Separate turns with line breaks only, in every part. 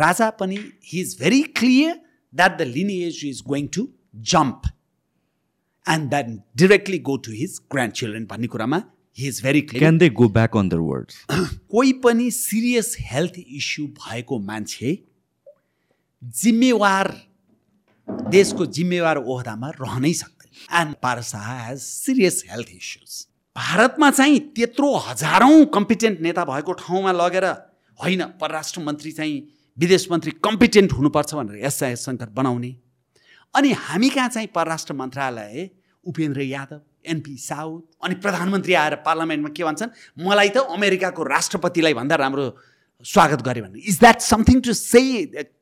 राजा पनि he is very clear that the lineage is going to jump and then directly go to his grand children भन्ने कुरामा he is very clear
can they go back on their words
कोही पनि serious health issue भएको मान्छे जिम्मेवार देशको जिम्मेवार ओहदामा रहनै सक्दैन and Parsa has serious health issues भारतमा चाहिँ त्यत्रो हजारौँ कम्पिटेन्ट नेता भएको ठाउँमा लगेर होइन परराष्ट्र मन्त्री चाहिँ विदेश मन्त्री कम्पिटेन्ट हुनुपर्छ भनेर एस शङ्कर बनाउने। अनि हामी कहाँ चाहिँ परराष्ट्र मन्त्रालय उपेन्द्र यादव एनपी साउथ अनि प्रधानमन्त्री आएर पार्लियामेन्टमा के भन्छन्? मलाई त अमेरिकाको राष्ट्रपतिलाई भन्दा राम्रो स्वागत गरे भने। Is that something to say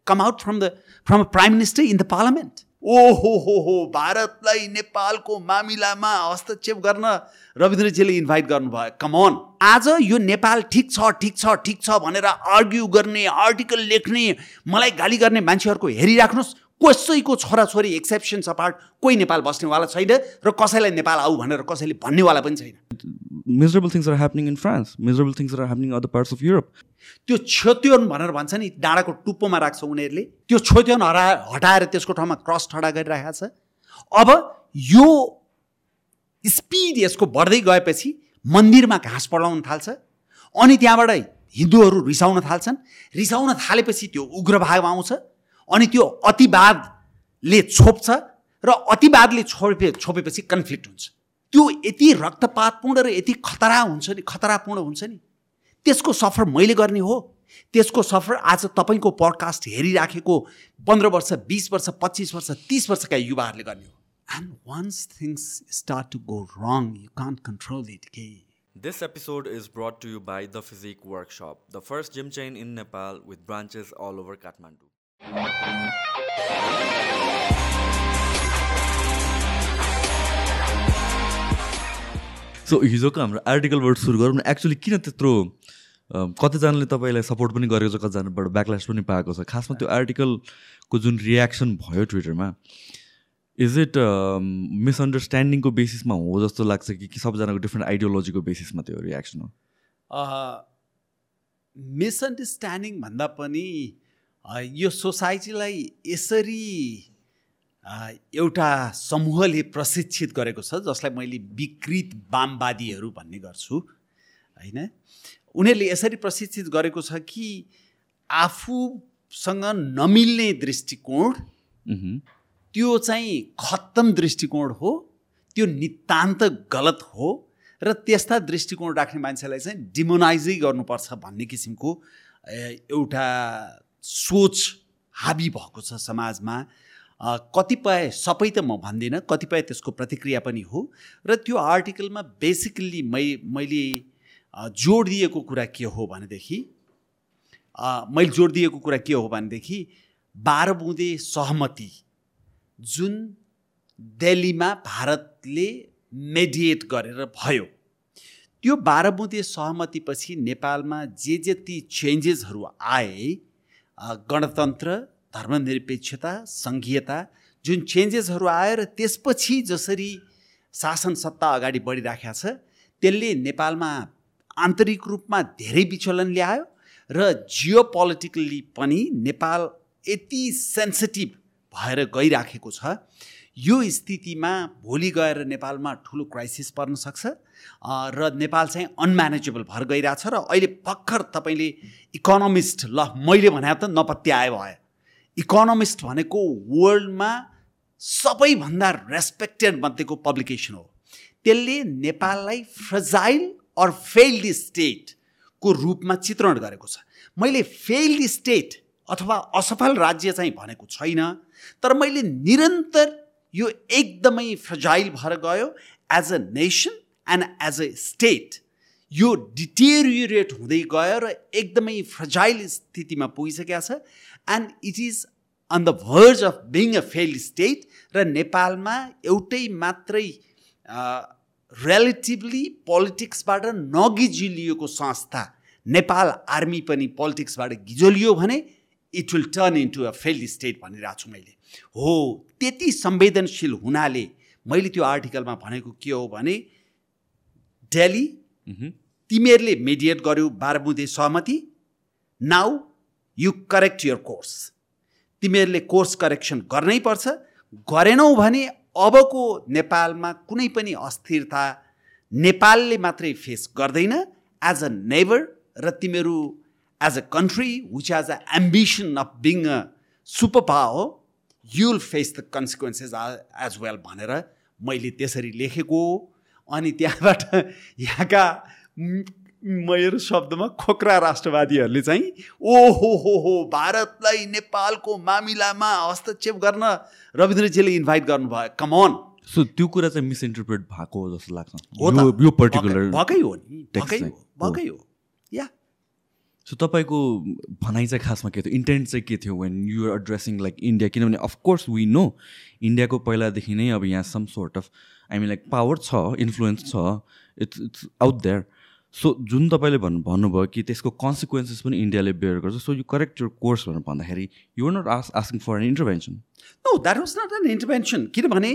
come out from the from a prime minister in the parliament ओहो हो हो भारतलाई नेपालको मामिलामा हस्तक्षेप गर्न रविन्द्रजीले इन्भाइट गर्नुभयो। कमन आज यो नेपाल ठिक छ ठिक छ ठिक छ भनेर आर्ग्यु गर्ने आर्टिकल लेख्ने मलाई गाली गर्ने मान्छेहरूको हेरिराख्नुहोस्। कसैको छोराछोरी एक्सेप्सन अपार्ट कोही नेपाल बस्नेवाला छैन र कसैलाई नेपाल आऊ भनेर कसैले भन्नेवाला पनि छैन।
Miserable things are happening in France miserable things are happening other parts of Europe
त्यो क्षत्योन भनेर भन्छ नि डाँडाको टुप्पोमा राख्छ उनीहरूले। त्यो क्षत्योन हरा हटाएर त्यसको ठाउँमा क्रस ठडा गरिरहेको छ। अब यो स्पिड यसको बढ्दै गएपछि मन्दिरमा घाँस पढाउन थाल्छ। अनि त्यहाँबाट हिन्दूहरू रिसाउन थाल्छन्। रिसाउन थालेपछि त्यो उग्रभाव आउँछ। अनि त्यो अतिवादले छोप्छ र अतिवादले छोपे छोपेपछि कन्फ्लिक्ट हुन्छ। त्यो यति रक्तपातपूर्ण र यति खतरा हुन्छ नि खतरापूर्ण हुन्छ नि। त्यसको सफर मैले गर्ने हो। त्यसको सफर आज तपाईँको पडकास्ट हेरिराखेको पन्ध्र वर्ष बिस वर्ष पच्चिस वर्ष तिस वर्षका युवाहरूले गर्ने हो। And once things start to go wrong you can't control it के
This episode is brought to you by The Physique Workshop, the first gym chain in Nepal with branches all over Kathmandu.
So हिजोको हाम्रो आर्टिकलबाट सुरु गरौँ न। Actually किन त्यत्रो कतिजनाले तपाईँलाई सपोर्ट पनि गरेको छ कतिजनाबाट ब्याकल्यास पनि पाएको छ? खासमा त्यो आर्टिकलको जुन रियाक्सन भयो ट्विटरमा इज इट मिसअन्डरस्ट्यान्डिङको बेसिसमा हो जस्तो लाग्छ कि कि सबजनाको डिफ्रेन्ट आइडियोलोजीको बेसिसमा त्यो रियाक्सन हो?
मिसअन्डरस्ट्यान्डिङ भन्दा पनि यो सोसाइटीलाई यसरी एउटा समूहले प्रशिक्षित गरेको छ जसलाई मैले विकृत वामवादीहरू भन्ने गर्छु होइन? उनीहरूले यसरी प्रशिक्षित गरेको छ कि आफूसँग नमिल्ने दृष्टिकोण त्यो चाहिँ खत्तम दृष्टिकोण हो त्यो नितान्त गलत हो र त्यस्ता दृष्टिकोण राख्ने मान्छेलाई चाहिँ डिमोनाइजै गर्नुपर्छ भन्ने किसिमको एउटा सोच हाबी भएको छ समाजमा। कतिपय सबै त म भन्दिनँ कतिपय त्यसको प्रतिक्रिया पनि हो। र त्यो आर्टिकलमा बेसिकल्ली मै मैले जोड दिएको कुरा के हो भनेदेखि मैले जोड दिएको कुरा के हो भनेदेखि बाह्र बुँदे सहमति जुन दिल्लीमा भारतले मेडिएट गरेर भयो। त्यो बाह्र बुँदे सहमतिपछि नेपालमा जे जति चेन्जेसहरू आए गणतन्त्र धर्मनिरपेक्षता सङ्घीयता जुन चेन्जेसहरू आयो र त्यसपछि जसरी शासन सत्ता अगाडि बढिराखेको छ त्यसले नेपालमा आन्तरिक रूपमा धेरै विचलन ल्यायो र जियो पोलिटिकल्ली पनि नेपाल यति सेन्सिटिभ भएर गइराखेको छ यो स्थितिमा भोलि गएर नेपालमा ठुलो क्राइसिस पर्न सक्छ र नेपाल चाहिँ अनम्यानेजेबल भएर गइरहेछ र अहिले भर्खर तपाईँले इकोनोमिस्ट ल मैले भने त नपत्याए भयो। इकोनोमिस्ट भनेको वर्ल्डमा सबैभन्दा रेस्पेक्टेड मध्येको पब्लिकेसन हो। त्यसले नेपाललाई फ्रजाइल अर फेल्ड स्टेटको रूपमा चित्रण गरेको छ। मैले फेल्ड स्टेट अथवा असफल राज्य चाहिँ भनेको छैन तर मैले निरन्तर यो एकदमै फ्रजाइल भएर गयो as a nation and as a state यो डिटेरियोरेट हुँदै गयो र एकदमै फ्रजाइल स्थितिमा पुगिसकेका छ। And it is on the verge of being a failed state र नेपालमा एउटै मात्रै रिलेटिभली पोलिटिक्सबाट नगिजिलिएको संस्था नेपाल आर्मी पनि पोलिटिक्सबाट गिजोलियो भने it will turn into a failed state भनिरहेको छु मैले। हो त्यति संवेदनशील हुनाले मैले त्यो आर्टिकलमा भनेको के हो भने डेली तिमीहरूले मेडिएट गर्यो बाह्र बुँदे सहमति now you correct your course तिमीहरूले कोर्स करेक्सन गर्नै पर्छ। गरेनौ भने अबको नेपालमा कुनै पनि अस्थिरता नेपालले मात्रै फेस गर्दैन। एज अ नेबर र तिमीहरू as a country which has an ambition of being a super power you'll face the consequences as well भनेर मैले त्यसरी लेखेको अनि त्यहाँबाट यहाँका मेरो शब्दमा खोक्रा राष्ट्रवादीहरूले चाहिँ ओहो हो हो भारतलाई नेपालको मामिलामा हस्तक्षेप गर्न रविन्द्रजीले इन्भाइट गर्नुभयो। कमन
सो त्यो कुरा चाहिँ मिसइन्टरप्रेट भएको हो जस्तो लाग्छ।
हो
यो पर्टिकुलर
भएकै हो नि। भएकै। हो। भएकै हो। या।
सो तपाईँको भनाइ चाहिँ खासमा के थियो? इन्टेन्ट चाहिँ के थियो when you're addressing like India किनभने अफकोर्स वी नो इन्डियाको पहिलादेखि नै अब यहाँ some sort of I mean like power छ इन्फ्लुएन्स छ. It's it's out there so जुन तपाईँले भन्नु भन्नुभयो कि त्यसको कन्सिक्वेन्सेस पनि इन्डियाले बेयर गर्छ so you correct your course भनेर भन्दाखेरि you're not ask asking for an intervention
no that was not an intervention किनभने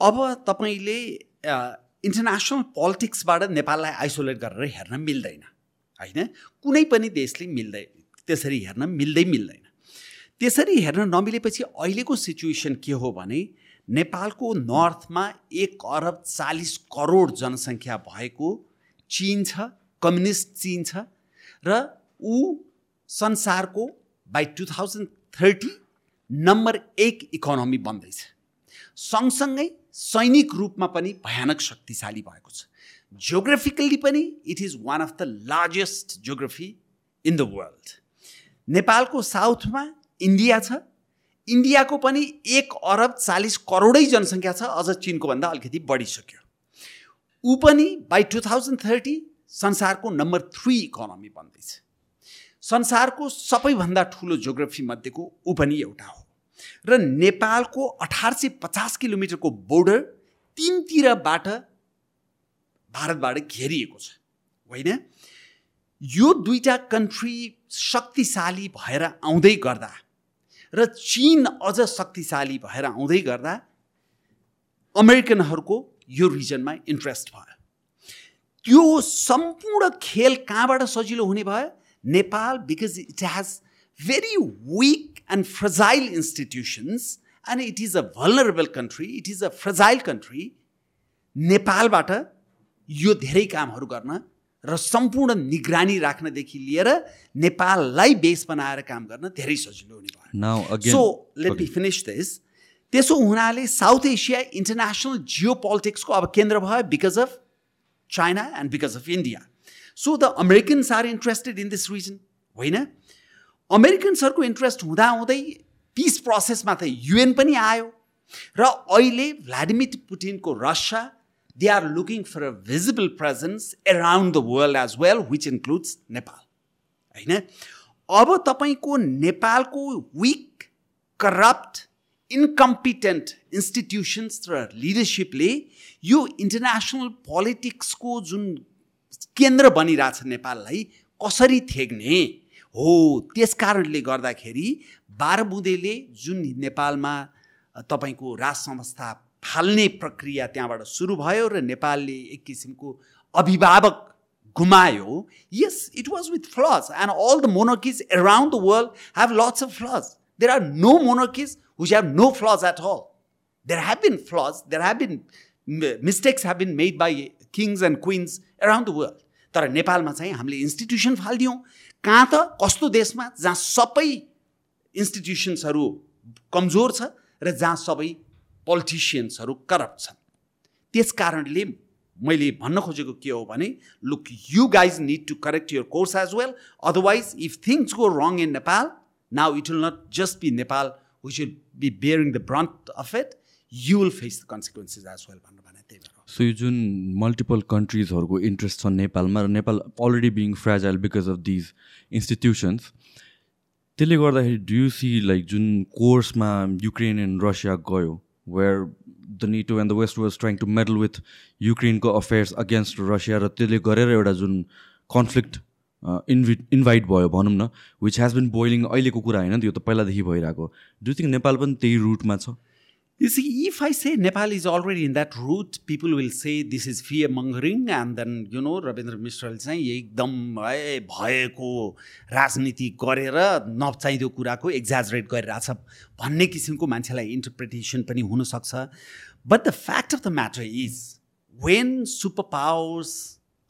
अब तपाईँले इन्टरनेसनल पोलिटिक्सबाट नेपाललाई आइसोलेट गरेर हेर्न मिल्दैन। होइन? कुनै पनि देशले मिल्दै त्यसरी हेर्न मिल्दै मिल्दैन। त्यसरी हेर्न नमिलेपछि अहिलेको सिचुएसन के हो भने नेपालको नर्थमा एक अरब चालिस करोड जनसङ्ख्या भएको चिन छ कम्युनिस्ट चिन छ र ऊ संसारको by two thousand thirty number एक इकोनोमी बन्दैछ। सँगसँगै सैनिक रूपमा पनि भयानक शक्तिशाली भएको छ। जियोग्राफिकल्ली पनि it is one of the largest geography in the world नेपालको साउथमा इन्डिया छ। इन्डियाको पनि एक अरब चालिस करोडै जनसङ्ख्या छ अझ चिनको भन्दा अलिकति बढिसक्यो। ऊ पनि बाई टु थाउजन्ड थर्टी संसारको नम्बर थ्री इकोनोमी बन्दैछ। संसारको सबैभन्दा ठुलो जियोग्राफी मध्येको ऊ पनि एउटा हो। र नेपालको अठार सय पचास किलोमिटरको बोर्डर तिनतिरबाट भारतबाट घेरिएको छ। होइन? यो दुईटा कन्ट्री शक्तिशाली भएर आउँदै गर्दा र चिन अझ शक्तिशाली भएर आउँदै गर्दा अमेरिकनहरूको यो रिजनमा इन्ट्रेस्ट भयो। त्यो सम्पूर्ण खेल कहाँबाट सजिलो हुने भयो? Nepal because it has very weak and fragile institutions and it is a vulnerable country it is a fragile country नेपालबाट यो धेरै कामहरू गर्न र सम्पूर्ण निगरानी राख्नदेखि लिएर नेपाललाई बेस बनाएर काम गर्न धेरै सजिलो हुने भयो।
Now again
so let me finish this त्यसो हुनाले साउथ एसिया इन्टरनेसनल जियो पोलिटिक्सको अब केन्द्र भयो because of China and because of India so the Americans are interested in this region होइन? अमेरिकन्सहरूको इन्ट्रेस्ट हुँदाहुँदै पिस प्रोसेसमा त युएन पनि आयो। र अहिले Vladimir पुटिनको Russia they are looking for a visible presence around the world as well which includes Nepal होइन अब तपाईँको नेपालको विक करप्ट इन्कम्पिटेन्ट इन्स्टिट्युसन्स र लिडरसिपले यो इन्टरनेसनल पोलिटिक्सको जुन केन्द्र बनिरहेछ नेपाललाई कसरी थेग्ने? हो त्यस कारणले गर्दाखेरि बाह्र बुँदेले जुन नेपालमा तपाईँको राज संस्था फाल्ने प्रक्रिया त्यहाँबाट सुरु भयो र नेपालले एक किसिमको अभिभावक गुमायो yes it was with flaws and all the monarchies around the world have lots of flaws there are no monarchies which have no flaws at all. There have been flaws, there have been mistakes have been made by kings and queens around the world. तर नेपालमा चाहिँ हामीले institution फालिदियौँ कहाँ त कस्तो देशमा जहाँ सबै इन्स्टिट्युसन्सहरू कमजोर छ र जहाँ सबै पोलिटिसियन्सहरू करप्ट छन्। त्यस कारणले मैले भन्न खोजेको के हो भने look you guys need to correct your course as well otherwise if things go wrong in Nepal now it will not just be Nepal we should be bearing the brunt of it you will face the consequences as well भनेर भने त्यही भएर
so यो जुन multiple कन्ट्रिजहरूको interest छ नेपालमा र Nepal already being fragile because of these institutions त्यसले गर्दाखेरि डु यु सी लाइक जुन कोर्समा युक्रेन एन्ड रसिया गयो where the NATO and the West was trying to meddle with युक्रेनको affairs against Russia र त्यसले गरेर एउटा जुन कन्फ्लिक्ट इन्भि इन्भाइट भयो भनौँ न विच हेज बिन बोइलिङ अहिलेको कुरा होइन यो त पहिलादेखि भइरहेको डु थिङ्क नेपाल पनि त्यही रुटमा छ?
You see, if I say Nepal is already in that route, people will say this is fear mongering, and then you know Rabindra मिश्रले चाहिँ एकदम है भएको राजनीति गरेर नचाहिँदो कुराको एक्जाजरेट गरिरहेछ भन्ने किसिमको मान्छेलाई इन्टरप्रिटेसन पनि हुनसक्छ but the fact of the matter is when super powers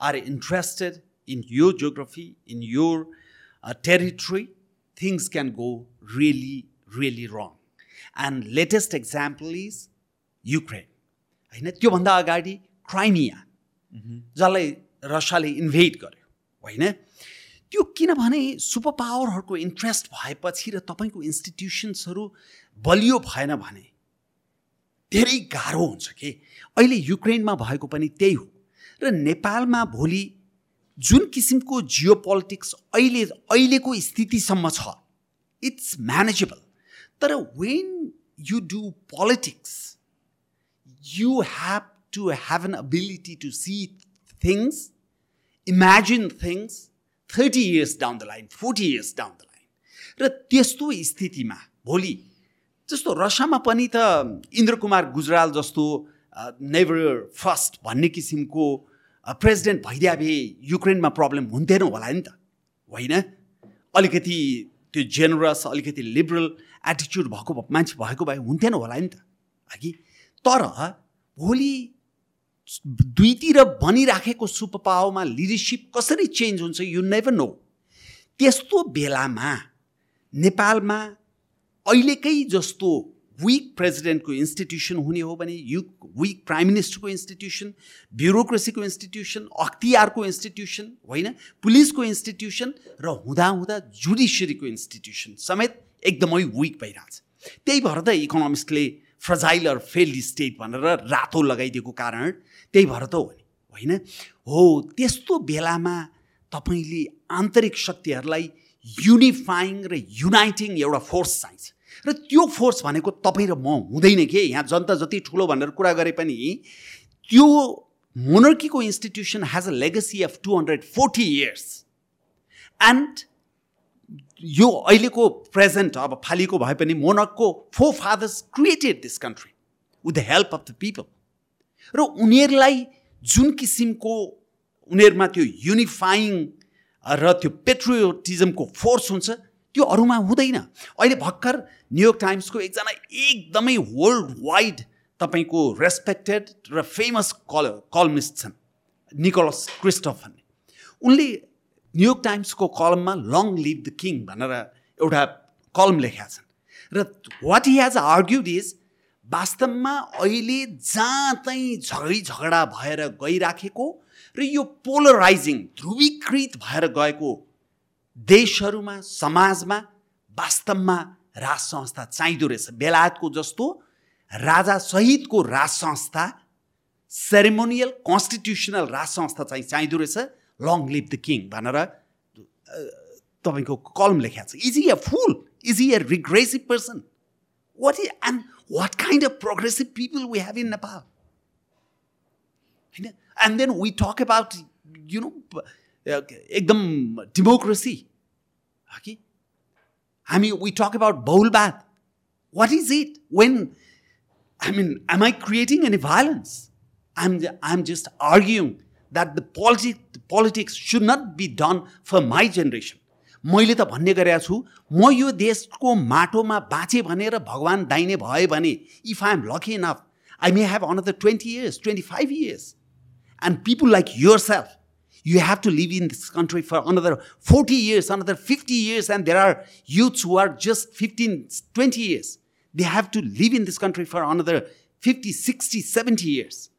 are interested in यो geography in your territory things can go really really wrong and latest example is Ukraine होइन त्योभन्दा अगाडि क्राइमिया जसलाई रसियाले इन्भेट गर्यो होइन त्यो किनभने सुपर पावरहरूको इन्ट्रेस्ट भएपछि र तपाईँको इन्स्टिट्युसन्सहरू बलियो भएन भने धेरै गाह्रो हुन्छ कि? अहिले युक्रेनमा भएको पनि त्यही हो। र नेपालमा भोलि जुन किसिमको जियो पोलिटिक्स अहिले अहिलेको स्थितिसम्म छ इट्स म्यानेजेबल तर when you do politics you have to have an ability to see things imagine things thirty years down the line forty years down the line र त्यस्तो स्थितिमा भोलि जस्तो रसियामा पनि त इन्द्र कुमार गुजराल जस्तो नेभर फर्स्ट भन्ने किसिमको प्रेसिडेन्ट भइदिए भए युक्रेनमा प्रब्लम हुन्थेन होला नि त। होइन? अलिकति त्यो जेनरस अलिकति लिबरल एटिच्युड भएको मान्छे भएको भए हुन्थेन होला नि त। कि तर भोलि दुईतिर बनिराखेको सुपर पावरमा लिडरसिप कसरी चेन्ज हुन्छ यु नेभर नो त्यस्तो बेलामा नेपालमा अहिलेकै जस्तो विक प्रेसिडेन्टको इन्स्टिट्युसन हुने हो भने यु विक प्राइम मिनिस्टरको इन्स्टिट्युसन ब्युरोक्रेसीको इन्स्टिट्युसन अख्तियारको इन्स्टिट्युसन होइन पुलिसको इन्स्टिट्युसन र हुँदाहुँदा जुडिसियरीको इन्स्टिट्युसन समेत एकदमै विक भइरहेछ त्यही भएर त इकोनोमिस्टले फ्रजाइल अर फेल्ड स्टेट भनेर रातो लगाइदिएको कारण त्यही भएर त हो नि होइन? हो त्यस्तो बेलामा तपाईँले आन्तरिक शक्तिहरूलाई युनिफाइङ र युनाइटिङ एउटा फोर्स चाहिन्छ। र त्यो फोर्स भनेको तपाईँ र म हुँदैन के? यहाँ जनता जति ठुलो भनेर कुरा गरे पनि त्यो मोनर्कीको institution has a legacy of two hundred forty years and यो अहिलेको प्रेजेन्ट अब फालिको भए पनि मोनकको फो fathers created this country with the help of the people र उनीहरूलाई जुन किसिमको उनीहरूमा त्यो युनिफाइङ र त्यो पेट्रियोटिजमको फोर्स हुन्छ त्यो अरूमा हुँदैन। अहिले भर्खर न्युयोर्क टाइम्सको एकजना एकदमै वर्ल्ड वाइड तपाईँको रेस्पेक्टेड र फेमस कल कलमिस्ट छन् निकोलस क्रिस्टफ भन्ने उनले न्युयोर्क टाइम्सको कलममा लङ लिभ द किङ भनेर एउटा कलम लेखेका छन्। र what he has argued is वास्तवमा अहिले जहाँ चाहिँ झगै झगडा भएर गइराखेको र यो पोलराइजिङ ध्रुवीकृत भएर गएको देशहरूमा समाजमा वास्तवमा राज संस्था चाहिँदो रहेछ। बेलायतको जस्तो राजा सहितको राज संस्था सेरेमोनियल कन्स्टिट्युसनल राज संस्था चाहिँ चाहिँदो रहेछ। लङ लिभ द किङ भनेर तपाईँको कलम लेखेको छ। Is a fool is e a regressive person what is and what kind of progressive people we have in Nepal होइन and then we talk about you know एकदम democracy कि हामी we talk about बहुलवाद what is it when I mean am I creating any violence I am just arguing that the politic politics should not be done for my generation मैले त भन्ने गरेका छु म यो देशको माटोमा बाँचेँ भने र भगवान् दाइने भयो भने if I am lucky enough I may have another twenty years twenty five years and people like yourself you have to live in this country for another 40 years, another 50 years, and there are youths who are just 15, 20 years. They have to live in this country for another 50, 60, 70 years.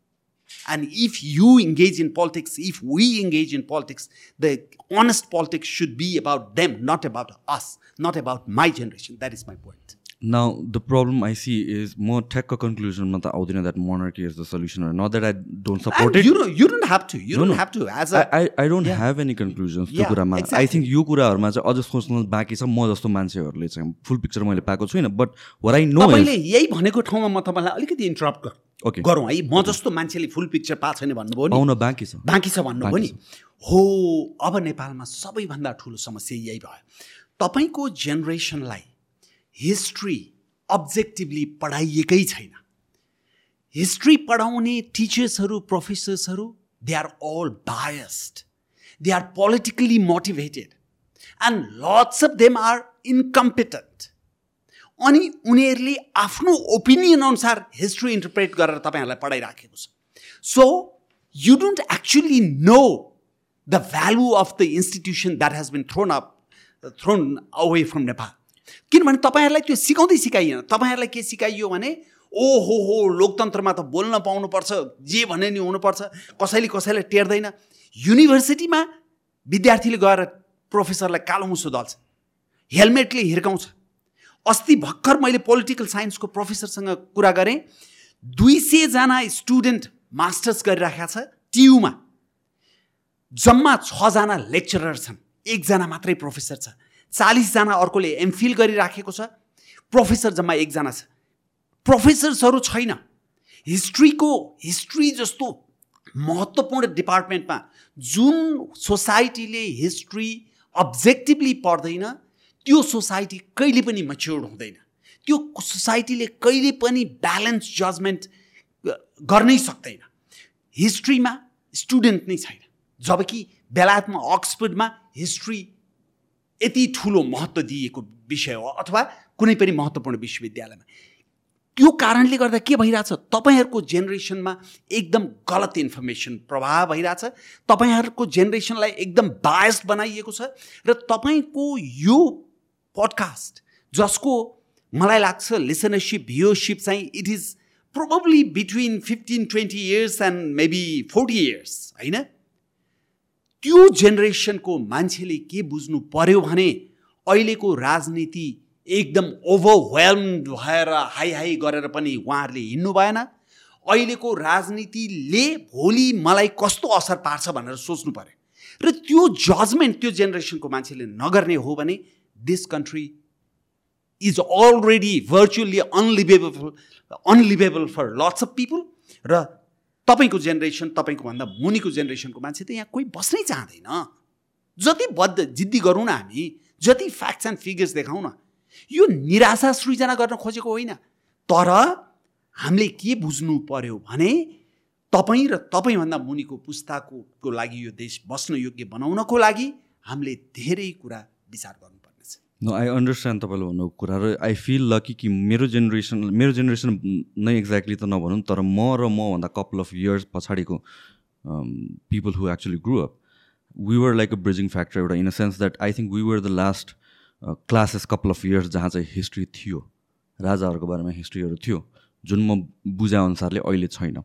And if you engage in politics, if we engage in politics, the honest politics should be about them, not about us, not about my generation. That is my point.
Now, the problem I see is more tech conclusion that monarchy is the solution. Not that I don't support
and
it.
You know, you don't have to. You
No,
don't
no.
have to. As a
I, I, I don't
Yeah.
have any conclusions त्यो
Yeah,
कुरामा I
exactly.
Think यो कुराहरूमा चाहिँ अझ सोच्नु बाँकी छ म जस्तो मान्छेहरूले चाहिँ फुल पिक्चर मैले पाएको छुइनँ बट वर आई नो
तपाईँले यही भनेको ठाउँमा म तपाईँलाई अलिकति इन्टरप्ट. गरौँ है। म जस्तो मान्छेले फुल पिक्चर पाएको छैन भन्नुभयो नि।
बाँकी छ।
बाँकी छ भन्नुभयो नि। हो अब नेपालमा सबैभन्दा ठुलो समस्या यही भयो तपाईँको जेनेरेसनलाई हिस्ट्री अब्जेक्टिभली पढाइएकै छैन। हिस्ट्री पढाउने टिचर्सहरू प्रोफेसर्सहरू they are all biased they are politically motivated and lots of them are incompetent अनि उनीहरूले आफ्नो ओपिनियन अनुसार हिस्ट्री इन्टरप्रेट गरेर तपाईँहरूलाई पढाइराखेको छ। So you don't actually know the value of the institution that has been thrown up thrown away from Nepal किनभने तपाईँहरूलाई त्यो सिकाउँदै सिकाइएन। तपाईँहरूलाई के सिकाइयो भने ओ हो हो लोकतन्त्रमा त बोल्न पाउनुपर्छ जे भने नि हुनुपर्छ कसैले कसैलाई टेर्दैन। युनिभर्सिटीमा विद्यार्थीले गएर प्रोफेसरलाई कालो मुसो दल्छ। हेलमेटले हिर्काउँछ। अस्ति भर्खर मैले पोलिटिकल साइन्सको प्रोफेसरसँग कुरा गरेँ। दुई सयजना स्टुडेन्ट मास्टर्स गरिराखेका छ टियुमा। जम्मा छजना लेक्चरर छन्। एकजना मात्रै प्रोफेसर छ। चालिसजना अर्कोले एमफिल गरिराखेको छ। प्रोफेसर जम्मा एकजना छ। प्रोफेसर्सहरू छैन। हिस्ट्रीको हिस्ट्री जस्तो महत्त्वपूर्ण डिपार्टमेन्टमा जुन सोसाइटीले हिस्ट्री अब्जेक्टिभली पढ्दैन त्यो सोसाइटी कहिले पनि मच्योर हुँदैन। त्यो सोसाइटीले कहिले पनि ब्यालेन्स जजमेन्ट गर्नै सक्दैन। हिस्ट्रीमा स्टुडेन्ट नै छैन। जबकि बेलायतमा अक्सफोर्डमा हिस्ट्री यति ठुलो महत्त्व दिएको विषय हो अथवा कुनै पनि महत्त्वपूर्ण विश्वविद्यालयमा। त्यो कारणले गर्दा के भइरहेछ? तपाईँहरूको जेनेरेसनमा एकदम गलत इन्फर्मेसन प्रभाव भइरहेछ। तपाईँहरूको जेनेरेसनलाई एकदम बायस बनाइएको छ। र तपाईँको यो पडकास्ट जसको मलाई लाग्छ लिसनरसिप भ्युरसिप चाहिँ it is probably between fifteen twenty years and maybe forty years होइन? त्यो जेनेरेसनको मान्छेले के बुझ्नु पर्यो भने अहिलेको राजनीति एकदम ओभरवेल्म भएर हाई हाई गरेर पनि उहाँहरूले हिँड्नु भएन। अहिलेको राजनीतिले भोलि मलाई कस्तो असर पार्छ भनेर सोच्नु पर्यो। र त्यो जजमेन्ट त्यो जेनेरेसनको मान्छेले नगर्ने हो भने this country is already virtually unliveable unliveable for lots of people र तपाईँको जेनेरेसन तपाईँको भन्दा मुनिको जेनेरेसनको मान्छे त यहाँ कोही बस्नै चाहँदैन। जति बद्ध जिद्दी गरौँ न हामी जति फ्याक्ट्स एन्ड फिगर्स देखाउँ न यो निराशा सृजना गर्न खोजेको होइन। तर हामीले के बुझ्नु पर्यो भने तपाईँ र तपाईँभन्दा मुनिको पुस्ताको लागि यो देश बस्न योग्य बनाउनको लागि हामीले धेरै कुरा विचार गर्नुपर्नेछ
न आई अन्डरस्ट्यान्ड तपाईँले भन्नु कुरा र आई फिल लकी कि मेरो जेनेरेसन मेरो जेनेरेसन नै एक्ज्याक्टली त नभनौँ तर म र मभन्दा कपाल अफ इयर्स पछाडिको people who actually grew up we were like a bridging factor एउटा in a sense that I think we were the last classes couple of years जहाँ चाहिँ हिस्ट्री थियो राजाहरूको बारेमा हिस्ट्रीहरू थियो जुन म बुझाएअनुसारले अहिले छैन।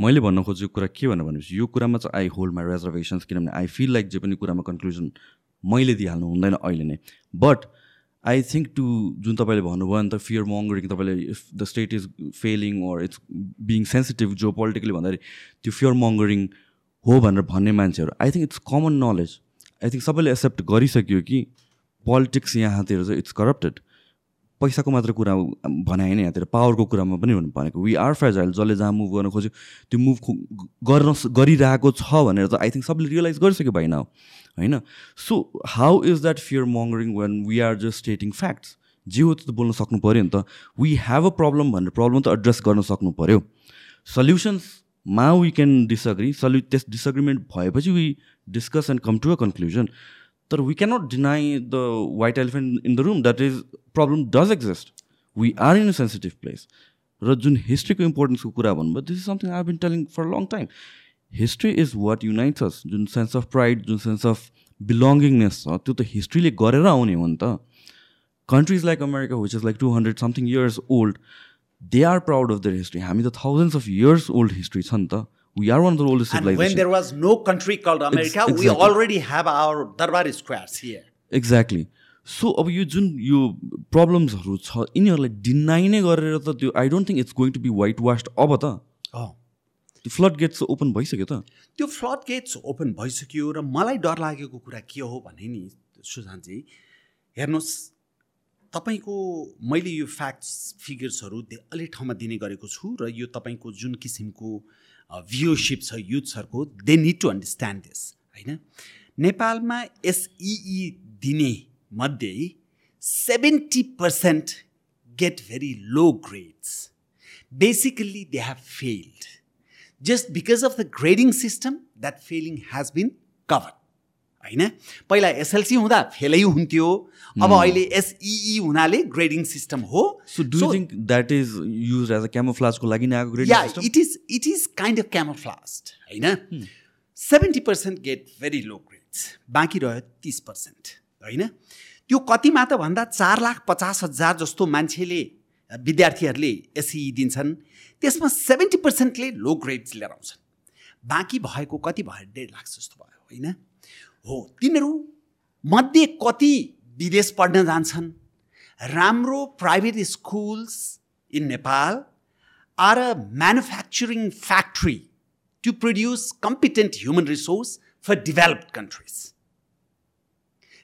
मैले भन्न खोजेको कुरा के भनेर भनेपछि यो कुरामा चाहिँ आई होल्ड माई रेजर्भेसन्स किनभने आई फिल लाइक जे पनि कुरामा कन्क्लुजन मैले दिइहाल्नु हुँदैन अहिले नै। बट आई थिङ्क टु जुन तपाईँले भन्नुभयो नि त फियर मङ्गरिङ तपाईँले if the state is failing or it's being sensitive जो पोलिटिकली भन्दाखेरि त्यो फियर मङ्गरिङ हो भनेर भन्ने मान्छेहरू I think it's common knowledge I think सबैले एक्सेप्ट गरिसक्यो कि पोलिटिक्स यहाँतिर चाहिँ इट्स करप्टेड पैसाको मात्र कुरा भने होइन यहाँतिर पावरको कुरामा पनि भनेको वी आर फ्रेजाइल जसले जहाँ मुभ गर्न खोज्यो त्यो मुभ गर्न गरिरहेको छ भनेर त आई थिङ्क सबले रियलाइज गरिसक्यो भएन होइन? So how is that fear mongering when we are just stating facts जे हो त्यो त बोल्न सक्नु पऱ्यो नि त। वी हेभ अ प्रब्लम भनेर प्रब्लम त एड्रेस गर्न सक्नु पऱ्यो सल्युसन्समा वी क्यान डिसअग्री सल्यु त्यस डिसअग्रिमेन्ट भएपछि we discuss and come to a conclusion तर we cannot deny the white elephant in the room that is problem does exist we are in a sensitive place र जुन हिस्ट्रीको इम्पोर्टेन्सको कुरा भन्नुभयो this is something I been telling for long time history is what unites us जुन sense of pride जुन sense of belongingness छ त्यो त हिस्ट्रीले गरेर आउने हो नि त। Countries like America which is like two hundred something years old they are proud of their history हामी त thousands of years old history छ नि त। We are one of the oldest
and when there was no country called america exactly. we already have our darbar squares here.
Exactly. So अब यो जुन यो प्रब्लम्सहरू छ यिनीहरूलाई डिनाइ नै गरेर त त्यो I don't think it's going to be white vast अब त त्यो फ्लड गेट्स ओपन भइसक्यो त।
त्यो फ्लड गेट्स ओपन भइसक्यो र मलाई डर लागेको कुरा के हो भने नि सुजानजी हेर्नुहोस् तपाईँको मैले यो फ्याक्ट्स फिगर्सहरू अलि ठाउँमा दिने गरेको छु र यो तपाईँको जुन किसिमको भ्युसिप छ युथ्सहरूको they need to understand this होइन नेपालमा एसइई दिने मध्ये seventy percent get very low grades basically they have failed. Just because of the grading system, that failing has been covered. होइन? पहिला एसएलसी हुँदा फेलै हुन्थ्यो। अब अहिले एसइई हुनाले ग्रेडिङ सिस्टम हो।
So do think that is use as a क्यामोफ्लाजको लागि नै आएको grading
it is it is kind of camouflage होइन? Seventy percent get very low grades बाँकी रह्यो तिस पर्सेन्ट होइन? त्यो कतिमा त भन्दा चार लाख पचास हजार जस्तो मान्छेले विद्यार्थीहरूले एसई दिन्छन्। त्यसमा सेभेन्टी पर्सेन्टले लो ग्रेड्स लिएर आउँछन्। बाँकी भएको कति भयो? डेढ लाख जस्तो भयो होइन? हो। तिनीहरू मध्ये कति विदेश पढ्न जान्छन्? राम्रो private schools in Nepal are a manufacturing factory to produce competent human resource for developed countries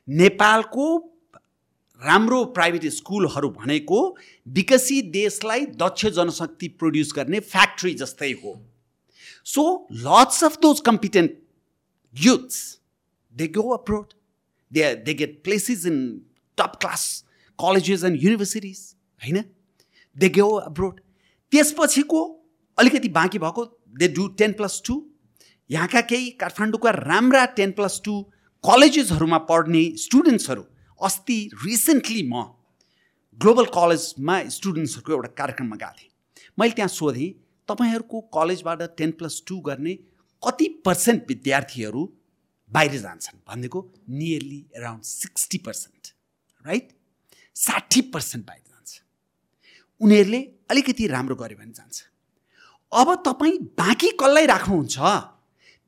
नेपालको राम्रो प्राइभेट स्कुलहरू भनेको विकसित देशलाई दक्ष जनशक्ति प्रड्युस गर्ने फ्याक्ट्री जस्तै हो। So lots of those competent youths, they go abroad. They, they get places in top class colleges and universities. होइन दे गो अब्रोड त्यसपछिको अलिकति बाँकी भएको they do ten plus two यहाँका केही काठमाडौँका राम्रा टेन प्लस टू कलेजेसहरूमा पढ्ने स्टुडेन्ट्सहरू अस्ति रिसेन्टली म ग्लोबल कलेजमा स्टुडेन्ट्सहरूको एउटा कार्यक्रममा गएको थिएँ मैले त्यहाँ सोधेँ तपाईँहरूको कलेजबाट टेन प्लस टू गर्ने कति पर्सेन्ट विद्यार्थीहरू बाहिर जान्छन् भनेको nearly around sixty percent right साठी पर्सेन्ट बाहिर जान्छ। उनीहरूले अलिकति राम्रो गर्यो भने जान्छ। अब तपाईँ बाँकी कसलाई राख्नुहुन्छ?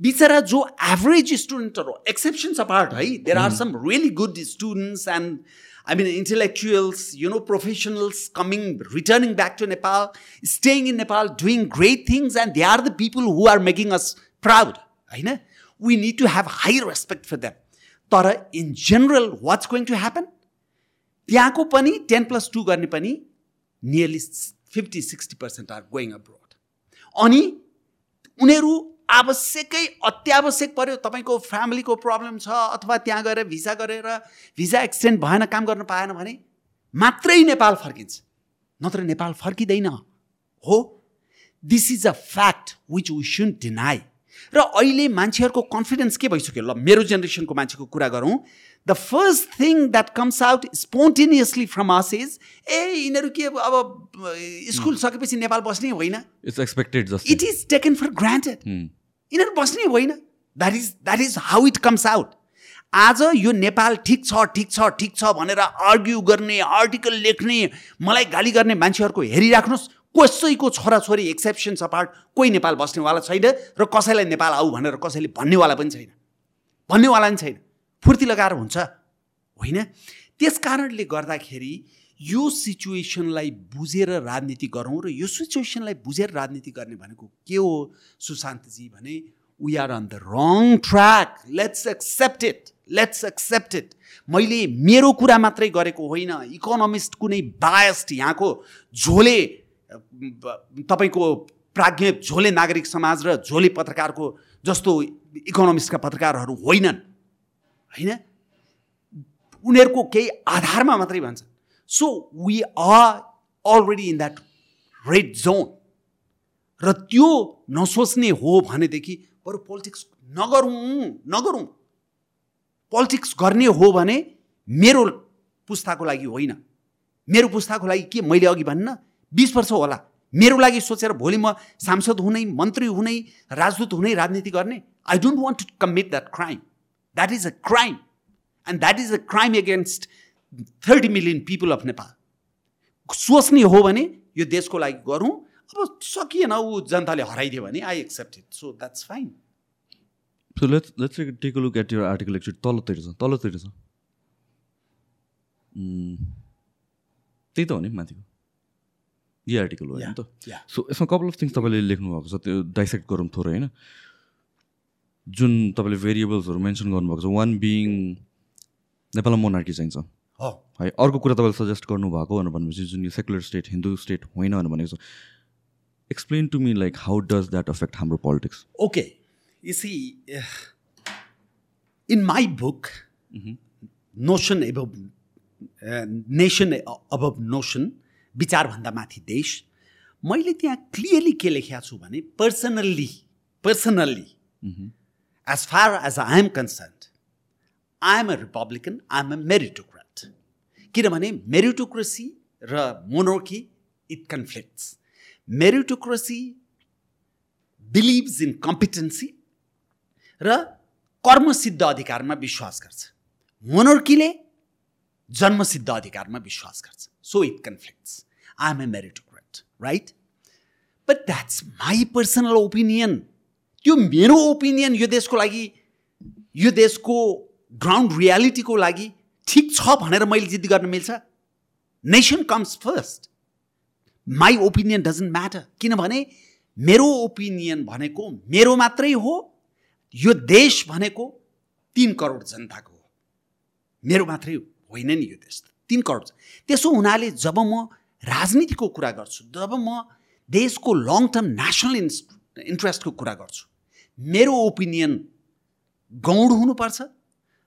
बिचरा जो एभरेज स्टुडेन्टहरू एक्सेप्सन्स अपार्ट है there are some really good students and I mean intellectuals you know professionals coming returning back to Nepal staying in Nepal doing great things and they are the people who are making us proud होइन? We need to have high respect for them. तर in general, what's going to happen? त्यहाँको पनि ten plus two गर्ने पनि nearly fifty sixty percent are going abroad अनि उनीहरू आवश्यकै अत्यावश्यक पर्यो। तपाईँको फ्यामिलीको प्रब्लम छ अथवा त्यहाँ गएर भिसा गरेर भिसा एक्सटेन्ड भएन काम गर्न पाएन भने मात्रै नेपाल फर्किन्छ। नत्र नेपाल फर्किँदैन। हो? This is a fact which we soon deny र अहिले मान्छेहरूको कन्फिडेन्स के भइसक्यो? ल मेरो जेनेरेसनको मान्छेको कुरा गरौँ। The first thing that comes out spontaneously from us is a यिनीहरू के अब स्कुल सकेपछि नेपाल बस्ने होइन।
It's expected
it is taken for granted यिनीहरू बस्ने होइन। That is that is how it comes out आज यो नेपाल ठिक छ ठिक छ ठिक छ भनेर आर्ग्यु गर्ने आर्टिकल लेख्ने मलाई गाली गर्ने मान्छेहरूको हेरिराख्नुहोस्। कसैको छोराछोरी एक्सेप्सन्स अपार्ट कोही नेपाल बस्नेवाला छैन र कसैलाई नेपाल आऊ भनेर कसैले भन्नेवाला पनि छैन। भन्नेवाला पनि छैन। फुर्ती लगाएर हुन्छ। होइन? त्यस कारणले गर्दाखेरि यो सिचुएसनलाई बुझेर राजनीति गरौँ र यो सिचुएसनलाई बुझेर राजनीति गर्ने भनेको के हो सुशान्तजी भने we are on the wrong track let's accept it let's accept it मैले मेरो कुरा मात्रै गरेको होइन। इकोनोमिस्ट कुनै बायस्ड यहाँको झोले तपाईँको प्राज्ञ झोले नागरिक समाज र झोले पत्रकारको जस्तो इकोनोमिस्टका पत्रकारहरू होइनन् होइन? उनीहरूको केही आधारमा मात्रै भन्छ so we are already in that red zone र त्यो नसोच्ने हो भनेदेखि बरु पोलिटिक्स नगरौँ नगरौँ। पोलिटिक्स गर्ने हो भने मेरो पुस्ताको लागि होइन। मेरो पुस्ताको लागि के मैले अघि भन्न बिस वर्ष होला। मेरो लागि सोचेर भोलि म सांसद हुनै मन्त्री हुनै राजदूत हुनै राजनीति गर्ने I don't want to commit that crime that is a crime and that is a crime against thirty million people of Nepal सोच्ने हो भने यो देशको लागि गरौँ। अब सकिएन ऊ जनताले हराइदियो भने I accept it so that's
fine so let's let's take look at your article एकचोटि तलतिर छ. त्यही त हो नि माथिको। यही आर्टिकल हो होइन त. सो यसमा कपाल अफ थिङ्स तपाईँले लेख्नु भएको छ त्यो डाइसेक्ट गरौँ थोरै होइन? जुन तपाईँले भेरिएबल्सहरू मेन्सन गर्नुभएको छ वान बिङ नेपालमा मोनार्की चाहिन्छ।
हो।
अर्को कुरा तपाईँले सजेस्ट गर्नुभएको भनेर भनेपछि जुन यो सेकुलर स्टेट हिन्दू स्टेट होइन भनेर भनेको छ explain to me like how does that affect हाम्रो
politics uh, in my book, Notion Above uh, Nation Above Notion, विचारभन्दा माथि देश। मैले त्यहाँ क्लियरली के लेखेको छु भने personally personally as far as I am concern I am a republican I am a meritocrat किनभने मेरिटोक्रेसी र monarchy it conflicts meritocracy believes in competency र कर्मसिद्ध अधिकारमा विश्वास गर्छ। मोनोर्कीले जन्मसिद्ध अधिकारमा विश्वास गर्छ। So it conflicts I am a meritocrat right but that's my personal opinion त्यो मेरो ओपिनियन यो देशको लागि यो देशको ग्राउन्ड रियालिटीको लागि ठिक छ भनेर मैले जिद्दी गर्न मिल्छ? Nation comes first my opinion doesn't matter किनभने मेरो ओपिनियन भनेको मेरो मात्रै हो यो देश भनेको तिन करोड जनताको हो। मेरो मात्रै होइन नि यो देश तिन करोड त्यसो हुनाले जब म राजनीतिको कुरा गर्छु जब म देशको लङ टर्म नेसनल इन्ट्रेस्टको कुरा गर्छु मेरो ओपिनियन गौड हुनुपर्छ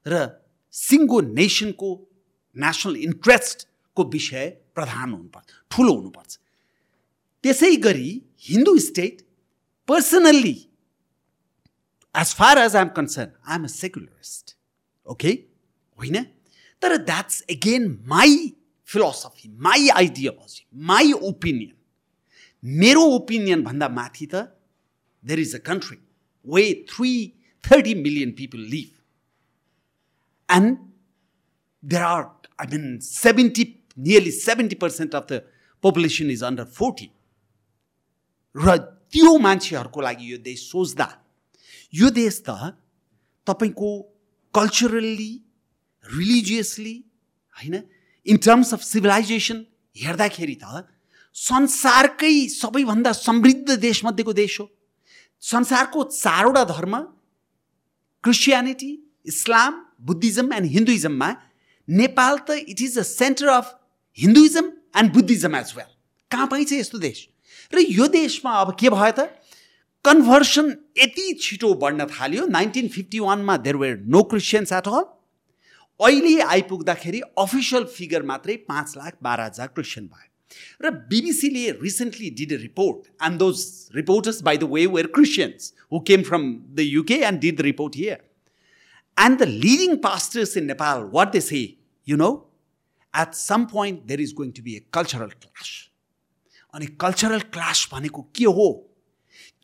र सिङ्गो नेसनको नेसनल इन्ट्रेस्टको विषय प्रधान हुनुपर्छ ठुलो हुनुपर्छ। त्यसै गरी Hindu state personally as far as I am concern I am a secularist okay होइन? तर that's again my philosophy my ideology my opinion मेरो ओपिनियन भन्दा माथि त there is a country where three thirty million people live and there are I mean seventy nearly seventy percent of the population is under forty र त्यो मान्छेहरूको लागि यो देश सोच्दा यो देश त तपाईँको कल्चरल्ली रिलिजियसली होइन? इन टर्म्स अफ सिभिलाइजेसन हेर्दाखेरि त संसारकै सबैभन्दा समृद्ध देशमध्येको देश हो। संसारको चारवटा धर्म क्रिस्चियानिटी इस्लाम बुद्धिज्म एन्ड हिन्दुइजममा नेपाल त it is a centre of Hinduism and Buddhism as well कहाँ पनि छ यस्तो देश? र यो देशमा अब के भयो त? कन्भर्सन यति छिटो बढ्न थाल्यो। नाइन्टिन फिफ्टी वानमा there were no Christians at all अहिले आइपुग्दाखेरि अफिसियल फिगर मात्रै पाँच लाख बाह्र हजार क्रिस्चियन भयो। र बिबिसीले recently did a report and those reporters by the way were Christians who came from the UK and did the report here and the leading pastors in Nepal what they say you know at some point there is going to be a cultural clash अनि cultural class भनेको के हो?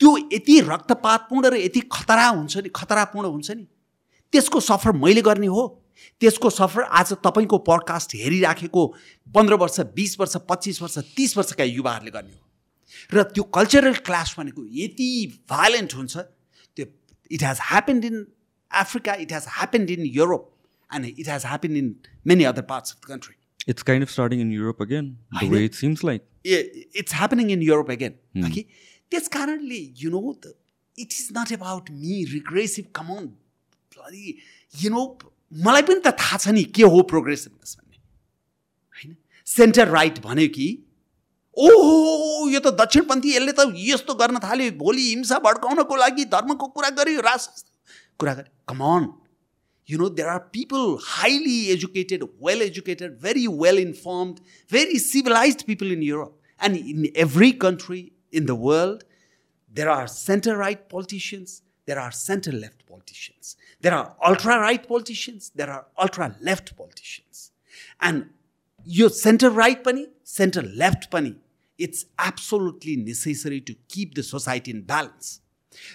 त्यो यति रक्तपातपूर्ण र यति खतरा हुन्छ नि खतरापूर्ण हुन्छ नि। त्यसको सफर मैले गर्ने हो। त्यसको सफर आज तपाईँको पडकास्ट हेरिराखेको पन्ध्र वर्ष बिस वर्ष पच्चिस वर्ष तिस वर्षका युवाहरूले गर्ने हो र त्यो कल्चरल क्लास भनेको यति भाइलेन्ट हुन्छ त्यो it has happened in Africa it has happened in Europe and it has happened in many other parts of
the country of starting in Europe again, the way it seems like.
It's happening in Europe again. Hmm. Okay? त्यस कारणले you know it is not about me regressive comment you know मलाई पनि त थाहा छ नि के हो प्रोग्रेसिभनेस भन्ने। होइन? सेन्टर राइट भन्यो कि ओहो यो त दक्षिणपन्थी यसले त यस्तो गर्न थाल्यो भोलि हिंसा भड्काउनको लागि धर्मको कुरा गर्यो राष्ट्र कुरा गर्यो। Common you know there are people highly educated well educated very well informed very civilise people in Europe and in every country in the world there are centre right politicians there are centre left politicians. There are ultra right politicians, there are ultra left politicians. And your center right pani, center left pani, it's absolutely necessary to keep the society in balance.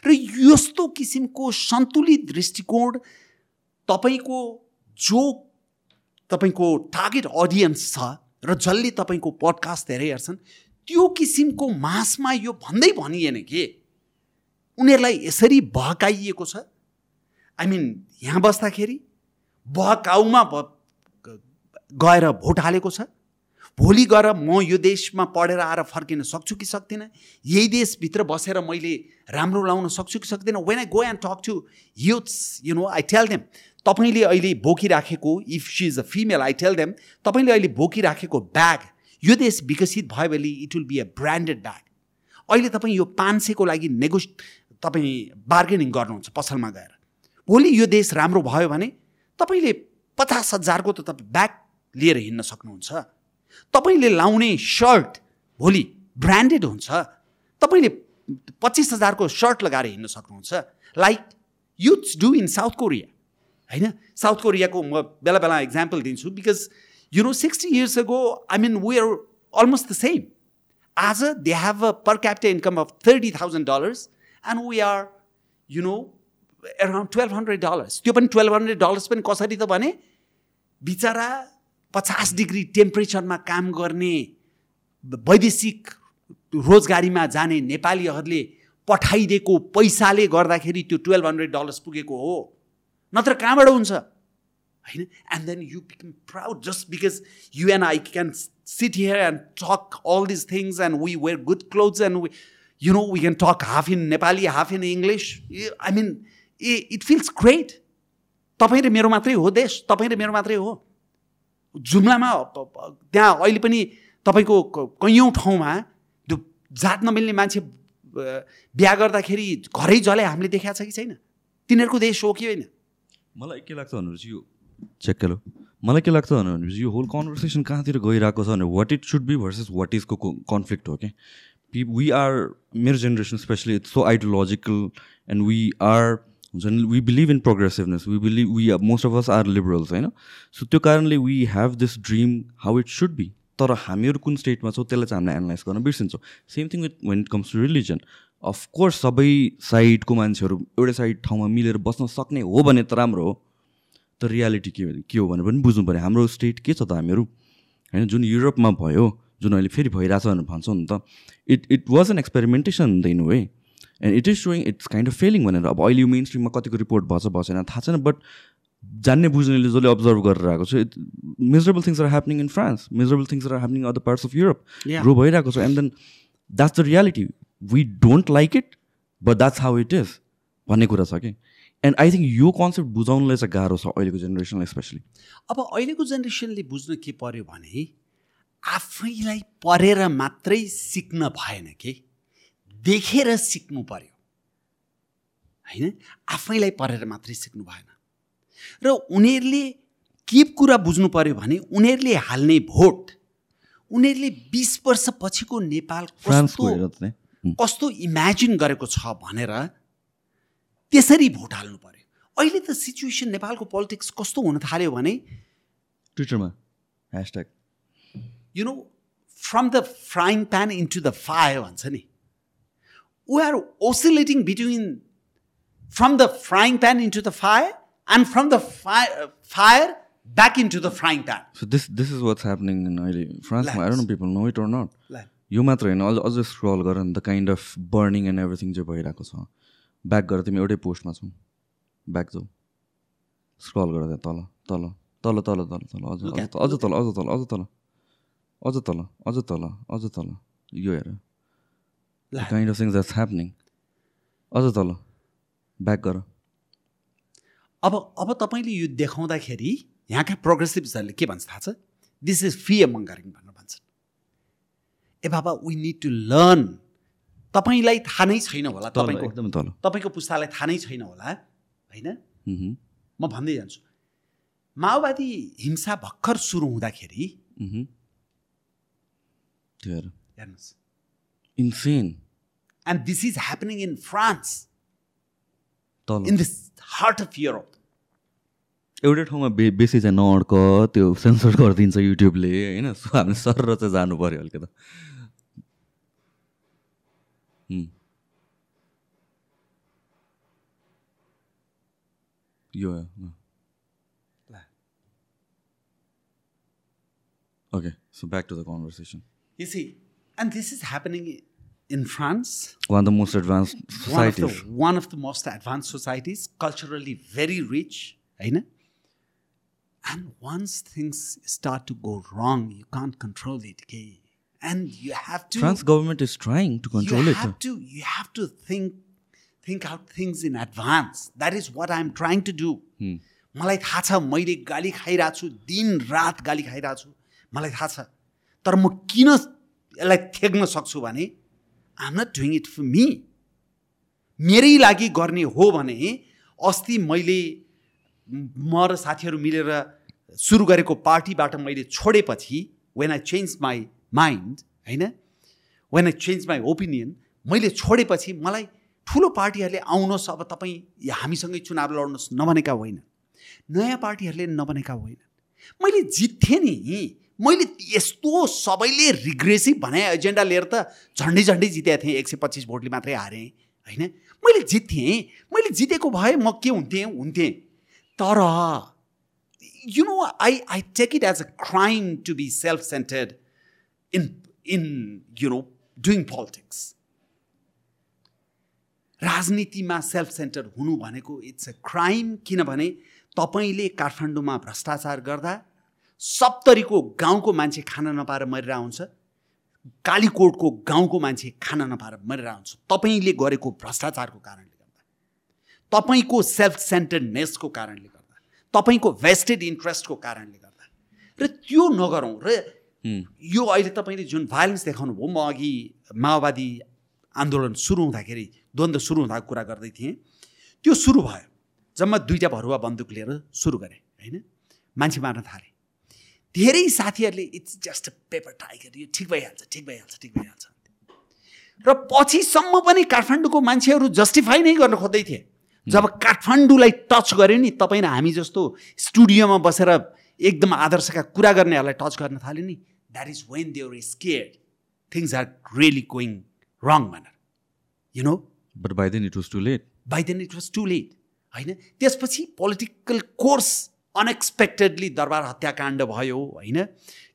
र यस्तो किसिमको सन्तुलित दृष्टिकोण तपाईँको जो तपाईँको target audience छ र जसले तपाईँको पडकास्ट धेरै हेर्छन् त्यो किसिमको मासमा यो भन्दै भनिएन के उनीहरूलाई यसरी बहकाइएको छ आई मिन यहाँ बस्दाखेरि बहकाउमा गएर भोट हालेको छ। भोलि गएर म यो देशमा पढेर आएर फर्किन सक्छु कि सक्दिनँ? यही देशभित्र बसेर मैले राम्रो लाउन सक्छु कि सक्दिनँ? When I go and talk to youths you know I tell them तपाईँले अहिले बोकिराखेको if she is a female I tell them तपाईँले अहिले बोकिराखेको ब्याग यो देश विकसित भयो भने it will be a branded bag अहिले तपाईँ यो पाँच सयको लागि नेगोस तपाईँ बार्गेनिङ गर्नुहुन्छ पसलमा गएर। भोलि यो देश राम्रो भयो भने तपाईँले पचास हजारको त तपाईँ ब्याग लिएर हिँड्न सक्नुहुन्छ। तपाईँले लाउने सर्ट भोलि ब्रान्डेड हुन्छ। तपाईँले पच्चिस हजारको सर्ट लगाएर हिँड्न सक्नुहुन्छ। Like youths do in South Korea. होइन? साउथ कोरियाको म बेला बेला इक्जाम्पल दिन्छु because you know sixty years go I mean we are almost the same आज they have a per capital income of thirty thousand dollars and we are you know around twelve hundred dollars त्यो पनि twelve hundred dollars पनि कसरी त भने बिचरा पचास degree टेम्परेचरमा काम गर्ने वैदेशिक रोजगारीमा जाने नेपालीहरूले पठाइदिएको पैसाले गर्दाखेरि त्यो टुवेल्भ हन्ड्रेड डलर्स पुगेको हो। नत्र कहाँबाट हुन्छ? होइन? And then you become proud just because you and I can sit here and talk all this things and we wear good clothes and we you know we can talk half in Nepali half in English I mean uh it feels great तपाईँ र मेरो मात्रै हो देश तपाईँ र मेरो मात्रै हो। जुम्लामा त्यहाँ अहिले पनि तपाईँको कैयौँ ठाउँमा त्यो जात नमिल्ने मान्छे बिहा गर्दाखेरि घरै जले हामीले देखाएको छ कि छैन? तिनीहरूको देश हो कि होइन?
मलाई के लाग्छ भनेपछि यो चेक हेलो मलाई के लाग्छ भनेपछि यो होल कन्भर्सेसन कहाँतिर गइरहेको छ भने what it should be versus what इजको conflict हो कि पि वी आर मेरो generation specially it's so ideological and we are हुन्छ नि we believe in progressiveness we believe we most of us are liberals होइन? सो त्यो कारणले we have this dream how it should be तर हामीहरू कुन स्टेटमा छौँ त्यसलाई चाहिँ हामीले एनालाइज गर्न बिर्सिन्छौँ। Same thing with when it comes to religion of course सबै साइडको मान्छेहरू एउटै साइड ठाउँमा मिलेर बस्न सक्ने हो भने त राम्रो हो। तर रियालिटी के के हो भनेर पनि बुझ्नु पऱ्यो हाम्रो स्टेट के छ त हामीहरू? होइन जुन युरोपमा भयो जुन अहिले फेरि भइरहेछ भनेर भन्छौँ नि त। It it was an experimentation the in way and it is showing it's kind of failing भनेर अब अहिले यो मेन स्ट्रिममा कतिको रिपोर्ट भएछ भएन थाहा छैन बट जान्ने बुझ्नेले जसले अब्जर्भ गरेर आएको छ it miserable things are happening in France miserable things are happening other parts of Europe grow भइरहेको छ. And then that's the reality we don't like it but that's how it is भन्ने कुरा छ कि? And I think यो concept बुझाउनुलाई चाहिँ गाह्रो छ अहिलेको जेनेरेसनलाई स्पेसली
अब अहिलेको जेनेरेसनले बुझ्नु के पर्यो भने आफैलाई पढेर मात्रै सिक्न भएन कि? देखेर सिक्नु पर्यो। होइन? आफैलाई पढेर मात्रै सिक्नु भएन। र उनीहरूले के कुरा बुझ्नु पर्यो भने उनीहरूले हाल्ने भोट उनीहरूले बिस वर्ष पछिको नेपाल कस्तो कस्तो इमेजिन गरेको छ भनेर त्यसरी भोट हाल्नु पर्यो। अहिले त सिचुएसन नेपालको पोलिटिक्स कस्तो हुन थाल्यो भने
ट्विटरमा hashtag.
You know from the frying pan into the fire भन्छ नि। We are oscillating between from the frying pan into the fire and from the fire back into the frying pan
so this this is what's happening अहिले फ्रान्समा I don't people know it or not यो मात्र होइन अझ अझ scroll गर the kind of burning and everything चाहिँ भइरहेको छ। ब्याक गर तिमी एउटै पोस्टमा छौ। ब्याक जाऊ। स्क्रल गर त्यहाँ तल तल तल तल तल तल अझ अझ तल अझ तल। अझ तल अझ तल अझ तल अझ तल यो हेर। Kind of things that's happening अझ तल। ब्याक गर।
अब अब तपाईँले यो देखाउँदाखेरि यहाँका प्रोग्रेसिभ्सहरूले के भन्छ थाहा छ? दिस इज फियर मङ्गारिङ भनेर भन्छन्। ए बाबा वी निड टु लर्न तपाईँलाई थाहा नै छैन होला तपाईँको
एकदम तल।
तपाईँको पुस्तालाई थाहा नै छैन होला होइन? म भन्दै जान्छु। माओवादी हिंसा भर्खर सुरु हुँदाखेरि हेर्नुहोस्।
Insane
and this is happening in France
तल
in this heart of Europe
एउटै ठाउँमा बे बेसी चाहिँ नअड्क त्यो सेन्सर गरिदिन्छ युट्युबले होइन? सो हामीले सर चाहिँ जानु पऱ्यो अलिकति यो Okay, so back to the conversation.
You see, and this is happening in France.
One of the most advanced societies.
One of the, one of the most advanced societies, culturally very rich, होइन And once things start to go wrong, you can't control it, okay? And you have to.
France government is trying to control
you
it.
Have to, you have to think think out things in advance. That is what I'm trying to do. मलाई थाहा छ मैले गाली खाइरहेको छु दिन रात गाली खाइरहेको छु मलाई थाहा छ तर म किन यसलाई थ्याक्न सक्छु भने I'm not doing it for me मेरै लागि गर्ने हो भने अस्ति मैले म र साथीहरू मिलेर सुरु गरेको पार्टीबाट मैले छोडेपछि when I change my mind होइन? When I change my opinion मैले छोडेपछि मलाई ठुलो पार्टीहरूले आउनुहोस् अब तपाईँ हामीसँगै चुनाव लड्नुहोस् नभनेका होइन। नयाँ पार्टीहरूले नबनेका होइन। मैले जित्थेँ नि। मैले यस्तो सबैले रिग्रेसिभ भने एजेन्डा लिएर त झन्डै झन्डै जितेको थिएँ एक सय पच्चिस भोटले मात्रै हारेँ होइन? मैले जित्थेँ मैले जितेको भए म के हुन्थेँ? हुन्थेँ। तर you know I I take it as a crime to be self centred in in you know doing politics राजनीतिमा सेल्फ सेन्टर हुनु भनेको इट्स अ क्राइम किनभने तपाईँले काठमाडौँमा भ्रष्टाचार गर्दा सप्तरीको गाउँको मान्छे खान नपाएर मरेर आउँछ। कालीकोटको गाउँको मान्छे खान नपाएर मरेर आउँछ। तपाईँले गरेको भ्रष्टाचारको कारणले गर्दा तपाईँको सेल्फ सेन्टर्डनेसको कारणले गर्दा तपाईँको भेस्टेड इन्ट्रेस्टको कारणले गर्दा र त्यो नगरौँ र यो अहिले तपाईँले जुन भाइलेन्स देखाउनु भयो म अघि माओवादी आन्दोलन सुरु हुँदाखेरि द्वन्द्व सुरु हुँदाको कुरा गर्दै थिएँ। त्यो सुरु भयो जम्मा दुईवटा भरुवा बन्दुक लिएर सुरु गरेँ होइन? मान्छे मार्न थालेँ। धेरै साथीहरूले it's just a paper tiger यो ठिक भइहाल्छ ठिक भइहाल्छ ठिक भइहाल्छ। र पछिसम्म पनि काठमाडौँको मान्छेहरू जस्टिफाई नै गर्न खोज्दै थिए। जब काठमाडौँलाई टच गऱ्यो नि तपाईँ र हामी जस्तो स्टुडियोमा बसेर एकदम आदर्शका कुरा गर्नेहरूलाई टच गर्न थाल्यो नि that is when there is care things are really going wrong manner you know
but by then it was too late
by then it was too late होइन? त्यसपछि पोलिटिकल कोर्स अनएक्सपेक्टेडली दरबार हत्याकाण्ड भयो होइन?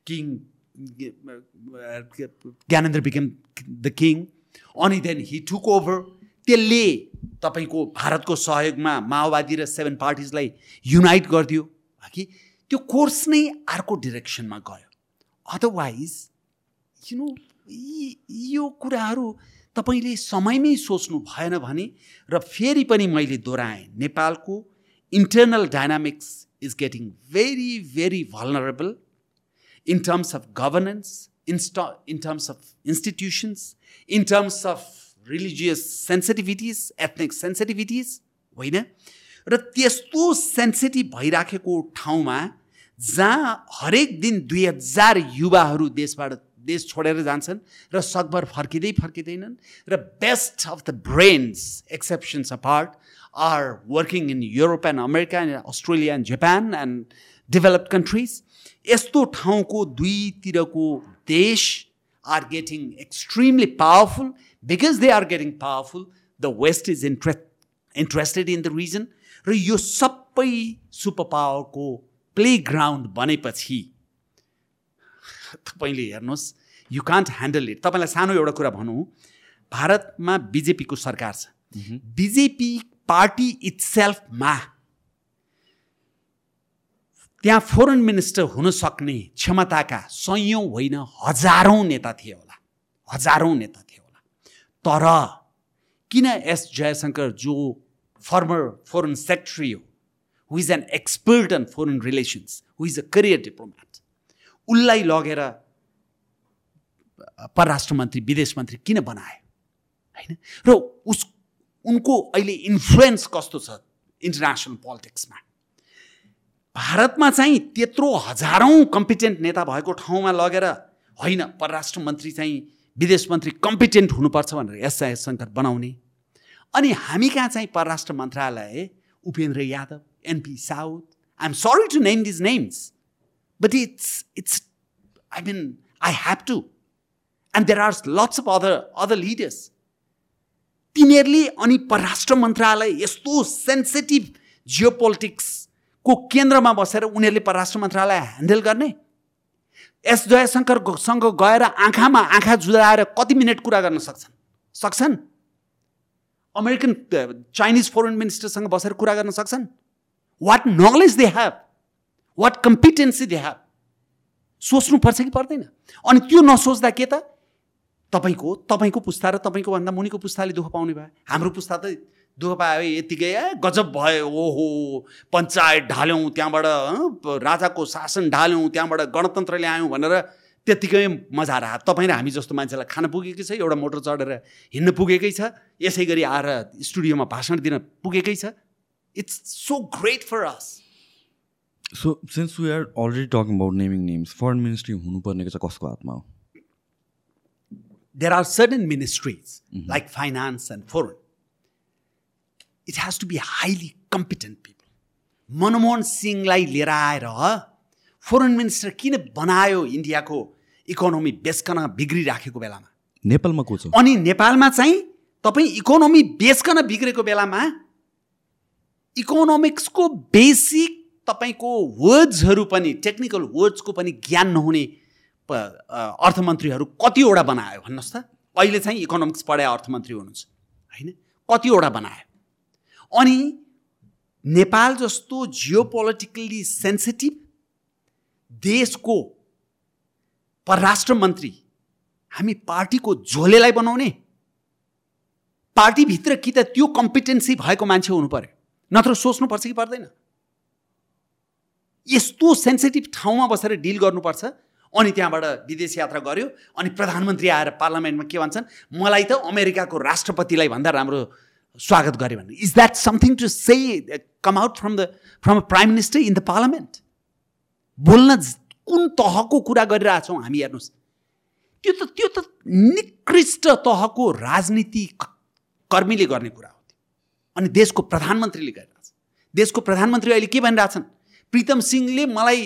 King Gyanendra became the king अनि then he took over त्यसले तपाईँको भारतको सहयोगमा माओवादी र सेभेन पार्टिजलाई युनाइट गरिदियो। कि त्यो कोर्स नै अर्को डिरेक्सनमा गयो। अदरवाइज यु नो यो कुराहरू तपाईँले समयमै सोच्नु भएन भने र फेरि पनि मैले दोहोऱ्याएँ नेपालको internal dynamics is getting very, very vulnerable in terms of governance, in, in terms of institutions, in terms of religious sensitivities, ethnic sensitivities, होइन र त्यस्तो सेन्सिटिभ भइराखेको ठाउँमा जहाँ हरेक दिन दुई हजार युवाहरू देशबाट देश छोडेर जान्छन् र सकभर फर्किँदै फर्किँदैनन् र best of the brains exceptions apart are working in Europe and America and Australia and Japan and developed countries. यस्तो ठाउँको दुईतिरको देश are getting extremely powerful because they are getting powerful the West is inter interested in the region र यो सबै super पावरको play ground बनेपछि तपाईँले हेर्नुहोस् यु कान्ट ह्यान्डल इट तपाईँलाई सानो एउटा कुरा भनौँ। भारतमा बिजेपीको सरकार छ। बिजेपी पार्टी इट्सेल्फमा त्यहाँ फोरेन मिनिस्टर हुन सक्ने क्षमताका सयौँ होइन हजारौँ नेता थिए होला। हजारौँ नेता थिए होला। तर किन एस जयशङ्कर जो फर्मर फोरेन सेक्रेटरी हो who is an expert in foreign relations who is a career diplomat उसलाई लगेर परराष्ट्र मन्त्री विदेश मन्त्री किन बनायो होइन? र उस उनको अहिले इन्फ्लुएन्स कस्तो छ इन्टरनेसनल पोलिटिक्समा भारतमा चाहिँ त्यत्रो हजारौँ कम्पिटेन्ट नेता भएको ठाउँमा लगेर होइन परराष्ट्र मन्त्री चाहिँ विदेश मन्त्री कम्पिटेन्ट हुनुपर्छ भनेर एस जयशङ्कर बनाउने। अनि हामी कहाँ चाहिँ परराष्ट्र मन्त्रालय Upendra Yadav NP south I am sorry to name these names but it's it's I mean I have to and there are lots of other other leaders तिनीहरूले अनि परराष्ट्र मन्त्रालय यस्तो सेन्सिटिभ जियो पोलिटिक्सको केन्द्रमा बसेर उनीहरूले परराष्ट्र मन्त्रालय ह्यान्डल गर्ने? एस जयशङ्करसँग गएर आँखामा आँखा जुदाएर कति मिनट कुरा गर्न सक्छन्? सक्छन्? अमेरिकन चाइनिज फोरेन मिनिस्टरसँग बसेर कुरा गर्न सक्छन्? What knowledge they have what competency they have सोच्नुपर्छ कि पर्दैन? अनि त्यो नसोच्दा के त? तपाईँको तपाईँको पुस्ता र तपाईँको भन्दा मुनिको पुस्ताले दुःख पाउने भयो हाम्रो पुस्ता त दुःख पायो यतिकै गजब भयो ओहो पञ्चायत ढाल्यौँ त्यहाँबाट राजाको शासन ढाल्यौँ त्यहाँबाट गणतन्त्र ल्यायौँ भनेर त्यत्तिकै मजा आएर तपाईँ र हामी जस्तो मान्छेलाई खान पुगेकै छ एउटा मोटर चढेर हिँड्न पुगेकै छ यसै गरी आएर स्टुडियोमा भाषण दिन पुगेकै छ। It's so great for us
so since we are already talking about naming names foreign ministry हुनुपर्नेको चाहिँ कसको हातमा हो?
There are certain ministries like finance and foreign. It has to be highly competent people. Manmohan सिंहलाई लिएर आएर foreign minister किन बनायो इन्डियाको इकोनोमी बेचकन बिग्रिराखेको बेलामा
नेपालमा को छ
अनि नेपालमा चाहिँ तपाईँ इकोनोमी बेचकन बिग्रेको बेलामा इकोनोमिक्सको बेसिक तपाईँको वर्ड्सहरू पनि टेक्निकल वर्ड्सको पनि ज्ञान नहुने अर्थमन्त्रीहरू कतिवटा बनायो भन्नुहोस् त। अहिले चाहिँ इकोनोमिक्स पढाए अर्थमन्त्री हुनुहुन्छ। होइन? कतिवटा बनायो। अनि नेपाल जस्तो जियो पोलिटिकल्ली सेन्सिटिभ देशको परराष्ट्र मन्त्री हामी पार्टीको झोलेलाई बनाउने। पार्टीभित्र कि त त्यो कम्पिटेन्सी भएको मान्छे हुनु पर्यो। नत्र सोच्नुपर्छ कि पर्दैन। यस्तो सेन्सिटिभ ठाउँमा बसेर डिल गर्नुपर्छ। अनि त्यहाँबाट विदेश यात्रा गर्यो अनि प्रधानमन्त्री आएर पार्लियामेन्टमा के भन्छन् मलाई त अमेरिकाको राष्ट्रपतिलाई भन्दा राम्रो स्वागत गरे भने is that something to say come out from the from a prime minister in the parliament बोल्न कुन तहको कुरा गरिरहेछौँ हामी हेर्नुहोस्। त्यो त त्यो त निकृष्ट तहको राजनीति कर्मीले गर्ने कुरा हो त्यो। अनि देशको प्रधानमन्त्रीले गरिरहेछ। देशको प्रधानमन्त्री अहिले के भनिरहेछन् प्रितम सिंहले मलाई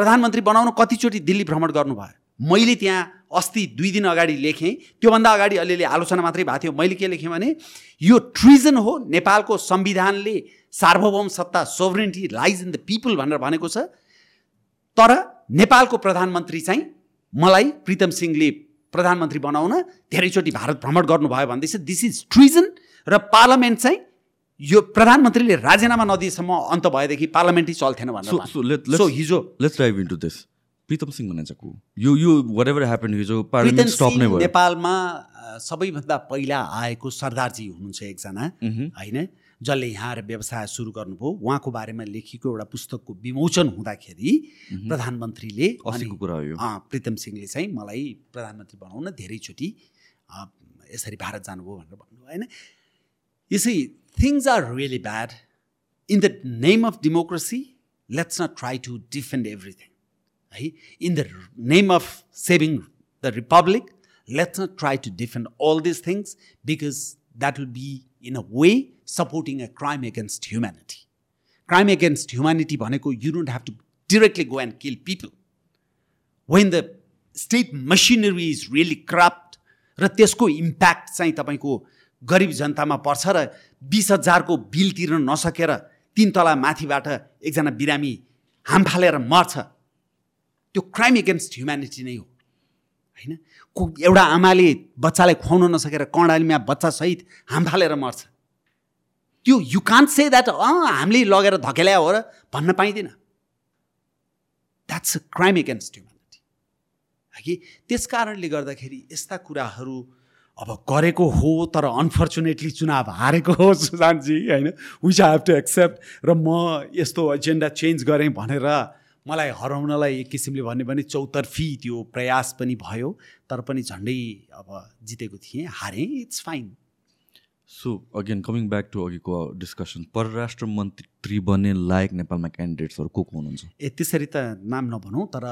प्रधानमन्त्री बनाउन कतिचोटि दिल्ली भ्रमण गर्नुभयो। मैले त्यहाँ अस्ति दुई दिन अगाडि लेखेँ। त्योभन्दा अगाडि अलिअलि आलोचना मात्रै भएको थियो। मैले के लेखेँ भने यो ट्रिजन हो। नेपालको संविधानले सार्वभौम सत्ता sovereignty lies in the people भनेर भनेको छ। तर नेपालको प्रधानमन्त्री चाहिँ मलाई प्रितम सिंहले प्रधानमन्त्री बनाउन धेरैचोटि भारत भ्रमण गर्नुभयो भन्दैछ। दिस इज ट्रिजन र पार्लियामेन्ट चाहिँ यो प्रधानमन्त्रीले राजीनामा नदिएसम्म अन्त भएदेखि पार्लियामेन्टै चल्थेन भनेर
सो
हिजो
let's into this Pritam Singh चाहिँ को? यो यो वाट एभर ह्यापन हिजो पार्लियामेन्ट स्टप नै भयो।
नेपालमा सबैभन्दा पहिला आएको सरदारजी हुनुहुन्छ एकजना। होइन? जसले यहाँ आएर व्यवसाय सुरु गर्नुभयो। उहाँको बारेमा लेखिएको एउटा पुस्तकको विमोचन हुँदाखेरि प्रधानमन्त्रीले
कुरा हो
प्रितम सिंहले चाहिँ मलाई प्रधानमन्त्री बनाउन धेरैचोटि यसरी भारत जानुभयो भनेर भन्नुभयो होइन? यसै are really bad in the name of democracy let's not try to defend everything है in the name of saving the republic let's not try to defend all this things because that will be in a way supporting a crime against humanity crime against humanity भनेको you don't have to directly go and kill people when the state machinery is really corrupt र त्यसको impact चाहिँ तपाईँको गरिब जनतामा पर्छ र बिस हजारको बिल तिर्न नसकेर तिन तला माथिबाट एकजना बिरामी हाम फालेर मर्छ। त्यो क्राइम एगेन्स्ट ह्युम्यानिटी नै हो। होइन? को एउटा आमाले बच्चालाई खुवाउन नसकेर कर्णालीमा बच्चासहित हाम फालेर मर्छ। त्यो यु कान्ट से द्याट अँ हामीले लगेर धकेल्या हो र भन्न पाइँदैन। That's a crime against humanity कि त्यस कारणले गर्दाखेरि यस्ता कुराहरू अब गरेको हो तर अनफर्चुनेटली चुनाव हारेको हो सुशान्तजी होइन? Which I have to accept र म यस्तो एजेन्डा चेन्ज गरेँ भनेर मलाई हराउनलाई एक किसिमले भन्यो भने चौतर्फी त्यो प्रयास पनि भयो तर पनि झन्डै अब जितेको थिएँ हारेँ it's fine
so again coming back to अघिको डिस्कसन परराष्ट्र मन्त्री बन्ने लायक नेपालमा क्यान्डिडेट्सहरू को को हुनुहुन्छ?
ए त्यसरी त नाम नभनौँ तर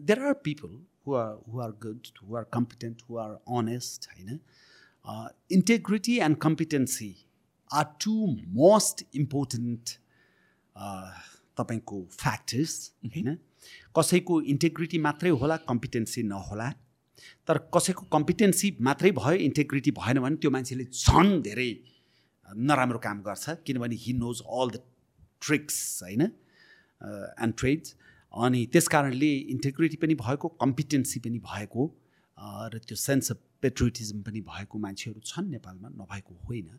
there are people who are who are good who are competent who are honest होइन integrity and competency are two most important तपाईँको फ्याक्टर्स होइन कसैको इन्टेग्रिटी मात्रै होला कम्पिटेन्सी नहोला। तर कसैको कम्पिटेन्सी मात्रै भयो इन्टेग्रिटी भएन भने त्यो मान्छेले झन् धेरै नराम्रो काम गर्छ। किनभने he knows all the tricks होइन एन्ड ट्रेड्स अनि त्यस कारणले इन्टेग्रिटी पनि भएको कम्पिटेन्सी पनि भएको र त्यो सेन्स अफ पेट्रोटिजम पनि भएको मान्छेहरू छन् नेपालमा नभएको होइन।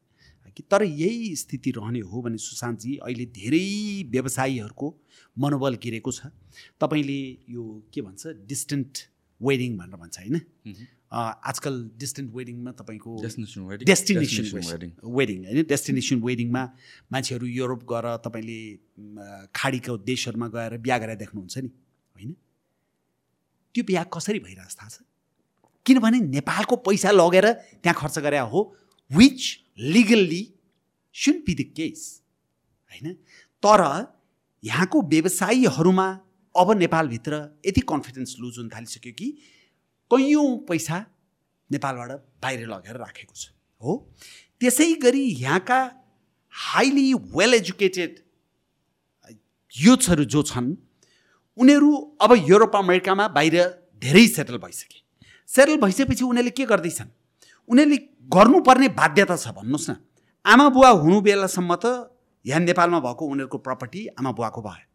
कि तर यही स्थिति रहने हो भने सुशान्तजी अहिले धेरै व्यवसायीहरूको मनोबल गिरेको छ। तपाईँले यो के भन्छ डिस्टेन्ट वेडिङ भनेर भन्छ होइन? आजकल डिस्टेन्ट वेडिङमा तपाईँको? डेस्टिनेसन. वेडिङ होइन डेस्टिनेसन वेडिङमा मान्छेहरू युरोप गएर तपाईँले खाडीको देशहरूमा गएर बिहा गरेर देख्नुहुन्छ नि होइन त्यो बिहा कसरी भइरहेको थाहा छ किनभने नेपालको पैसा लगेर त्यहाँ खर्च गरे हो which legally soon be the case होइन तर यहाँको व्यवसायीहरूमा अब नेपालभित्र यति कन्फिडेन्स लुज हुन थालिसक्यो कि कैयौँ पैसा नेपालबाट बाहिर लगेर राखेको छ हो? त्यसै गरी यहाँका हाइली वेल एजुकेटेड युथ्सहरू जो छन् उनीहरू अब युरोप अमेरिकामा बाहिर धेरै सेटल भइसके। सेटल भइसकेपछि उनीहरूले के गर्दैछन्? उनीहरूले गर्नुपर्ने बाध्यता छ भन्नुहोस् न। आमा बुवा हुनु बेलासम्म त यहाँ नेपालमा भएको उनीहरूको प्रपर्टी आमा बुवाको भयो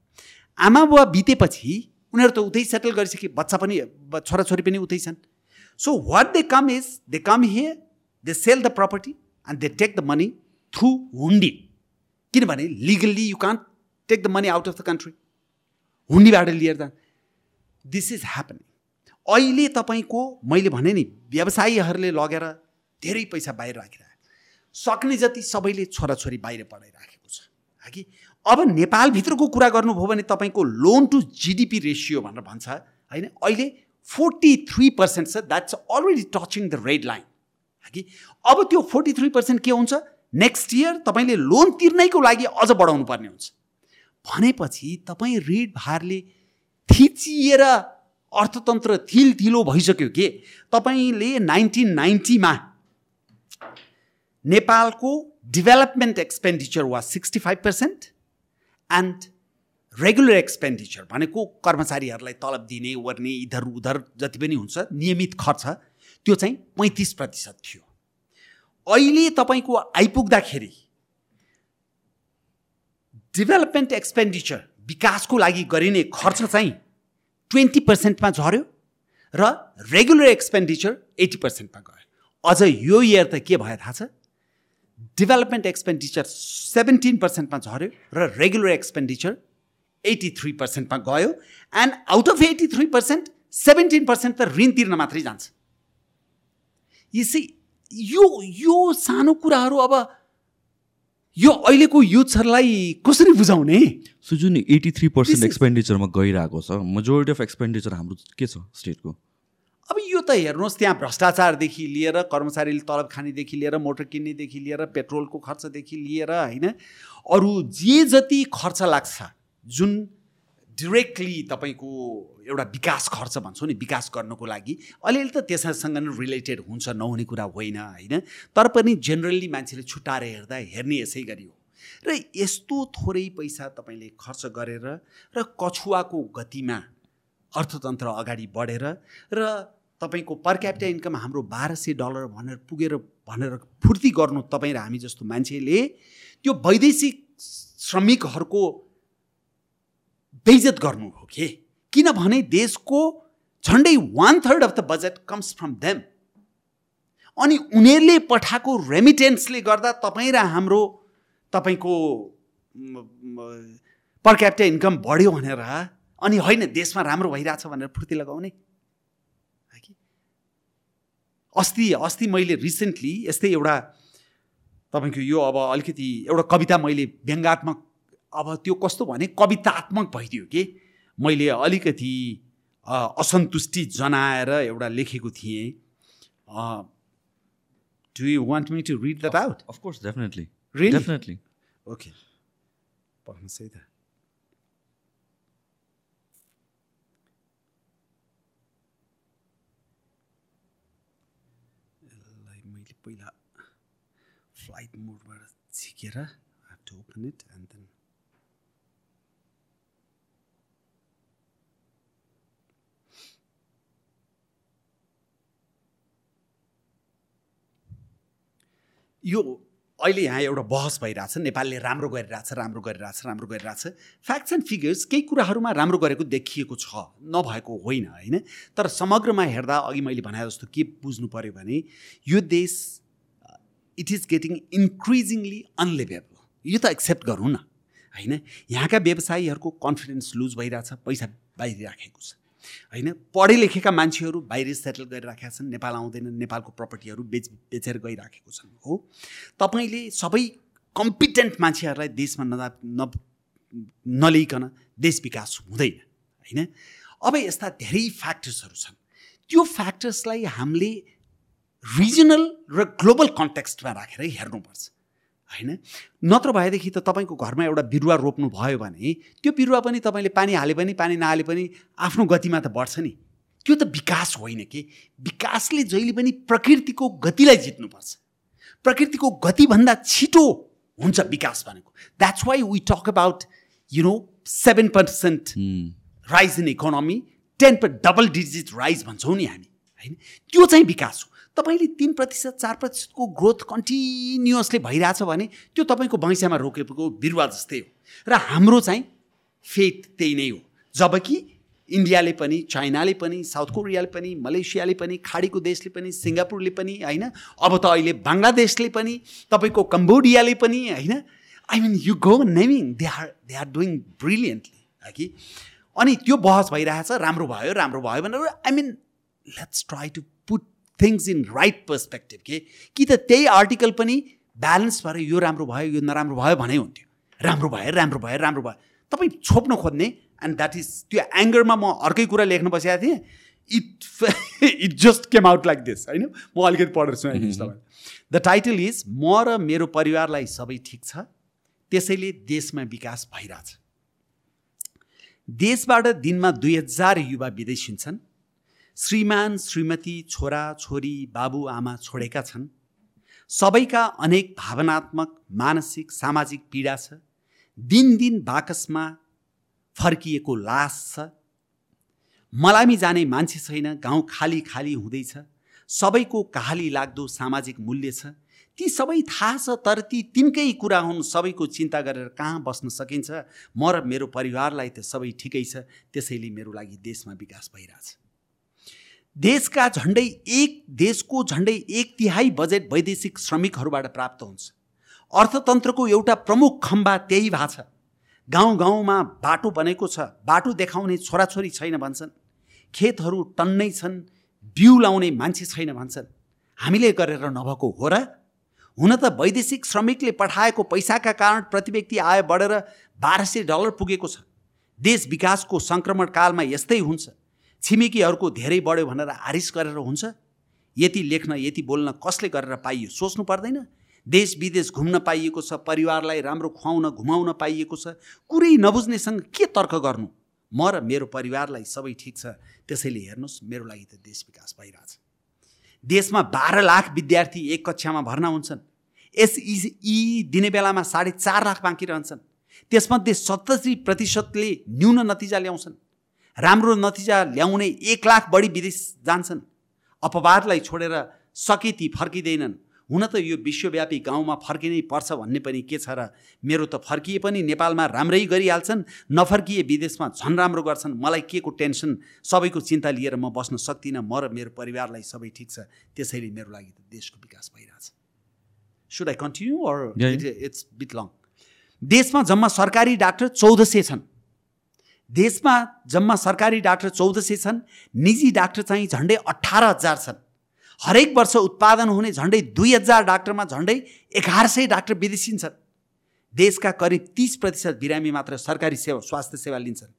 आमा बुवा बितेपछि उनीहरू त उतै सेटल गरिसके बच्चा पनि छोराछोरी पनि उतै छन्। So what they come is they come here they sell the property and they take the money through hundi किनभने legally you can't take the money out of the country हुन्डीबाट लिएर त दिस इज ह्यापनिङ अहिले तपाईँको मैले भने नि व्यवसायीहरूले लगेर धेरै पैसा बाहिर राखिरहेको सक्ने जति सबैले छोराछोरी बाहिर पढाइराखेको छ। है कि अब नेपालभित्रको कुरा गर्नुभयो भने तपाईँको लोन टु जिडिपी रेसियो भनेर भन्छ होइन? अहिले फोर्टी थ्री पर्सेन्ट छ that's already touching the red line कि अब त्यो फोर्टी थ्री पर्सेन्ट के हुन्छ? नेक्स्ट इयर तपाईँले लोन तिर्नैको लागि अझ बढाउनु पर्ने हुन्छ। भनेपछि तपाईँ ऋण भारले थिचिएर अर्थतन्त्र थिल थिलो भइसक्यो के? तपाईँले नाइन्टिन नाइन्टीमा नेपालको डेभलपमेन्ट एक्सपेन्डिचर वा sixty five percent and regular expenditure भनेको कर्मचारीहरूलाई तलब दिने वर्ने इधर उधर जति पनि हुन्छ नियमित खर्च त्यो चाहिँ पैँतिस प्रतिशत थियो। अहिले तपाईँको आइपुग्दाखेरि डेभलपमेन्ट एक्सपेन्डिचर विकासको लागि गरिने खर्च चाहिँ ट्वेन्टी पर्सेन्टमा झऱ्यो र रेगुलर एक्सपेन्डिचर एट्टी पर्सेन्टमा गयो। अझ यो इयर त के भयो थाहा छ? डेभलपमेन्ट एक्सपेन्डिचर सेभेन्टिन पर्सेन्टमा झऱ्यो र रेगुलर एक्सपेन्डिचर एट्टी थ्री पर्सेन्टमा गयो and out of eighty three percent seventeen percent त ऋण तिर्न मात्रै जान्छ। यसै यो यो सानो कुराहरू अब यो अहिलेको युथहरूलाई कसरी बुझाउने?
सो जुन एटी थ्री पर्सेन्ट एक्सपेन्डिचरमा गइरहेको छ। मेजोरिटी अफ एक्सपेन्डिचर हाम्रो के छ? स्टेटको
यो त हेर्नुहोस् त्यहाँ भ्रष्टाचारदेखि लिएर कर्मचारीले तलब खानेदेखि लिएर मोटर किन्नेदेखि लिएर पेट्रोलको खर्चदेखि लिएर होइन अरू जे जति खर्च लाग्छ जुन डिरेक्टली तपाईँको एउटा विकास खर्च भन्छौँ नि विकास गर्नको लागि अलिअलि त त्यससँग नै रिलेटेड हुन्छ नहुने कुरा होइन होइन? तर पनि जेनरली मान्छेले छुट्टाएर हेर्दा हेर्ने यसै गरी हो। र यस्तो थोरै पैसा तपाईँले खर्च गरेर र कछुवाको गतिमा अर्थतन्त्र अगाडि बढेर र तपाईँको पर क्यापिटल इन्कम हाम्रो बाह्र सय डलर भनेर पुगेर भनेर फुर्ती गर्नु तपाईँ र हामी जस्तो मान्छेले त्यो वैदेशिक श्रमिकहरूको बेइजत गर्नु हो कि? किनभने देशको झन्डै one third of the budget comes from them अनि उनीहरूले पठाएको रेमिटेन्सले गर्दा तपाईँ र हाम्रो तपाईँको पर क्यापिटल इन्कम बढ्यो भनेर अनि होइन देशमा राम्रो भइरहेछ भनेर फुर्ती लगाउने अस्ति अस्ति मैले रिसेन्टली यस्तै एउटा तपाईँको यो अब अलिकति एउटा कविता मैले व्यङ्गात्मक अब त्यो कस्तो भने कवितात्मक भइदियो कि? मैले अलिकति असन्तुष्टि जनाएर एउटा लेखेको थिएँ। Do you want me to read that out
of course
definitely definitely okay पढ्नुहोस् है त यसलाई मैले पहिला फ्लाइट मोडबाट झिकेर have to open it and then यो अहिले यहाँ एउटा बहस भइरहेछ नेपालले राम्रो गरिरहेछ राम्रो गरिरहेछ राम्रो गरिरहेछ। फ्याक्ट्स एन्ड फिगर्स केही कुराहरूमा राम्रो गरेको देखिएको छ नभएको होइन होइन? तर समग्रमा हेर्दा अघि मैले भने जस्तो के बुझ्नु पऱ्यो भने यो देश it is getting increasingly unlivable यो त एक्सेप्ट गरौँ न होइन? यहाँका व्यवसायीहरूको कन्फिडेन्स लुज भइरहेछ पैसा बाहिर राखेको छ। होइन? पढे लेखेका मान्छेहरू बाहिर सेटल गरिराखेका छन् नेपाल आउँदैन नेपालको प्रपर्टीहरू बेच बेचेर गइराखेको छन् हो? तपाईँले सबै कम्पिटेन्ट मान्छेहरूलाई देशमा नदा न नलिकन देश विकास हुँदैन होइन? अब यस्ता धेरै फ्याक्टर्सहरू छन्। त्यो फ्याक्टर्सलाई हामीले रिजनल र ग्लोबल कन्टेक्स्टमा राखेर हेर्नुपर्छ। होइन? नत्र भएदेखि त तपाईँको घरमा एउटा बिरुवा रोप्नु भयो भने त्यो बिरुवा पनि तपाईँले पानी हाले पनि पानी नहाले पनि आफ्नो गतिमा त बढ्छ नि। त्यो त विकास होइन कि? विकासले जहिले पनि प्रकृतिको गतिलाई जित्नुपर्छ। प्रकृतिको गतिभन्दा छिटो हुन्छ विकास भनेको। That's why we talk about you know seven percent rise in economy ten per double digit rise भन्छौँ नि हामी होइन? त्यो चाहिँ विकास हो। तपाईँले तिन प्रतिशत चार प्रतिशतको ग्रोथ कन्टिन्युसली भइरहेछ भने त्यो तपाईँको बगैँचामा रोकेको बिरुवा जस्तै हो। र हाम्रो चाहिँ फेथ त्यही नै हो। जबकि इन्डियाले पनि चाइनाले पनि साउथ कोरियाले पनि मलेसियाले पनि खाडीको देशले पनि सिङ्गापुरले पनि होइन अब त अहिले बङ्गलादेशले पनि तपाईँको कम्बोडियाले पनि होइन I mean you go naming they are they are doing brilliantly कि? अनि त्यो बहस भइरहेछ राम्रो भयो राम्रो भयो भनेर I mean let's try to put things in right perspective के कि त त्यही आर्टिकल पनि ब्यालेन्स भएर यो राम्रो भयो यो नराम्रो भयो भने हुन्थ्यो। राम्रो भयो राम्रो भयो राम्रो भयो। तपाईँ छोप्न खोज्ने एन्ड द्याट इज त्यो एङ्गरमा म अर्कै कुरा लेख्न बसेको थिएँ। It it just came out like this होइन? म अलिकति सुनाइदिन्छु तपाईँ द टाइटल इज म र मेरो परिवारलाई सबै ठिक छ त्यसैले देशमा विकास भइरहेछ। देशबाट दिनमा दुई हजार युवा विदेश हुन्छन्। श्रीमान श्रीमती छोरा छोरी बाबु आमा छोडेका छन्। सबैका अनेक भावनात्मक मानसिक सामाजिक पीडा छ। दिन बाकसमा फर्किएको लास छ। मलामी जाने मान्छे छैन गाउँ खाली खाली हुँदैछ सबैको कहाली लाग्दो सामाजिक मूल्य छ। ती सबै थाहा छ तर ती तिनकै कुरा हुन्। सबैको चिन्ता गरेर कहाँ बस्न सकिन्छ? म र मेरो परिवारलाई त सबै ठिकै छ। त्यसैले मेरो लागि देशमा विकास भइरहेछ। देशका झन्डै एक देशको झन्डै एक तिहाई बजेट वैदेशिक श्रमिकहरूबाट प्राप्त हुन्छ। अर्थतन्त्रको एउटा प्रमुख खम्बा त्यही छ। गाउँ गाउँमा बाटो बनेको छ। बाटो देखाउने छोराछोरी छैन भन्छन्। खेतहरू टन्नै छन्। बिउ लाउने मान्छे छैन भन्छन्। हामीले गरेर नभएको हो र? हुन त वैदेशिक श्रमिकले पठाएको पैसाका कारण प्रति व्यक्ति आय बढेर बाह्र सय डलर पुगेको छ। देश विकासको सङ्क्रमण कालमा यस्तै हुन्छ। छिमेकीहरूको धेरै बढ्यो भनेर आरिस गरेर हुन्छ? यति लेख्न यति बोल्न कसले गरेर पाइयो? सोच्नु पर्दैन। देश विदेश घुम्न पाइएको छ परिवारलाई राम्रो खुवाउन घुमाउन पाइएको छ। कुरै नबुझ्नेसँग के तर्क गर्नु? म र मेरो परिवारलाई सबै ठिक छ। त्यसैले हेर्नुहोस् मेरो लागि त देश विकास भइरहेछ। देशमा बाह्र लाख विद्यार्थी एक कक्षामा भर्ना हुन्छन्। एसई दिने बेलामा साढे चार लाख बाँकी रहन्छन्। त्यसमध्ये सत्तरी प्रतिशतले न्यून नतिजा ल्याउँछन्। राम्रो नतिजा ल्याउने एक लाख बढी विदेश जान्छन्। अपवादलाई छोडेर सके ती फर्किँदैनन्। हुन त यो विश्वव्यापी गाउँमा फर्किनै पर्छ भन्ने पनि के छ र मेरो त फर्किए पनि नेपालमा राम्रै गरिहाल्छन् नफर्किए विदेशमा झन् राम्रो गर्छन्। मलाई के को टेन्सन? सबैको चिन्ता लिएर म बस्न सक्दिनँ। म र मेरो परिवारलाई सबै ठिक छ। त्यसैले मेरो लागि त देशको विकास भइरहेछ। Should I continue or it's bit long देशमा जम्मा सरकारी डाक्टर चौध सय छन्। देशमा जम्मा सरकारी डाक्टर चौध सय छन् निजी डाक्टर चाहिँ झन्डै अठार हजार छन्। हरेक वर्ष उत्पादन हुने झन्डै दुई हजार डाक्टरमा झन्डै एघार सय डाक्टर विदेशिन्छन् देशका करिब तिस प्रतिशत बिरामी मात्र सरकारी सेवा स्वास्थ्य सेवा लिन्छन्।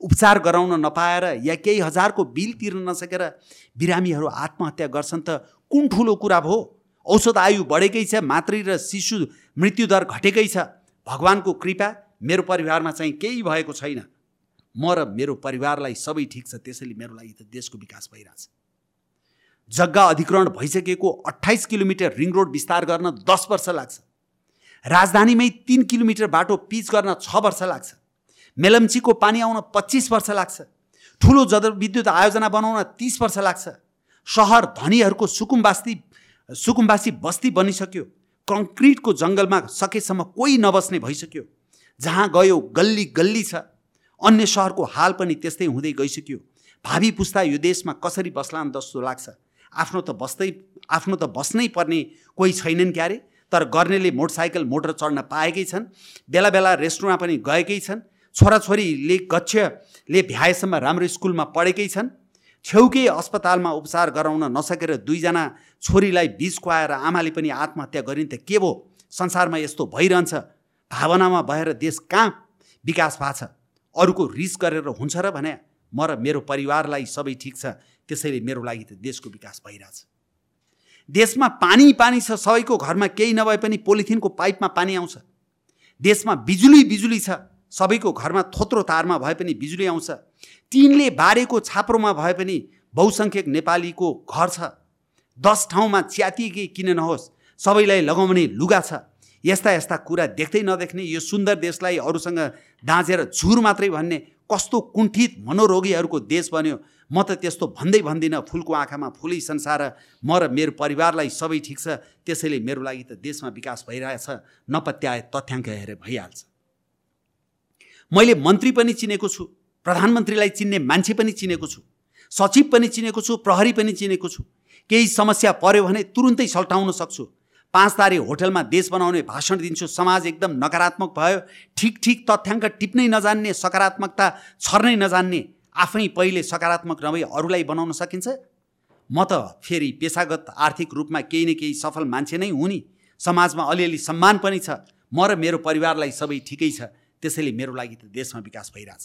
उपचार गराउन नपाएर या केही हजारको बिल तिर्न नसकेर बिरामीहरू आत्महत्या गर्छन् त कुन ठुलो कुरा भयो औषध आयु बढेकै छ मातृ र शिशु मृत्युदर घटेकै छ। भगवान्को कृपा मेरो परिवारमा चाहिँ केही भएको छैन। म र मेरो परिवारलाई सबै ठिक छ त्यसैले मेरो लागि त देशको विकास भइरहेछ। जग्गा अधिग्रहण भइसकेको अठाइस किलोमिटर रिङ रोड विस्तार गर्न दस वर्ष लाग्छ। राजधानीमै तिन किलोमिटर बाटो पिच गर्न छ वर्ष लाग्छ। मेलम्चीको पानी आउन पच्चिस वर्ष लाग्छ। ठुलो जलविद्युत आयोजना बनाउन तिस वर्ष लाग्छ। सहर धनीहरूको सुकुम्बास्ती सुकुम्बासी बस्ती बनिसक्यो। कङ्क्रिटको जङ्गलमा सकेसम्म कोही नबस्ने भइसक्यो। जहाँ गयो गल्ली गल्ली छ। अन्य सहरको हाल पनि त्यस्तै हुँदै गइसक्यो। भावी पुस्ता यो देशमा कसरी बस्लान् जस्तो लाग्छ। आफ्नो त बस्दै आफ्नो त बस्नै पर्ने कोही छैनन् क्यारे तर गर्नेले मोटरसाइकल मोटर चढ्न पाएकै छन् बेला बेला रेस्टुरेन्टमा पनि गएकै छन् छोराछोरीले कक्षले भ्याएसम्म राम्रो स्कुलमा पढेकै छन्। छेउकै अस्पतालमा उपचार गराउन नसकेर दुईजना छोरीलाई बिच खुवाएर आमाले पनि आत्महत्या गरिन् त के भयो? संसारमा यस्तो भइरहन्छ। भावनामा भएर देश कहाँ विकास भएको छ अरूको रिस गरेर हुन्छ र भने म र मेरो परिवारलाई सबै ठिक छ त्यसैले मेरो लागि त देशको विकास भइरहेछ। देशमा पानी पानी छ सबैको घरमा केही नभए पनि पोलिथिनको पाइपमा पानी आउँछ। देशमा बिजुली बिजुली छ सबैको घरमा थोत्रो तारमा भए पनि बिजुली आउँछ। टिनले बारेको छाप्रोमा भए पनि बहुसङ्ख्यक नेपालीको घर छ। दस ठाउँमा च्यातिएकी किन नहोस् सबैलाई लगाउने लुगा छ। यस्ता यस्ता कुरा देख्दै नदेख्ने यो सुन्दर देशलाई अरूसँग दाँजेर झुर मात्रै भन्ने कस्तो कुण्ठित मनोरोगीहरूको देश बन्यो। म त त्यस्तो भन्दै भन्दिनँ फुलको आँखामा फुलै संसार म र मेरो परिवारलाई सबै ठिक छ त्यसैले मेरो लागि त देशमा विकास भइरहेछ नपत्याए तथ्याङ्क हेरेर भइहाल्छ। मैले मन्त्री पनि चिनेको छु प्रधानमन्त्रीलाई चिन्ने मान्छे पनि चिनेको छु सचिव पनि चिनेको छु प्रहरी पनि चिनेको छु। केही समस्या पर्यो भने तुरुन्तै सल्टाउन सक्छु। पाँच तारे होटलमा देश बनाउने भाषण दिन्छु। समाज एकदम नकारात्मक भयो। ठिक ठिक तथ्याङ्क टिप्नै नजान्ने सकारात्मकता छर्नै नजान्ने आफै पहिले सकारात्मक नभई अरूलाई बनाउन सकिन्छ? म त फेरि पेसागत आर्थिक रूपमा केही न केही सफल मान्छे नै हुँ नि समाजमा अलिअलि सम्मान पनि छ। म र मेरो परिवारलाई सबै ठिकै छ। त्यसैले मेरो लागि त देशमा विकास भइरहेछ।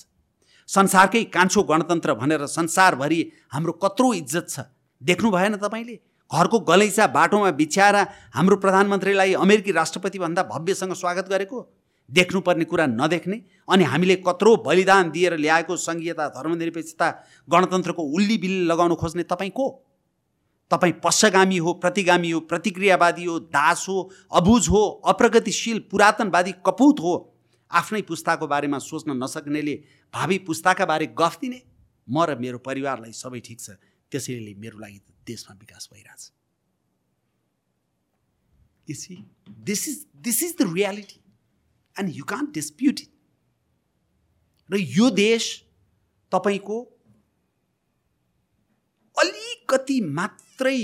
संसारकै कान्छो गणतन्त्र भनेर संसारभरि हाम्रो कत्रो इज्जत छ। देख्नु भएन तपाईँले? घरको गलैँचा बाटोमा बिछ्याएर हाम्रो प्रधानमन्त्रीलाई अमेरिकी राष्ट्रपतिभन्दा भव्यसँग स्वागत गरेको? देख्नुपर्ने कुरा नदेख्ने? अनि हामीले कत्रो बलिदान दिएर ल्याएको सङ्घीयता धर्मनिरपेक्षता गणतन्त्रको उल्ली बिल्ली लगाउन खोज्ने तपाईँ को? तपाईँ पश्चगामी हो प्रतिगामी हो प्रतिक्रियावादी हो दास हो अबुझ हो अप्रगतिशील पुरातनवादी कपुत हो? आफ्नै पुस्ताको बारेमा सोच्न नसक्नेले भावी पुस्ताका बारे गफ दिने म र मेरो परिवारलाई सबै ठिक छ त्यसैले मेरो लागि देशमा विकास भइरहेछ। This is this is the reality and you can dispute it र यो देश तपाईँको अलिकति मात्रै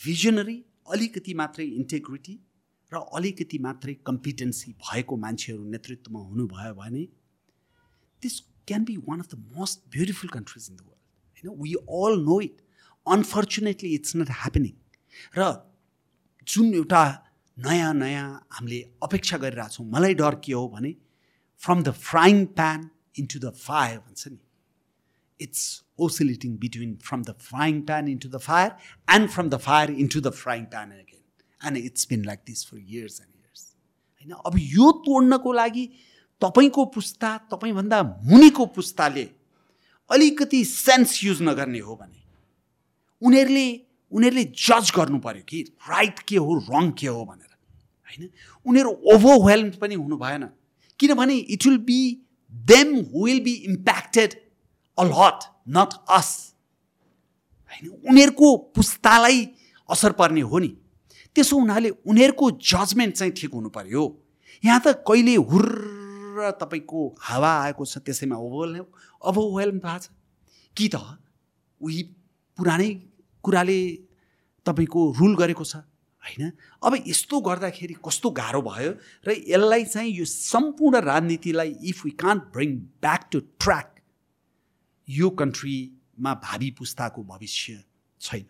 भिजनरी अलिकति मात्रै इन्टेग्रिटी र अलिकति मात्रै कम्पिटेन्सी भएको मान्छेहरू नेतृत्वमा हुनुभयो भने this can be one of the most beautiful countries in the world होइन we all know it unfortunately it's not happening र जुन एउटा नयाँ नयाँ हामीले अपेक्षा गरिरहेछौँ मलाई डर के हो भने from the frying pan into the fire भन्छ नि। It's oscillating between from the frying pan into the fire and from the fire into the frying pan again and it's been like this for years and years होइन? अब यो तोड्नको लागि तपाईँको पुस्ता तपाईँभन्दा मुनिको पुस्ताले अलिकति सेन्स युज नगर्ने हो भने उनीहरूले उनीहरूले जज गर्नु पऱ्यो कि राइट के हो रङ के हो भनेर होइन? उनीहरू ओभरवेल्म पनि हुनु भएन। किनभने it will be them will be impacted अलहट not us होइन? उनीहरूको पुस्तालाई असर पर्ने हो नि। त्यसो हुनाले उनीहरूको जजमेन्ट चाहिँ ठिक हुनु पऱ्यो यहाँ त कहिले हुर्र तपाईँको हावा आएको छ त्यसैमा ओभर ओभरवेल्म भएको छ। कि त? उही पुरानै कुराले तपाईँको रुल गरेको छ होइन? अब यस्तो गर्दाखेरि कस्तो गाह्रो भयो र यसलाई चाहिँ यो सम्पूर्ण राजनीतिलाई if we can't bring back to track यो कन्ट्रीमा भावी पुस्ताको भविष्य छैन।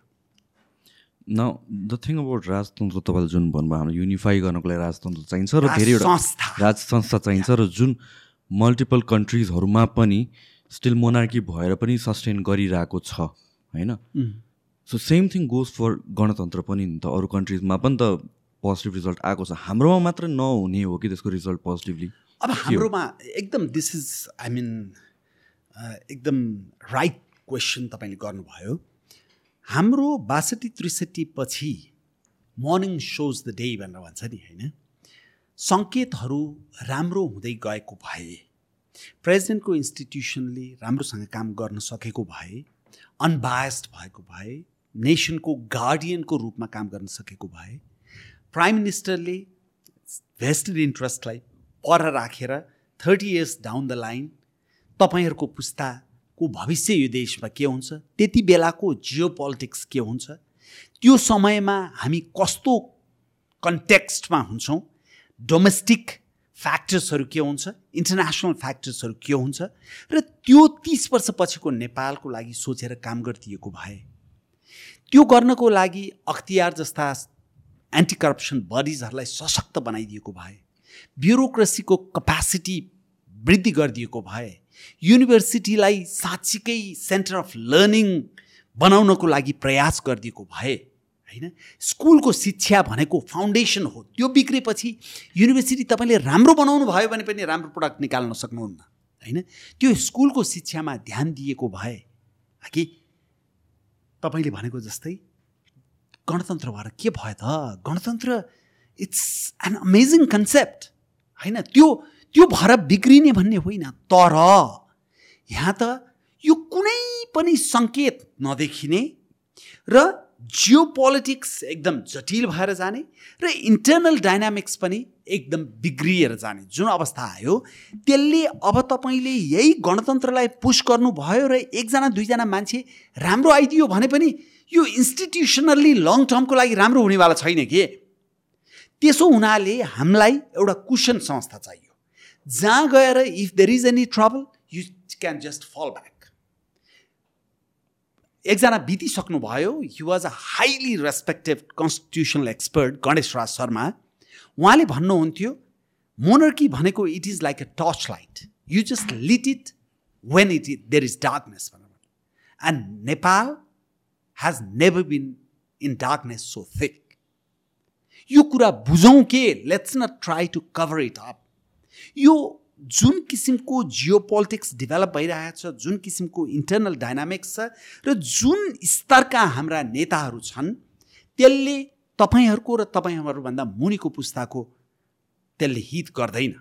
न द थिङ अबाउट राजतन्त्र तपाईँले जुन भन्नुभयो हाम्रो युनिफाई गर्नको लागि राजतन्त्र चाहिन्छ र धेरैवटा राज संस्था चाहिन्छ र जुन मल्टिपल कन्ट्रिजहरूमा पनि स्टिल मोनार्की भएर पनि सस्टेन गरिरहेको छ। होइन? So same thing goes for गणतन्त्र पनि नि त अरू कन्ट्रिजमा पनि त पोजिटिभ रिजल्ट आएको छ। हाम्रोमा मात्र नहुने हो कि त्यसको रिजल्ट पोजिटिभली
अब हाम्रोमा एकदम दिस इज आई मिन एकदम राइट क्वेसन तपाईँले गर्नुभयो। हाम्रो बासठी त्रिसठी पछि मर्निङ सोज द डे भनेर भन्छ नि होइन? सङ्केतहरू राम्रो हुँदै गएको भए प्रेसिडेन्टको इन्स्टिट्युसनले राम्रोसँग काम गर्न सकेको भए अनबायस्ड भएको भए नेसनको गार्डियनको रूपमा काम गर्न सकेको भए प्राइम मिनिस्टरले भेस्टेड इन्ट्रेस्टलाई पर राखेर thirty years down the line तपाईँहरूको पुस्ता को भविष्य यो देशमा के हुन्छ त्यति बेलाको जियो पोलिटिक्स के हुन्छ त्यो समयमा हामी कस्तो कन्टेक्स्टमा हुन्छौँ डोमेस्टिक फ्याक्टर्सहरू के हुन्छ? इन्टरनेसनल फ्याक्टर्सहरू के हुन्छ? र त्यो तिस वर्षपछिको नेपालको लागि सोचेर काम गरिदिएको भए। त्यो गर्नको लागि अख्तियार जस्ता एन्टी करप्सन बडिजहरूलाई सशक्त बनाइदिएको भए। ब्युरोक्रेसीको कपेसिटी वृद्धि गरिदिएको भए। युनिभर्सिटीलाई साँच्चीकै सेन्टर अफ लर्निङ बनाउनको लागि प्रयास गरिदिएको भए। होइन? स्कुलको शिक्षा भनेको फाउन्डेसन हो। त्यो बिग्रेपछि युनिभर्सिटी तपाईँले राम्रो बनाउनु भयो भने पनि राम्रो प्रडक्ट निकाल्न सक्नुहुन्न होइन? त्यो स्कुलको शिक्षामा ध्यान दिएको भए कि तपाईँले भनेको जस्तै गणतन्त्र भएर के भयो त? गणतन्त्र इट्स एन अमेजिङ कन्सेप्ट होइन? त्यो त्यो भएर बिग्रिने भन्ने होइन। तर यहाँ त यो कुनै पनि सङ्केत नदेखिने र जियो पोलिटिक्स एकदम जटिल भएर जाने र इन्टरनल डाइनामिक्स पनि एकदम बिग्रिएर जाने। जुन अवस्था आयो त्यसले अब तपाईँले यही गणतन्त्रलाई पुस गर्नुभयो र एकजना दुईजना मान्छे राम्रो आइदियो भने पनि यो इन्स्टिट्युसनल्ली लङ टर्मको लागि राम्रो हुनेवाला छैन के? त्यसो हुनाले हामीलाई एउटा कुसन संस्था चाहियो। जहाँ गएर if there is any trouble you can just fall back एकजना बितिसक्नुभयो। He was a highly respected constitutional expert Ganesh Raj Sharma. उहाँले भन्नुहुन्थ्यो मोनर्की भनेको it is like a torch light you just lit it when it is there is darkness and Nepal has never been in darkness so thick यो कुरा बुझौँ के? Let's not try to cover it up यो जुन किसिमको Jio politics develop भइरहेको छ जुन किसिमको इन्टरनल डाइनामिक्स छ र जुन स्तरका हाम्रा नेताहरू छन् त्यसले तपाईँहरूको र तपाईँहरूभन्दा मुनिको पुस्ताको त्यसले हित गर्दैन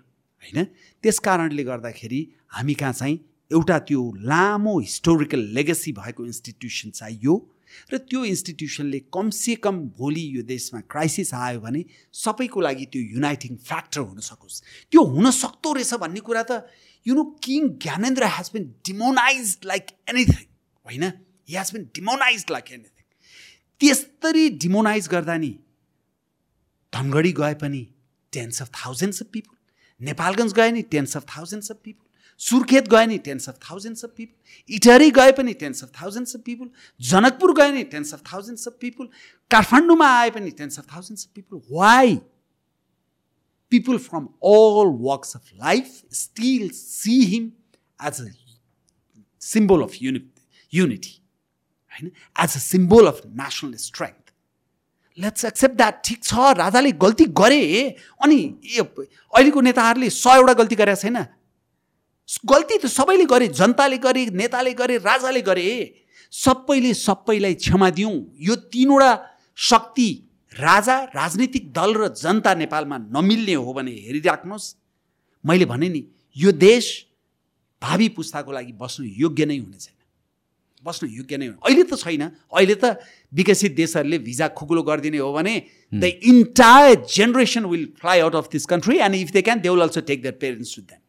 होइन? त्यस कारणले गर्दाखेरि हामी कहाँ चाहिँ एउटा त्यो लामो हिस्टोरिकल लेगेसी भएको इन्स्टिट्युसन चाहियो। र त्यो इन्स्टिट्युसनले कमसे कम भोलि यो देशमा क्राइसिस आयो भने सबैको लागि त्यो युनाइटिङ फ्याक्टर हुन सकोस्। त्यो हुन सक्दो रहेछ भन्ने कुरा त you know king Gyanendra has been demonise like anything होइन? He has been demonise like anything त्यस्तरी डिमोनाइज गर्दा नि धनगढी गए पनि tens of thousands of people Nepalgunj गए नि tens of thousands of people Surkhet गए नि tens of thousands of people Itahari गए पनि tens of thousands of people Janakpur गए नि tens of thousands of people काठमाडौँमा आए पनि tens of thousands of people why people from all works of life still see him as a symbol of uni unity होइन? As a symbol of national strength let's accept that ठिक छ राजाले गल्ती गरे अनि अहिलेको नेताहरूले सयवटा गल्ती गरेका छैन। गल्ती त सबैले गरे जनताले गरे नेताले गरे राजाले गरे। सबैले सबैलाई क्षमा दिउँ। यो तिनवटा शक्ति राजा राजनीतिक दल र जनता नेपालमा नमिल्ने हो भने हेरिराख्नुहोस्। मैले भने नि यो देश भावी पुस्ताको लागि बस्नु योग्य नै हुने छैन। बस्नु योग्य नै अहिले त छैन। अहिले त विकसित देशहरूले भिजा खुकुलो गरिदिने हो भने the entire generation will fly out of this country and if they can they will also take their parents with them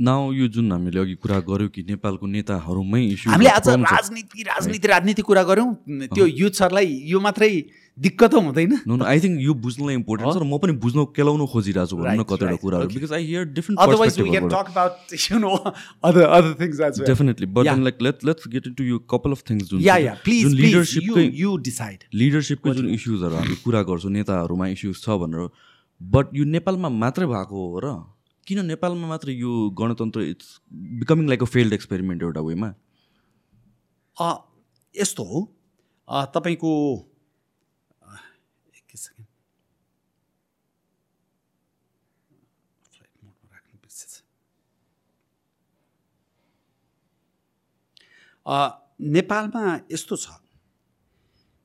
now यो जुन हामीले अघि कुरा गऱ्यौँ कि नेपालको नेताहरूमै इस्यु
हामीले आज राजनीति राजनीति राजनीति कुरा गऱ्यौँ त्यो युथहरूलाई यो मात्रै दिक्कत हुँदैन?
नो आई थिङ्क यो बुझ्नलाई इम्पोर्टेन्ट छ र म पनि बुझ्न केलाउनु खोजिरहेको छु भनौँ न कतिवटा कुराहरू। Because I here different definitely but then like let let's get into यो कपाल अफ थिङ्स जुन
जुन लिडरसिपकै यु डिसाइड
लिडरसिपको जुन इस्युजहरू हामी कुरा गर्छौँ नेताहरूमा इस्युज छ भनेर। बट यो नेपालमा मात्रै भएको हो र किन नेपालमा मात्र यो गणतन्त्र it's becoming like a failed experiment एउटा वेमा?
यस्तो हो। तपाईँको नेपालमा यस्तो छ।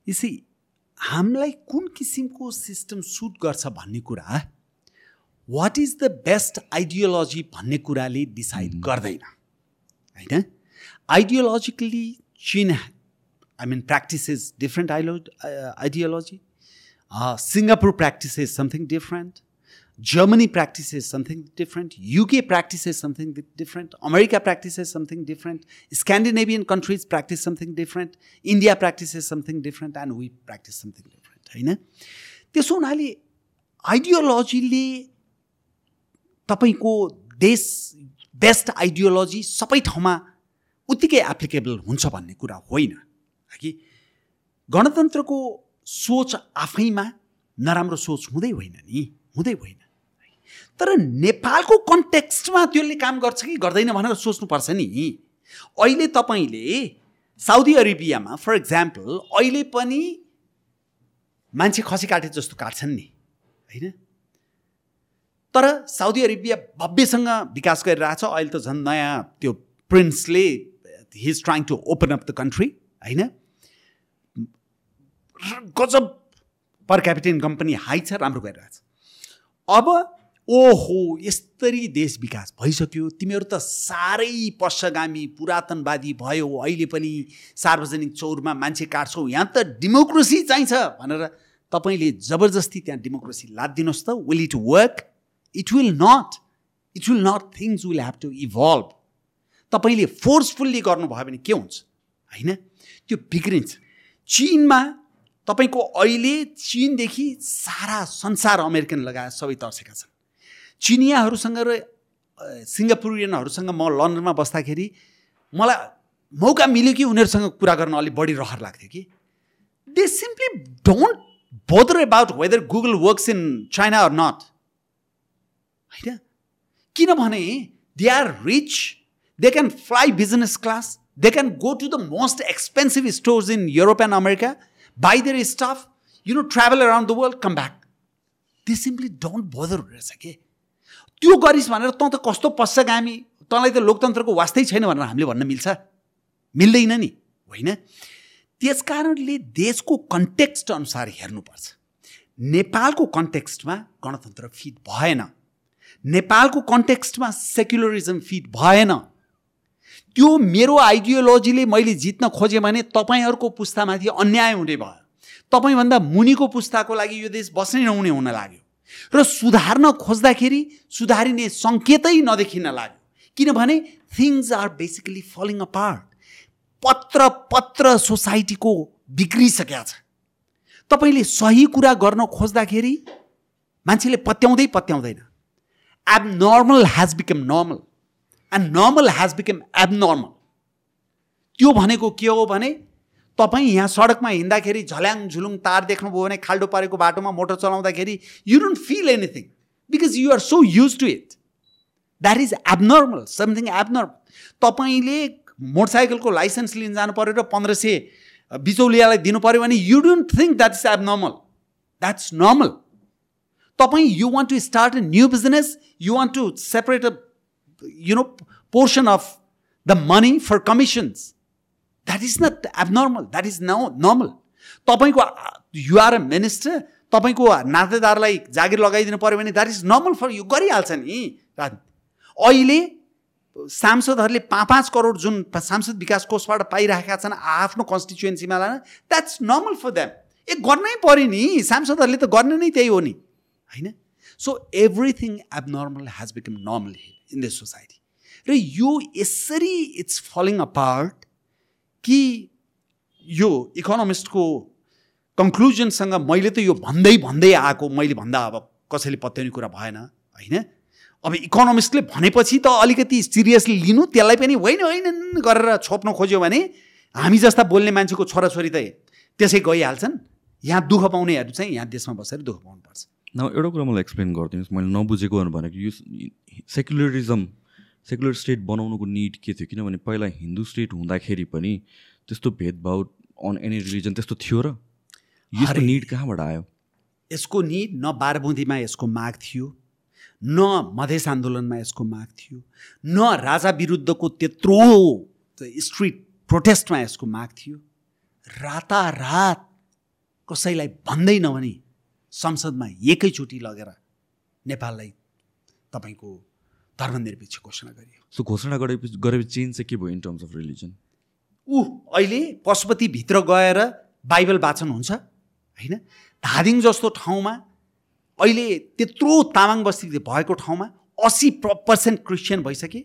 यसै हामीलाई कुन किसिमको सिस्टम सुट गर्छ भन्ने कुरा what is the best ideology भन्ने कुराले डिसाइड hmm. गर्दैन। होइन? Ideologically China I mean practice is different आइलो ideology Singapore practice is something different Germany practice is something different UK practice is something different America practice is something different Scandinavian countries practice something different India practice is something different and we practice something different होइन? त्यसो हुनाले आइडियोलोजीले तपाईँको देश best ideology सबै ठाउँमा उत्तिकै applicable हुन्छ भन्ने कुरा होइन। कि गणतन्त्रको सोच आफैमा नराम्रो सोच हुँदै होइन नि हुँदै होइन। तर नेपालको कन्टेक्स्टमा त्यसले काम गर्छ कि गर्दैन भनेर सोच्नुपर्छ नि। अहिले तपाईँले साउदी अरेबियामा फर इक्जाम्पल अहिले पनि मान्छे खसी काटे जस्तो काट्छन् नि होइन? तर साउदी अरेबिया भव्यसँग विकास गरिरहेछ। अहिले त झन् नयाँ त्यो प्रिन्सले he is trying to open up the country होइन गजब पर क्यापिटल इन्कम पनि हाई छ राम्रो गरिरहेछ। अब ओहो यस्तरी देश विकास भइसक्यो। तिमीहरू त साह्रै पश्चगामी पुरातनवादी भयो। अहिले पनि सार्वजनिक चौरमा मान्छे काट्छौ। यहाँ त डेमोक्रेसी चाहिन्छ भनेर तपाईँले जबरजस्ती त्यहाँ डेमोक्रेसी लादिनुहोस् त। Will it work it will not it will not things will have to evolve तपाईँले फोर्सफुल्ली गर्नुभयो भने के हुन्छ? होइन? त्यो बिग्रिन्छ। चिनमा तपाईँको अहिले चिनदेखि सारा संसार अमेरिकन लगाएर सबै तर्सेका छन्। चिनियाहरूसँग र सिङ्गापुरियनहरूसँग म लन्डनमा बस्दाखेरि मलाई मौका मिल्यो कि उनीहरूसँग कुरा गर्न अलिक बढी रहर लाग्थ्यो कि। They simply don't bother about whether Google works in China or not होइन? किनभने they are rich they can fly business class they can go to the most expensive stores in Europe and America by their staff you know travel around the world come back they simply don't bother रहेछ कि? त्यो गरिस् भनेर तँ त कस्तो पश्चगामी तँलाई त लोकतन्त्रको वास्तै छैन भनेर हामीले भन्न मिल्छ। मिल्दैन नि होइन? त्यस कारणले देशको कन्टेक्स्ट अनुसार हेर्नुपर्छ। नेपालको कन्टेक्स्टमा गणतन्त्र फिट भएन। नेपालको कन्टेक्स्टमा सेक्युलरिजम फिट भएन। त्यो मेरो आइडियोलोजीले मैले जित्न खोजेँ भने तपाईँहरूको पुस्तामाथि अन्याय हुने भयो। तपाईँभन्दा मुनिको पुस्ताको लागि यो देश बस्नै नहुने हुन लाग्यो। र सुधार्न खोज्दाखेरि सुधारिने सङ्केतै नदेखिन लाग्यो। किनभने things are basically falling apart पत्र पत्र सोसाइटीको बिग्रिसकेका छ। तपाईँले सही कुरा गर्न खोज्दाखेरि मान्छेले पत्याउँदै पत्याउँदैन। Abnormal has become normal and normal has become abnormal त्यो भनेको के हो भने तपाईँ यहाँ सडकमा हिँड्दाखेरि झल्याङ झुलुङ तार देख्नुभयो भने खाल्डो पारेको बाटोमा मोटर चलाउँदाखेरि you don't feel anything because you are so used to it that is abnormal something abnormal तपाईँले मोटरसाइकलको लाइसेन्स लिन जानु पऱ्यो र पन्ध्र सय बिचौलियालाई दिनु पऱ्यो भने you don't think that is abnormal that's normal तपाईँ you want to start a new business you want to separate a you know portion of the money for commissions that is not abnormal that is no normal तपाईँको you're a minister तपाईँको नातेदारलाई जागिर लगाइदिनु पऱ्यो भने that is normal for you गरिहाल्छ नि अहिले सांसदहरूले पाँच पाँच करोड जुन सांसद विकास कोषबाट पाइरहेका छन् आफ्नो कन्स्टिचुएन्सीमा लान द्याट्स नर्मल फर द्याम ए गर्नै पऱ्यो नि सांसदहरूले त गर्ने नै त्यही हो नि। होइन? So everything abnormal has become normal in this society र यो यसरी इट्स फलिङ अ पार्ट कि यो इकोनोमिस्टको कन्क्लुजनसँग मैले त यो भन्दै भन्दै आएको मैले भन्दा अब कसैले पत्याउने कुरा भएन होइन? अब इकोनोमिस्टले भनेपछि त अलिकति सिरियसली लिनु त्यसलाई पनि होइन होइन गरेर छोप्न खोज्यो भने हामी जस्ता बोल्ने मान्छेको छोराछोरी त त्यसै गइहाल्छन्। यहाँ दुःख पाउनेहरू चाहिँ यहाँ देशमा बसेर दुःख पाउनुपर्छ।
न एउटा कुरा मलाई एक्सप्लेन गरिदिनुहोस् मैले नबुझेको भनेको यो सेक्युलरिजम सेक्युलर स्टेट बनाउनुको निड के थियो? किनभने पहिला हिन्दू स्टेट हुँदाखेरि पनि त्यस्तो भेदभाव अन एनी रिलिजन त्यस्तो थियो र। यसको निड कहाँबाट आयो?
यसको निड न बारबुँदीमा यसको माग थियो न मधेस आन्दोलनमा यसको माग थियो न राजा विरुद्धको त्यत्रो स्ट्रिट प्रोटेस्टमा यसको माग थियो। रातारात कसैलाई भन्दै नभने संसदमा एकैचोटि लगेर नेपाललाई तपाईँको धर्मनिरपेक्ष घोषणा गरियो।
सो घोषणा गरेपछि गरेपछि चेन्ज चाहिँ के भयो इन टर्म्स अफ रिलिजन
ऊ अहिले पशुपतिभित्र गएर बाइबल वाचन हुन्छ होइन? धादिङ जस्तो ठाउँमा अहिले त्यत्रो तामाङ बस्ती भएको ठाउँमा असी पर्सेन्ट क्रिस्चियन भइसके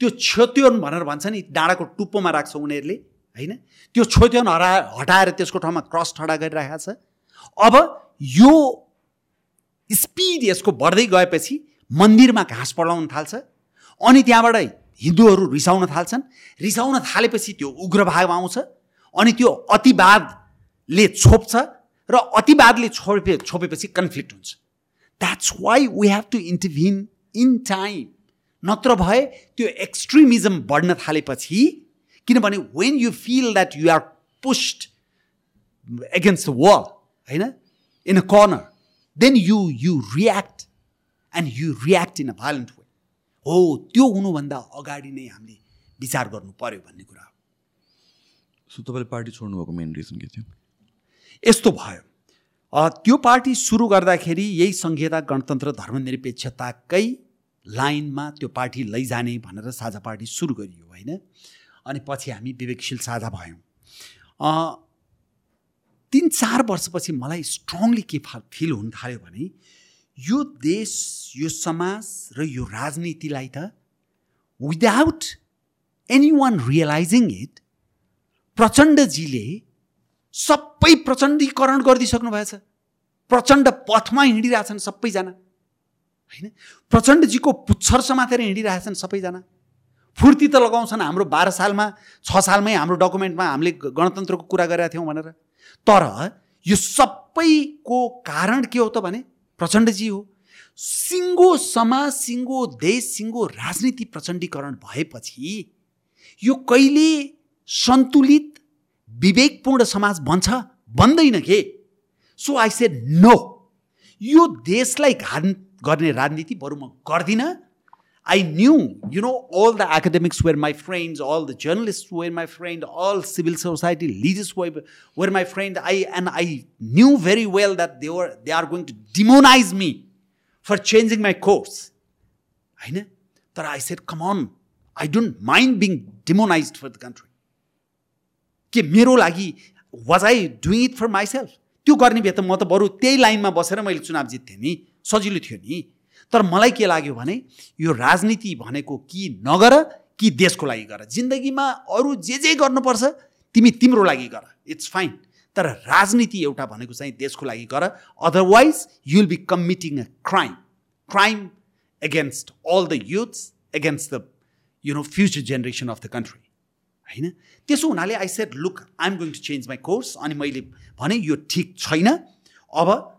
त्यो क्षत्योन भनेर भन्छ नि डाँडाको टुप्पोमा राख्छ उनीहरूले होइन? त्यो छोत्योन हरा हटाएर त्यसको ठाउँमा क्रस ठडा गरिरहेको छ। अब यो स्पिड यसको बढ्दै गएपछि मन्दिरमा घाँस पढाउन थाल्छ अनि त्यहाँबाट हिन्दूहरू रिसाउन थाल्छन्। रिसाउन थालेपछि त्यो उग्रभाव आउँछ अनि त्यो अतिवादले छोप्छ र अतिवादले छोपे छोपेपछि कन्फ्लिक्ट हुन्छ। That's why we have to intervene in time नत्र भए त्यो एक्सट्रिमिजम बढ्न थालेपछि किनभने when you feel that you are pushed against the wall होइन? In a corner then you you react and you react in a violent way हो त्यो हुनुभन्दा अगाडि नै हामीले विचार गर्नु पर्यो भन्ने कुरा हो।
सो तपाईँले पार्टी छोड्नुभएको मेन रिजन के थियो?
यस्तो भयो। त्यो पार्टी सुरु गर्दाखेरि यही सङ्घीयता गणतन्त्र धर्मनिरपेक्षताकै लाइनमा त्यो पार्टी लैजाने भनेर साझा पार्टी सुरु गरियो होइन? अनि पछि हामी विवेकशील साझा भयौँ। तिन चार वर्षपछि मलाई स्ट्रङली के फिल हुन थाल्यो भने यो देश यो समाज र यो राजनीतिलाई त without any one realizing it प्रचण्डजीले सबै प्रचण्डीकरण गरिदिइसक्नु भएछ। प्रचण्ड पथमा हिँडिरहेछन् सबैजना। होइन? प्रचण्डजीको पुच्छर समातेर हिँडिरहेछन् सबैजना। फुर्ती त लगाउँछन् हाम्रो बाह्र सालमा छ सालमै हाम्रो डकुमेन्टमा हामीले गणतन्त्रको कुरा गरेका थियौँ भनेर। तर यो सबैको कारण के हो त भने प्रचण्डजी हो। सिङ्गो समाज सिङ्गो देश सिङ्गो राजनीति प्रचण्डीकरण भएपछि यो कहिले सन्तुलित विवेकपूर्ण समाज बन्छ बन्दैन के? सो आई सेड नो यो देशलाई घात गर्ने राजनीति बरु म गर्दिनँ। I knew you know all the academics were my friends all the journalist were my friend all civil society leaders were were my friend I and I knew very well that they were they are going to demonise me for changing my course होइन तर I said come on I don't mind being demonise for the country के मेरो लागि was I doing it for myself त्यो गर्ने भए त म त बरु त्यही लाइनमा बसेर मैले चुनाव जित्थेँ नि सजिलो थियो नि। तर मलाई के लाग्यो भने यो राजनीति भनेको कि नगर कि देशको लागि गर। जिन्दगीमा अरू जे जे गर्नुपर्छ तिमी तिम्रो लागि गर। इट्स फाइन तर राजनीति एउटा भनेको चाहिँ देशको लागि गर। Otherwise you will be committing a crime crime against all the youths against the you know future generation of the country होइन? त्यसो हुनाले I said look I am going to change my course अनि मैले भने यो ठिक छैन। अब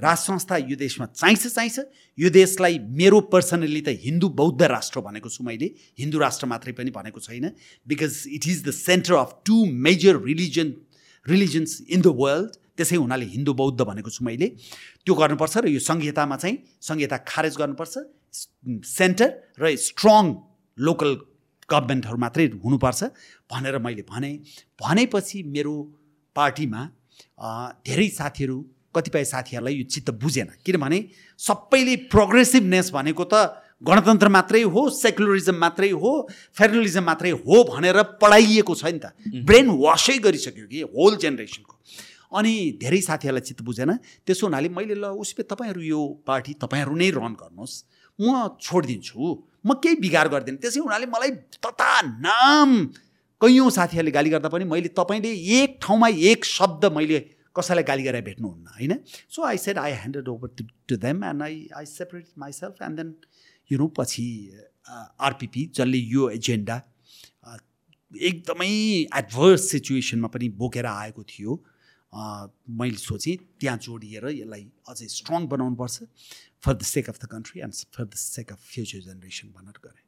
राज संस्था यो देशमा चाहिन्छ चाहिन्छ। यो देशलाई मेरो पर्सनली त हिन्दू बौद्ध राष्ट्र भनेको छु मैले। हिन्दू राष्ट्र मात्रै पनि भनेको छैन। Because it is the centre of two major religion religions in the world त्यसै हुनाले हिन्दू बौद्ध भनेको छु मैले। त्यो गर्नुपर्छ र यो संहितामा चाहिँ संहिता खारेज गर्नुपर्छ। सेन्टर र स्ट्रङ लोकल गभर्मेन्टहरू मात्रै हुनुपर्छ भनेर मैले भने। भनेपछि मेरो पार्टीमा धेरै साथीहरू कतिपय साथीहरूलाई यो चित्त बुझेन। किनभने सबैले प्रोग्रेसिभनेस भनेको त गणतन्त्र मात्रै हो सेकुलरिजम मात्रै हो फेडरलिजम मात्रै हो भनेर पढाइएको छ नि त। ब्रेन वासै गरिसक्यो कि होल जेनेरेसनको। अनि धेरै साथीहरूलाई चित्त बुझेन। त्यसो हुनाले मैले ल उसपे तपाईँहरू यो पार्टी तपाईँहरू नै रन गर्नुहोस्। म छोडिदिन्छु। म केही बिगार गर्दिनँ। त्यसै हुनाले मलाई तता नाम कैयौँ साथीहरूले गाली गर्दा पनि मैले तपाईँले एक ठाउँमा एक शब्द मैले कसैलाई गाली गरेर भेट्नुहुन्न होइन? So I said I handed over to to them and I I separate myself and then you know पछि आरपिपी जसले यो एजेन्डा एकदमै एडभर्स सिचुएसनमा पनि बोकेर आएको थियो। मैले सोचेँ त्यहाँ जोडिएर यसलाई अझै स्ट्रङ बनाउनुपर्छ for the sake of the country and for the sake of future generation भनेर गरेँ।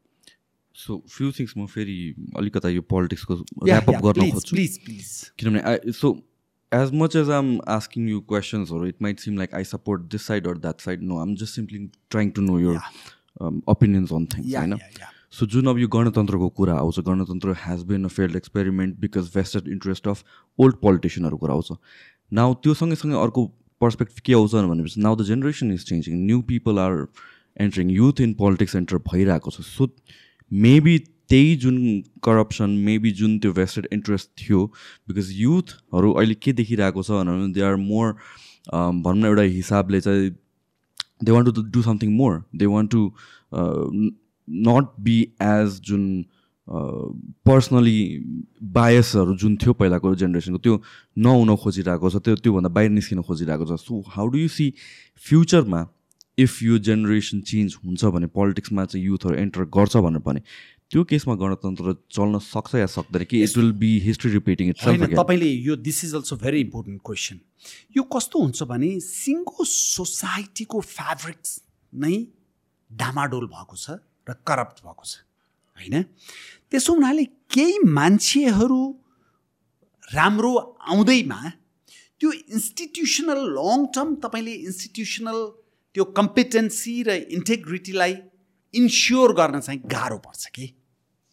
सो फ्यु थिङ्स म फेरि अलिकता यो पोलिटिक्सको ऱ्यापअप गर्न खोज्छु। As much as I'm asking you क्वेसन्सहरू it might seem like I support this side or that side no I'm just simply trying to know your opinions on things होइन so जुन अब यो गणतन्त्रको कुरा आउँछ गणतन्त्र has been a failed experiment because vested interest of old पोलिटिसियनहरू कुरा आउँछ नाउ त्यो सँगै अर्को पर्सपेक्टिभ के आउँछ भनेपछि now the generation is changing new people are entering youth in politics enter भइरहेको छ सो मेबी त्यही जुन करप्सन मेबी जुन त्यो भेस्टेड इन्ट्रेस्ट थियो बिकज युथहरू अहिले के देखिरहेको छ भने दे आर मोर भनौँ न एउटा हिसाबले चाहिँ they want to do something more they want to not be as जुन पर्सनली बायसहरू जुन थियो पहिलाको जेनेरेसनको त्यो नहुन खोजिरहेको छ त्यो त्योभन्दा बाहिर निस्किन खोजिरहेको छ। So how do you see फ्युचरमा इफ यो जेनेरेसन चेन्ज हुन्छ भने पोलिटिक्समा चाहिँ युथहरू एन्टर गर्छ भनेर भने त्यो केसमा गणतन्त्र चल्न सक्छ या सक्दैन कि it will be history repeating it
तपाईँले यो this is also very important question यो कस्तो हुन्छ भने सिङ्गो सोसाइटीको फ्याब्रिक्स नै डामाडोल भएको छ र करप्ट भएको छ होइन? त्यसो हुनाले केही मान्छेहरू राम्रो आउँदैमा त्यो इन्स्टिट्युसनल लङ टर्म तपाईँले इन्स्टिट्युसनल त्यो कम्पिटेन्सी र इन्टेग्रिटीलाई इन्स्योर गर्न चाहिँ गाह्रो पर्छ कि?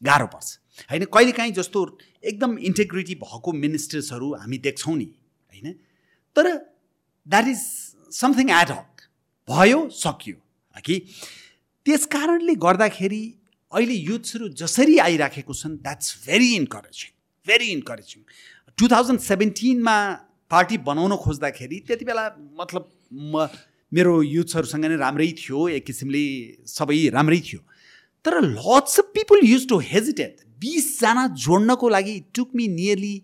गाह्रो पर्छ। होइन कहिलेकाहीँ जस्तो एकदम इन्टेग्रिटी भएको मिनिस्टर्सहरू हामी देख्छौँ नि होइन? तर द्याट इज समथिङ एडहक भयो सकियो। कि त्यस कारणले गर्दाखेरि अहिले युथ्सहरू जसरी आइराखेको छन् that's very encouraging very encouraging two thousand सेभेन्टिनमा party बनाउन खोज्दाखेरि त्यति बेला मतलब म मेरो युथ्सहरूसँग नै राम्रै थियो एक किसिमले सबै राम्रै थियो। तर lots of people used to hesitate बिसजना जोड्नको लागि took me nearly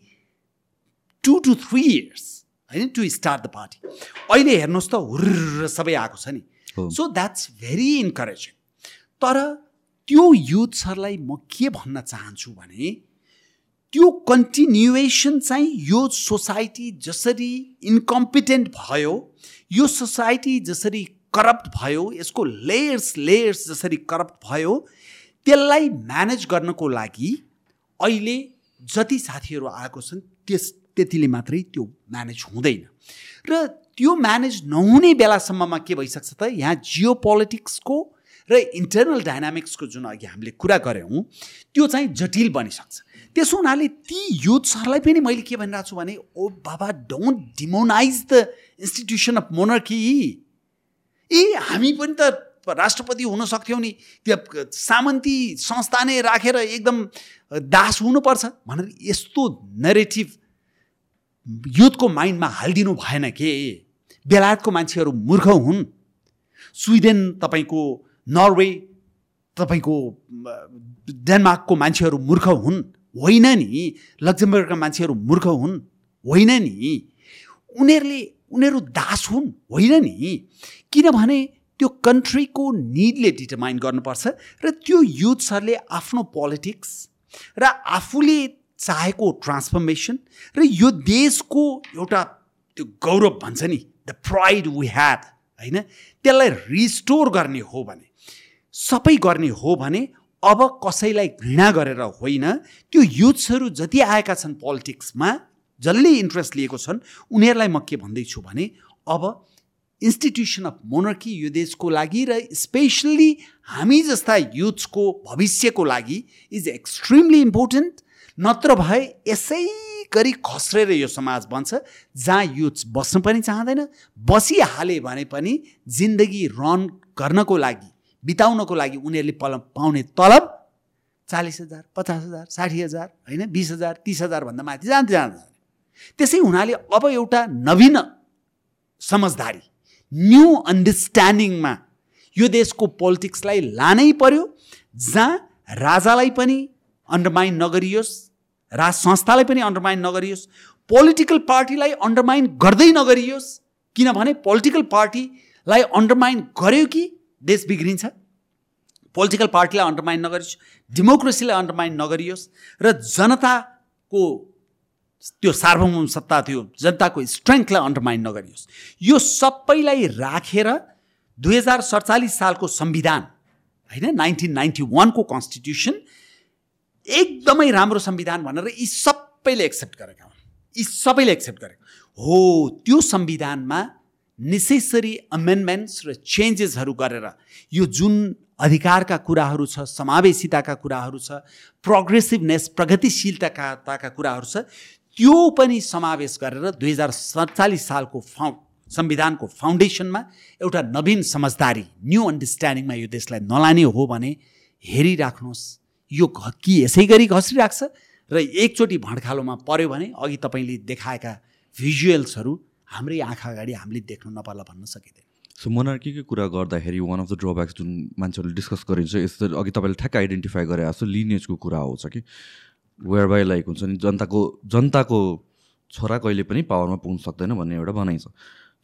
two two three years होइन टु स्टार्ट द पार्टी अहिले हेर्नुहोस् त हुर्र सबै आएको छ नि। सो द्याट्स भेरी इन्करेजिङ तर त्यो युथ्सहरूलाई म के भन्न चाहन्छु भने त्यो कन्टिन्युएसन चाहिँ यो सोसाइटी जसरी इन्कम्पिटेन्ट भयो यो सोसाइटी जसरी करप्ट भयो यसको लेयर्स लेयर्स जसरी करप्ट भयो त्यसलाई म्यानेज गर्नको लागि अहिले जति साथीहरू आएको छन् त्यस त्यतिले मात्रै त्यो म्यानेज हुँदैन। र त्यो म्यानेज नहुने बेलासम्ममा के भइसक्छ त यहाँ जियो पोलिटिक्सको र इन्टरनल डाइनामिक्सको जुन अघि हामीले कुरा गऱ्यौँ त्यो चाहिँ जटिल बनिसक्छ। त्यसो हुनाले ती युथ्सहरूलाई पनि मैले के भनिरहेको छु भने ओ बाबा don't demonise the institution of monarchy ए हामी पनि त राष्ट्रपति हुन सक्थ्यौँ नि। त्यो सामन्ती संस्था नै राखेर एकदम दास हुनुपर्छ। भनेर यस्तो नेरेटिभ युथको माइन्डमा हालिदिनु भएन के? बेलायतको मान्छेहरू मूर्ख हुन्। स्विडेन तपाईँको नर्वे तपाईँको डेनमार्कको मान्छेहरू मूर्ख हुन्। होइन नि। लक्जमबर्गका मान्छेहरू मूर्ख हुन्। होइन नि। उनीहरूले उनीहरू दास हुन्। होइन नि। किनभने त्यो कन्ट्रीको निडले डिटर्माइन गर्नुपर्छ र त्यो युथ्सहरूले आफ्नो पोलिटिक्स र आफूले चाहेको ट्रान्सफर्मेसन र यो देशको एउटा त्यो गौरव भन्छ नि द प्राइड वी ह्याड होइन? त्यसलाई रिस्टोर गर्ने हो भने सबै गर्ने हो भने अब कसैलाई घृणा गरेर होइन त्यो युथ्सहरू जति आएका छन् पोलिटिक्समा जसले इन्ट्रेस्ट लिएको छन् उनीहरूलाई म के भन्दैछु भने अब इन्स्टिट्युसन अफ मोनर्की यो देशको लागि र स्पेसल्ली हामी जस्ता युथ्सको भविष्यको लागि इज एक्सट्रिमली इम्पोर्टेन्ट नत्र भए यसै गरी खस्रेर यो समाज बन्छ जहाँ युथ्स बस्नु पनि चाहँदैन बसिहाले भने पनि जिन्दगी रन गर्नको लागि बिताउनको लागि उनीहरूले पल पाउने तलब चालिस हजार पचास हजार साठी हजार होइन बिस हजार तिस हजारभन्दा माथि जान्छ जान्छ त्यसै हुनाले अब एउटा नवीन समझदारी न्यू अन्डरस्ट्यान्डिङमा यो देशको पोलिटिक्सलाई लानै पर्यो जहाँ राजालाई पनि अन्डरमाइन नगरियोस् राज संस्थालाई पनि अन्डरमाइन नगरियोस् पोलिटिकल पार्टीलाई अन्डरमाइन गर्दै नगरियोस् किनभने पोलिटिकल पार्टीलाई अन्डरमाइन गर्यो कि देश बिग्रिन्छ? पोलिटिकल पार्टीलाई अन्डरमाइन नगरियोस् डेमोक्रेसीलाई अन्डरमाइन नगरियोस् र जनताको त्यो सार्वभौम सत्ता थियो जनताको स्ट्रेङ्थलाई अन्डरमाइन नगरियोस्। यो सबैलाई राखेर दुई हजार सडचालिस सालको संविधान होइन नाइन्टिन नाइन्टी वानको कन्स्टिट्युसन एकदमै राम्रो संविधान भनेर यी सबैले एक्सेप्ट गरेका हुन्। यी सबैले एक्सेप्ट गरेका हो त्यो संविधानमा नेसेसरी अमेन्डमेन्ट्स र चेन्जेसहरू गरेर यो जुन अधिकारका कुराहरू छ समावेशिताका कुराहरू छ प्रोग्रेसिभनेस प्रगतिशीलताका कुराहरू छ त्यो पनि समावेश गरेर दुई हजार सडचालिस सालको फाउ संविधानको फाउन्डेसनमा एउटा नवीन समझदारी न्यू अन्डरस्ट्यान्डिङमा यो देशलाई नलाने हो भने हेरिराख्नुहोस्। यो कि यसै गरी घसिरहेको छ र एकचोटि भँडखालोमा पऱ्यो भने अघि तपाईँले देखाएका भिजुअल्सहरू हाम्रै आँखा अगाडि हामीले देख्नु नपर्ला भन्न सकिँदैन।
सो मोनार्कीकै कुरा गर्दाखेरि वान अफ द ड्रब्याक्स जुन मान्छेहरूले डिस्कस गरिन्छ यस्तो अघि तपाईँले ठ्याक्क आइडेन्टिफाई गरे जस्तो लिनेजको कुरा आउँछ कि? वेयर बाई लाइक हुन्छ नि जनताको जनताको छोरा कहिले पनि पावरमा पुग्न सक्दैन भन्ने एउटा भनाइ छ।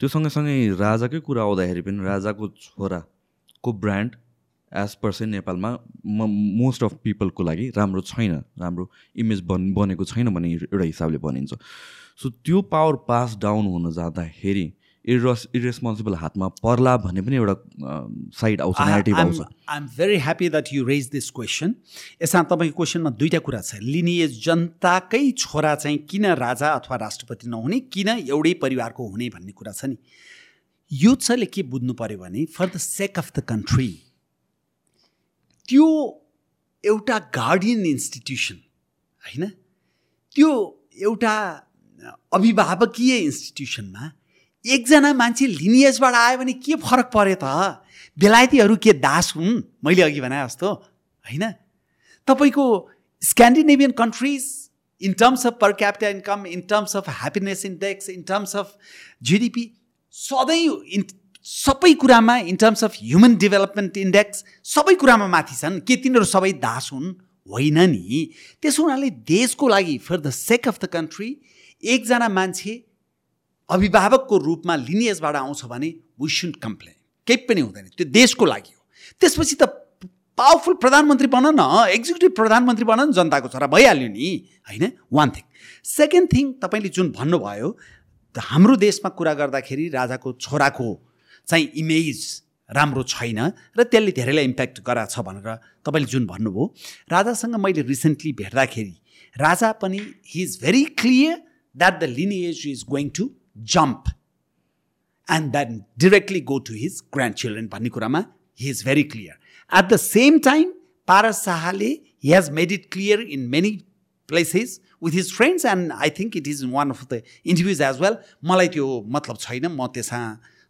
त्यो सँगसँगै राजाकै कुरा आउँदाखेरि पनि राजाको छोराको ब्रान्ड एज पर चाहिँ नेपालमा म मोस्ट अफ पिपलको लागि राम्रो छैन राम्रो इमेज बन बनेको छैन भन्ने एउटा हिसाबले भनिन्छ। सो त्यो पावर पास डाउन हुन जाँदाखेरि इरस इरेस्पोन्सिबल हातमा पर्ला भन्ने पनि एउटा साइड आउँछ नेगेटिभ आउँछ।
I am very happy that you raise this question यसमा तपाईँको क्वेसनमा दुईवटा कुरा छ। लिनिएज जनताकै छोरा चाहिँ किन राजा अथवा राष्ट्रपति नहुने किन एउटै परिवारको हुने भन्ने कुरा छ नि। युथ्सले के बुझ्नु पऱ्यो भने for the sake of the country त्यो एउटा गार्डियन इन्स्टिट्युसन होइन? त्यो एउटा अभिभावकीय इन्स्टिट्युसनमा एकजना मान्छे लिनियजबाट आयो भने के फरक पऱ्यो त? बेलायतीहरू के दास हुन्? मैले अघि भने जस्तो होइन? तपाईँको Scandinavian countries in terms of per capital income in terms of happiness index in terms of GDP सधैँ इन सबै कुरामा in terms of human development index सबै कुरामा माथि छन्। के तिनीहरू सबै दास हुन्? होइन नि। त्यसो हुनाले देशको लागि for the sake of the country एकजना मान्छे अभिभावकको रूपमा लिनियजबाट आउँछ भने वी सुड कम्प्लेन केही पनि हुँदैन। त्यो देशको लागि हो। त्यसपछि त पावरफुल प्रधानमन्त्री बन न। एक्जिक्युटिभ प्रधानमन्त्री बन न जनताको छोरा। भइहाल्यो नि। होइन? वान थिङ सेकेन्ड थिङ तपाईँले जुन भन्नुभयो हाम्रो देशमा कुरा गर्दाखेरि राजाको छोराको चाहिँ इमेज राम्रो छैन र त्यसले धेरैलाई इम्प्याक्ट गराएको छ भनेर तपाईँले जुन भन्नुभयो। राजासँग मैले रिसेन्टली भेट्दाखेरि राजा पनि he is very clear that the lineage is going to jump and that directly go to his grandchildren भन्ने कुरामा he is very clear at the same time Paras शाहले he has made it clear in many places with his friends and I think it is one of the interviews as well मलाई त्यो मतलब छैन म त्यसमा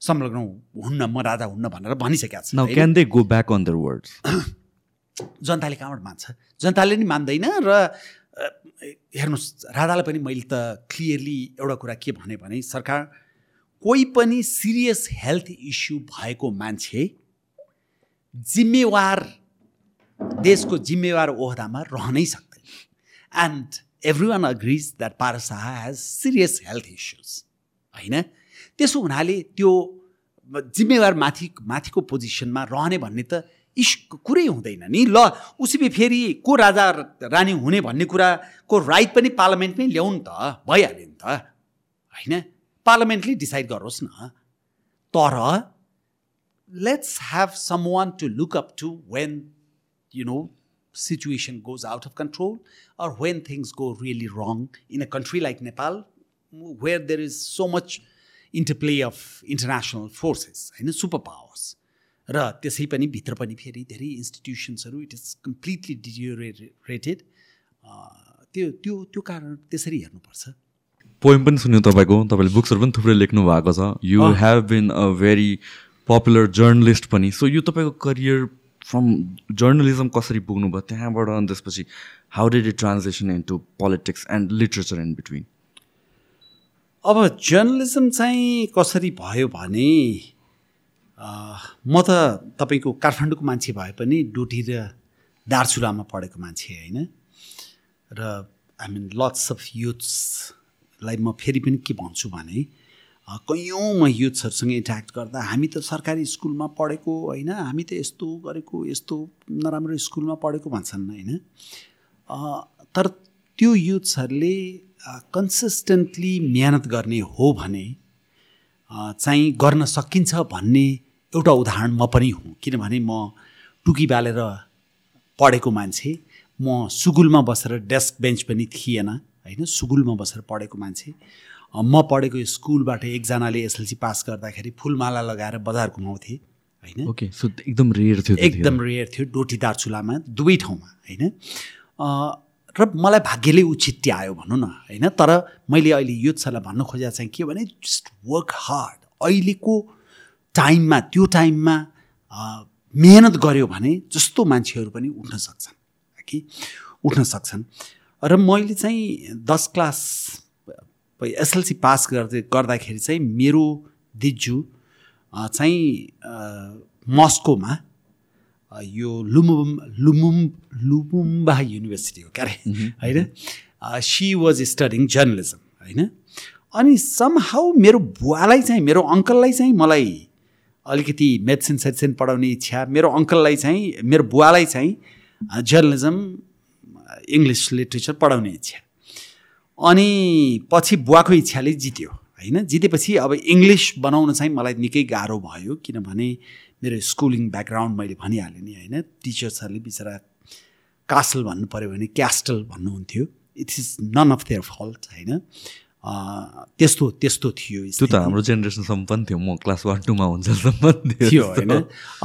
संलग्न हुन्न म राजा हुन्न भनेर भनिसकेका
छ can they go back on their words
जनताले कहाँबाट मान्छ जनताले नि मान्दैन र हेर्नुहोस् राजालाई पनि मैले त क्लियरली एउटा कुरा के भने भने सरकार कोही पनि सिरियस हेल्थ इस्यु भएको मान्छे जिम्मेवार देशको जिम्मेवार ओहदामा रहनै सक्दैन। And everyone agrees that Paras Shah has serious health issues होइन? त्यसो हुनाले त्यो जिम्मेवार माथि माथिको पोजिसनमा रहने भन्ने त इस कुरै हुँदैन नि ल उसै फेरि को राजा रानी हुने भन्ने कुराको राइट पनि पार्लियामेन्टमै ल्याउनु त भइहाल्यो नि त होइन पार्लियामेन्टले डिसाइड गरोस् न तर let's have someone to look up to when you know situation goes out of control or when things go really wrong in a country like Nepal where there is so much interplay of international forces होइन super powers र त्यसै पनि भित्र पनि फेरि धेरै इन्स्टिट्युसन्सहरू it is completely deteriorated त्यो त्यो त्यो कारण त्यसरी हेर्नुपर्छ।
पोइम पनि सुन्यो तपाईँको। तपाईँले बुक्सहरू पनि थुप्रै लेख्नु भएको छ। You have been a very popular journalist पनि। सो यो तपाईँको करियर फ्रम जर्नलिजम कसरी पुग्नु भयो त्यहाँबाट अनि त्यसपछि how did it translation into politics and literature in between
अब जर्नलिजम चाहिँ कसरी भयो भने म त तपाईँको काठमाडौँको मान्छे भए पनि डोटी र दार्चुलामा पढेको मान्छे होइन। र मिन लट्स अफ युथ्स लाई म फेरि पनि के भन्छु भने कैयौँ म युथ्सहरूसँग इन्ट्याक्ट गर्दा हामी त सरकारी स्कुलमा पढेको होइन हामी त यस्तो गरेको यस्तो नराम्रो स्कुलमा पढेको भन्छन् होइन। तर त्यो युथ्सहरूले कन्सिस्टेन्टली मिहिनेत गर्ने हो भने चाहिँ गर्न सकिन्छ भन्ने एउटा उदाहरण म पनि हुँ किनभने म टुकी बालेर पढेको मान्छे म सुगुलमा बसेर डेस्क बेन्च पनि थिएन होइन? सुगुलमा बसेर पढेको मान्छे। म पढेको स्कुलबाट एकजनाले एसएलसी पास गर्दाखेरि फुलमाला लगाएर बजार घुमाउँथे होइन?
ओके सो एकदम रेयर थियो
एकदम रेयर थियो डोटी दार्चुलामा दुवै ठाउँमा होइन? र मलाई भाग्यले ऊ आयो भनौँ न होइन? तर मैले अहिले युथहरूलाई भन्न खोजेको चाहिँ के भने जस्ट वर्क हार्ड। अहिलेको टाइममा त्यो टाइममा मेहनत गऱ्यो भने जस्तो मान्छेहरू पनि उठ्न सक्छन् कि? उठ्न सक्छन्। र मैले चाहिँ दस क्लास एसएलसी पास गर्दै गर्दाखेरि चाहिँ मेरो दिजु चाहिँ मस्कोमा यो लुमुम लुमुम लुमुम्बा युनिभर्सिटी हो क्या अरे होइन? सी वाज स्टडिङ जर्नलिजम होइन? अनि सम हाउ मेरो बुवालाई चाहिँ मेरो अङ्कललाई चाहिँ मलाई अलिकति मेडिसिन सेडिसिन पढाउने इच्छा। मेरो अङ्कललाई चाहिँ मेरो बुवालाई चाहिँ जर्नलिजम इङ्ग्लिस लिट्रेचर पढाउने इच्छा। अनि पछि बुवाको इच्छाले जित्यो होइन? जितेपछि अब इङ्ग्लिस बनाउन चाहिँ मलाई निकै गाह्रो भयो किनभने मेरो स्कुलिङ ब्याकग्राउन्ड मैले भनिहालेँ नि होइन? टिचर्सहरूले बिचरा कास्टल भन्नु पऱ्यो भने क्यास्टल भन्नुहुन्थ्यो। It is none of their fault होइन? त्यस्तो त्यस्तो थियो
त्यो त हाम्रो जेनेरेसनसम्म पनि थियो। म क्लास वान टूमा हुन्छ
थियो। होइन।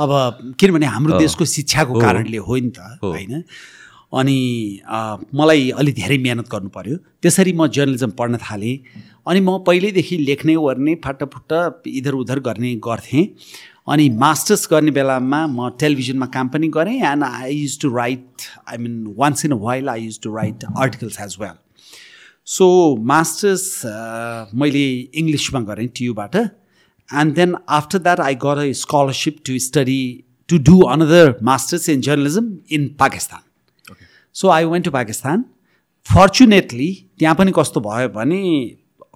अब किनभने हाम्रो देशको शिक्षाको कारणले हो नि त होइन। अनि मलाई अलि धेरै मिहिनेत गर्नु पऱ्यो त्यसरी म जर्नलिजम पढ्न थालेँ। अनि म पहिल्यैदेखि लेख्ने ओर्ने फाटाफुट्ट इधर उधर गर्ने गर्थेँ। अनि मास्टर्स गर्ने बेलामा म टेलिभिजनमा काम पनि गरेँ। And I used to write I mean once in a while I used to write articles as well so masters मैले इङ्ग्लिसमा गरेँ टियुबाट and then after that I got a scholarship to study to do another masters in journalism in Pakistan so I went to Pakistan fortunately त्यहाँ पनि कस्तो भयो भने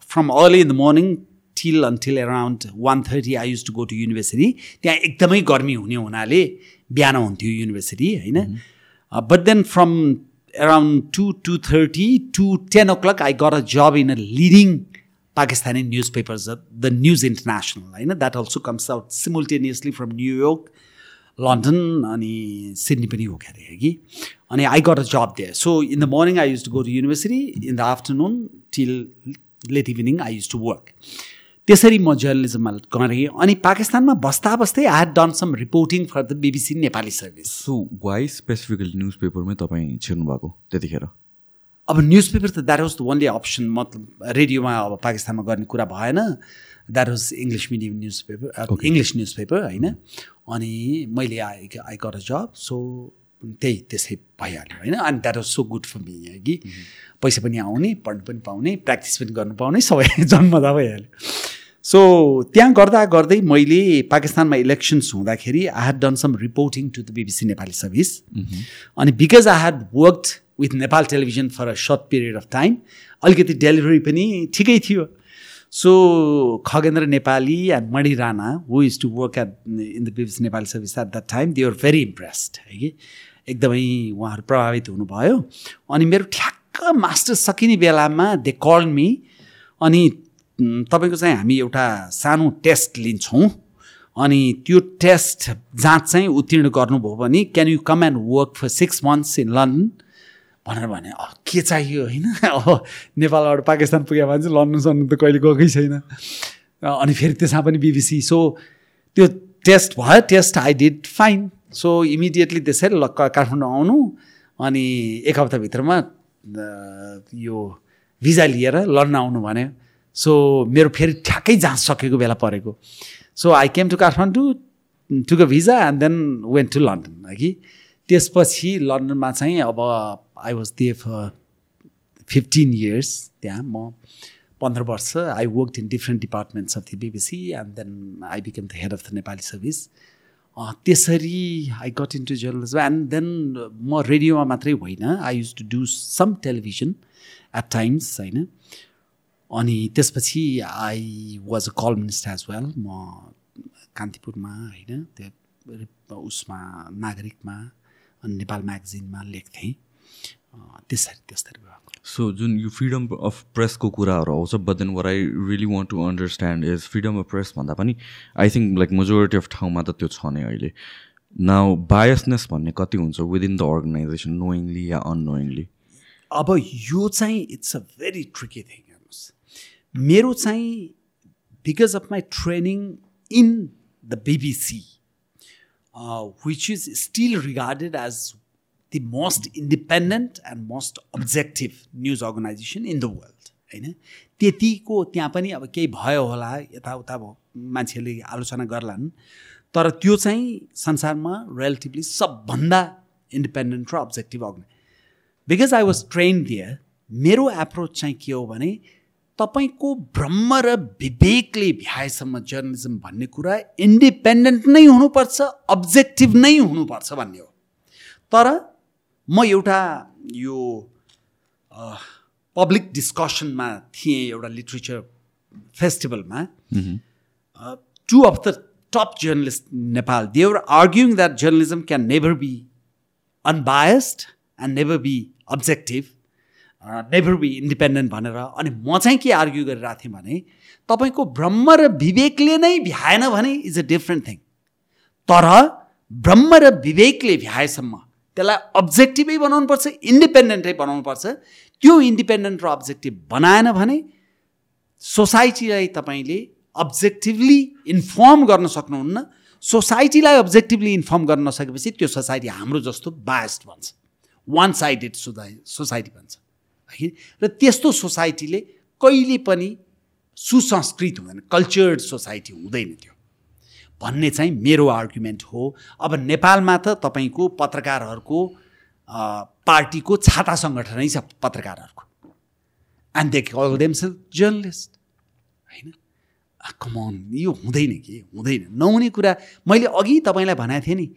from early in the morning till until around one thirty I used to go to university त्यहाँ एकदमै गर्मी हुने हुनाले बिहान हुन्थ्यो युनिभर्सिटी होइन? But then from around 2, 2.30 to 10 o'clock, I got a job in a leading Pakistani newspaper, uh, the News International. You know, that also comes out simultaneously from New York, London, and Sydney. And I got a job there. So in the morning, I used to go to university. In the afternoon, till late evening, I used to work. त्यसरी म जर्नलिजममा गरेँ अनि पाकिस्तानमा बस्दा बस्दै I had done some reporting for the BBC Nepali service
so why specifically news पेपरमै तपाईँ छिर्नु भएको त्यतिखेर?
अब न्युज पेपर त that was the only option मतलब रेडियोमा अब पाकिस्तानमा गर्ने कुरा भएन। That was English medium newspaper English newspaper होइन? अनि मैले आई आई गर अ जब सो त्यही त्यसै भइहाल्यो होइन? अनि that was so good for me कि? पैसा पनि आउने पढ्नु पनि पाउने प्र्याक्टिस पनि गर्नु पाउने सबै जन्मदा भइहाल्यो। सो त्यहाँ गर्दा गर्दै मैले पाकिस्तानमा इलेक्सन्स हुँदाखेरि I had done some reporting to the BBC Nepali service अनि because I had worked with Nepal television for a short period of time अलिकति डेलिभरी पनि ठिकै थियो। So Khagendra Nepali and Mani Rana who is to work at in the BBC Nepali service at that time they are very impressed है कि? एकदमै उहाँहरू प्रभावित हुनुभयो। अनि मेरो ठ्याक्क मास्टर सकिने बेलामा दे कल मी अनि तपाईँको चाहिँ हामी एउटा सानो टेस्ट लिन्छौँ। अनि त्यो टेस्ट जाँच चाहिँ उत्तीर्ण गर्नुभयो भने can you come and work for six months in London भनेर भने के चाहियो होइन? नेपालबाट पाकिस्तान पुगे भने चाहिँ लन्डन सन्डन त कहिले गएकै छैन। अनि फेरि त्यसमा पनि बिबिसी। सो त्यो टेस्ट भयो test I did fine so immediately त्यसरी ल काठमाडौँ आउनु। अनि एक हप्ताभित्रमा यो भिजा लिएर लन्डन आउनु भन्यो। सो मेरो फेरि ठ्याक्कै जाँच सकेको बेला परेको। So I came to Kathmandu to get visa and then went to London है कि? त्यसपछि लन्डनमा चाहिँ अब I was there fifteen years त्यहाँ। म पन्ध्र वर्ष I work in different departments of the BBC and then I become the head of the Nepali service त्यसरी I got into journalism and then म रेडियोमा मात्रै होइन। I used to do some television at times होइन। अनि त्यसपछि I was a columnist as well म कान्तिपुरमा होइन त्यो उसमा नागरिकमा अनि नेपाल म्यागजिनमा लेख्थेँ त्यसरी त्यसरी भएको।
सो जुन यो फ्रिडम अफ प्रेसको कुराहरू आउँछ but then what I really want to understand is freedom of press भन्दा पनि I think like majority of ठाउँमा त त्यो छ नै अहिले। नाउ बायसनेस भन्ने कति हुन्छ within the organisation knowingly yeah unknowingly
अब यो चाहिँ it's a very tricky thing मेरो चाहिँ because of my training in the BBC which is still regarded as the most independent and most objective news organisation in the world होइन? त्यतिको त्यहाँ पनि अब केही भयो होला यताउता भयो मान्छेले आलोचना गर्लान्। तर त्यो चाहिँ संसारमा रिलेटिभली सबभन्दा इन्डिपेन्डेन्ट र objective organise because I was train there मेरो एप्रोच चाहिँ के हो भने तपाईँको ब्रह्म र विवेकले भ्याएसम्म जर्नलिजम भन्ने कुरा इन्डिपेन्डेन्ट नै हुनुपर्छ अब्जेक्टिभ नै हुनुपर्छ भन्ने हो। तर म एउटा यो पब्लिक डिस्कसनमा थिएँ एउटा literature फेस्टिभलमा two of the top journalist Nepal they were arguing that journalism can never be unbiased and never be objective never be independent भनेर। अनि म चाहिँ के आर्ग्यु गरिरहेको थिएँ भने तपाईँको ब्रह्म र विवेकले नै भ्याएन भने इज अ डिफ्रेन्ट थिङ तर ब्रह्म र विवेकले भ्याएसम्म त्यसलाई अब्जेक्टिभै बनाउनुपर्छ इन्डिपेन्डेन्टै बनाउनुपर्छ। त्यो इन्डिपेन्डेन्ट र अब्जेक्टिभ बनाएन भने सोसाइटीलाई तपाईँले अब्जेक्टिभली इन्फर्म गर्न सक्नुहुन्न। सोसाइटीलाई अब्जेक्टिभली इन्फर्म गर्न नसकेपछि त्यो सोसाइटी हाम्रो जस्तो बायस्ड भन्छ वान साइडेड सोसाइ सोसाइटी भन्छ है। र त्यस्तो सोसाइटीले कहिले पनि सुसंस्कृत हुँदैन कल्चर्ड सोसाइटी हुँदैन त्यो। भन्ने चाहिँ मेरो आर्गुमेन्ट हो। अब नेपालमा त तपाईँको पत्रकारहरूको पार्टीको छाता सङ्गठनै छ पत्रकारहरूको। And they call themselves journalist होइन? कमन यो हुँदैन कि? हुँदैन। नहुने कुरा मैले अघि तपाईँलाई भनेको थिएँ नि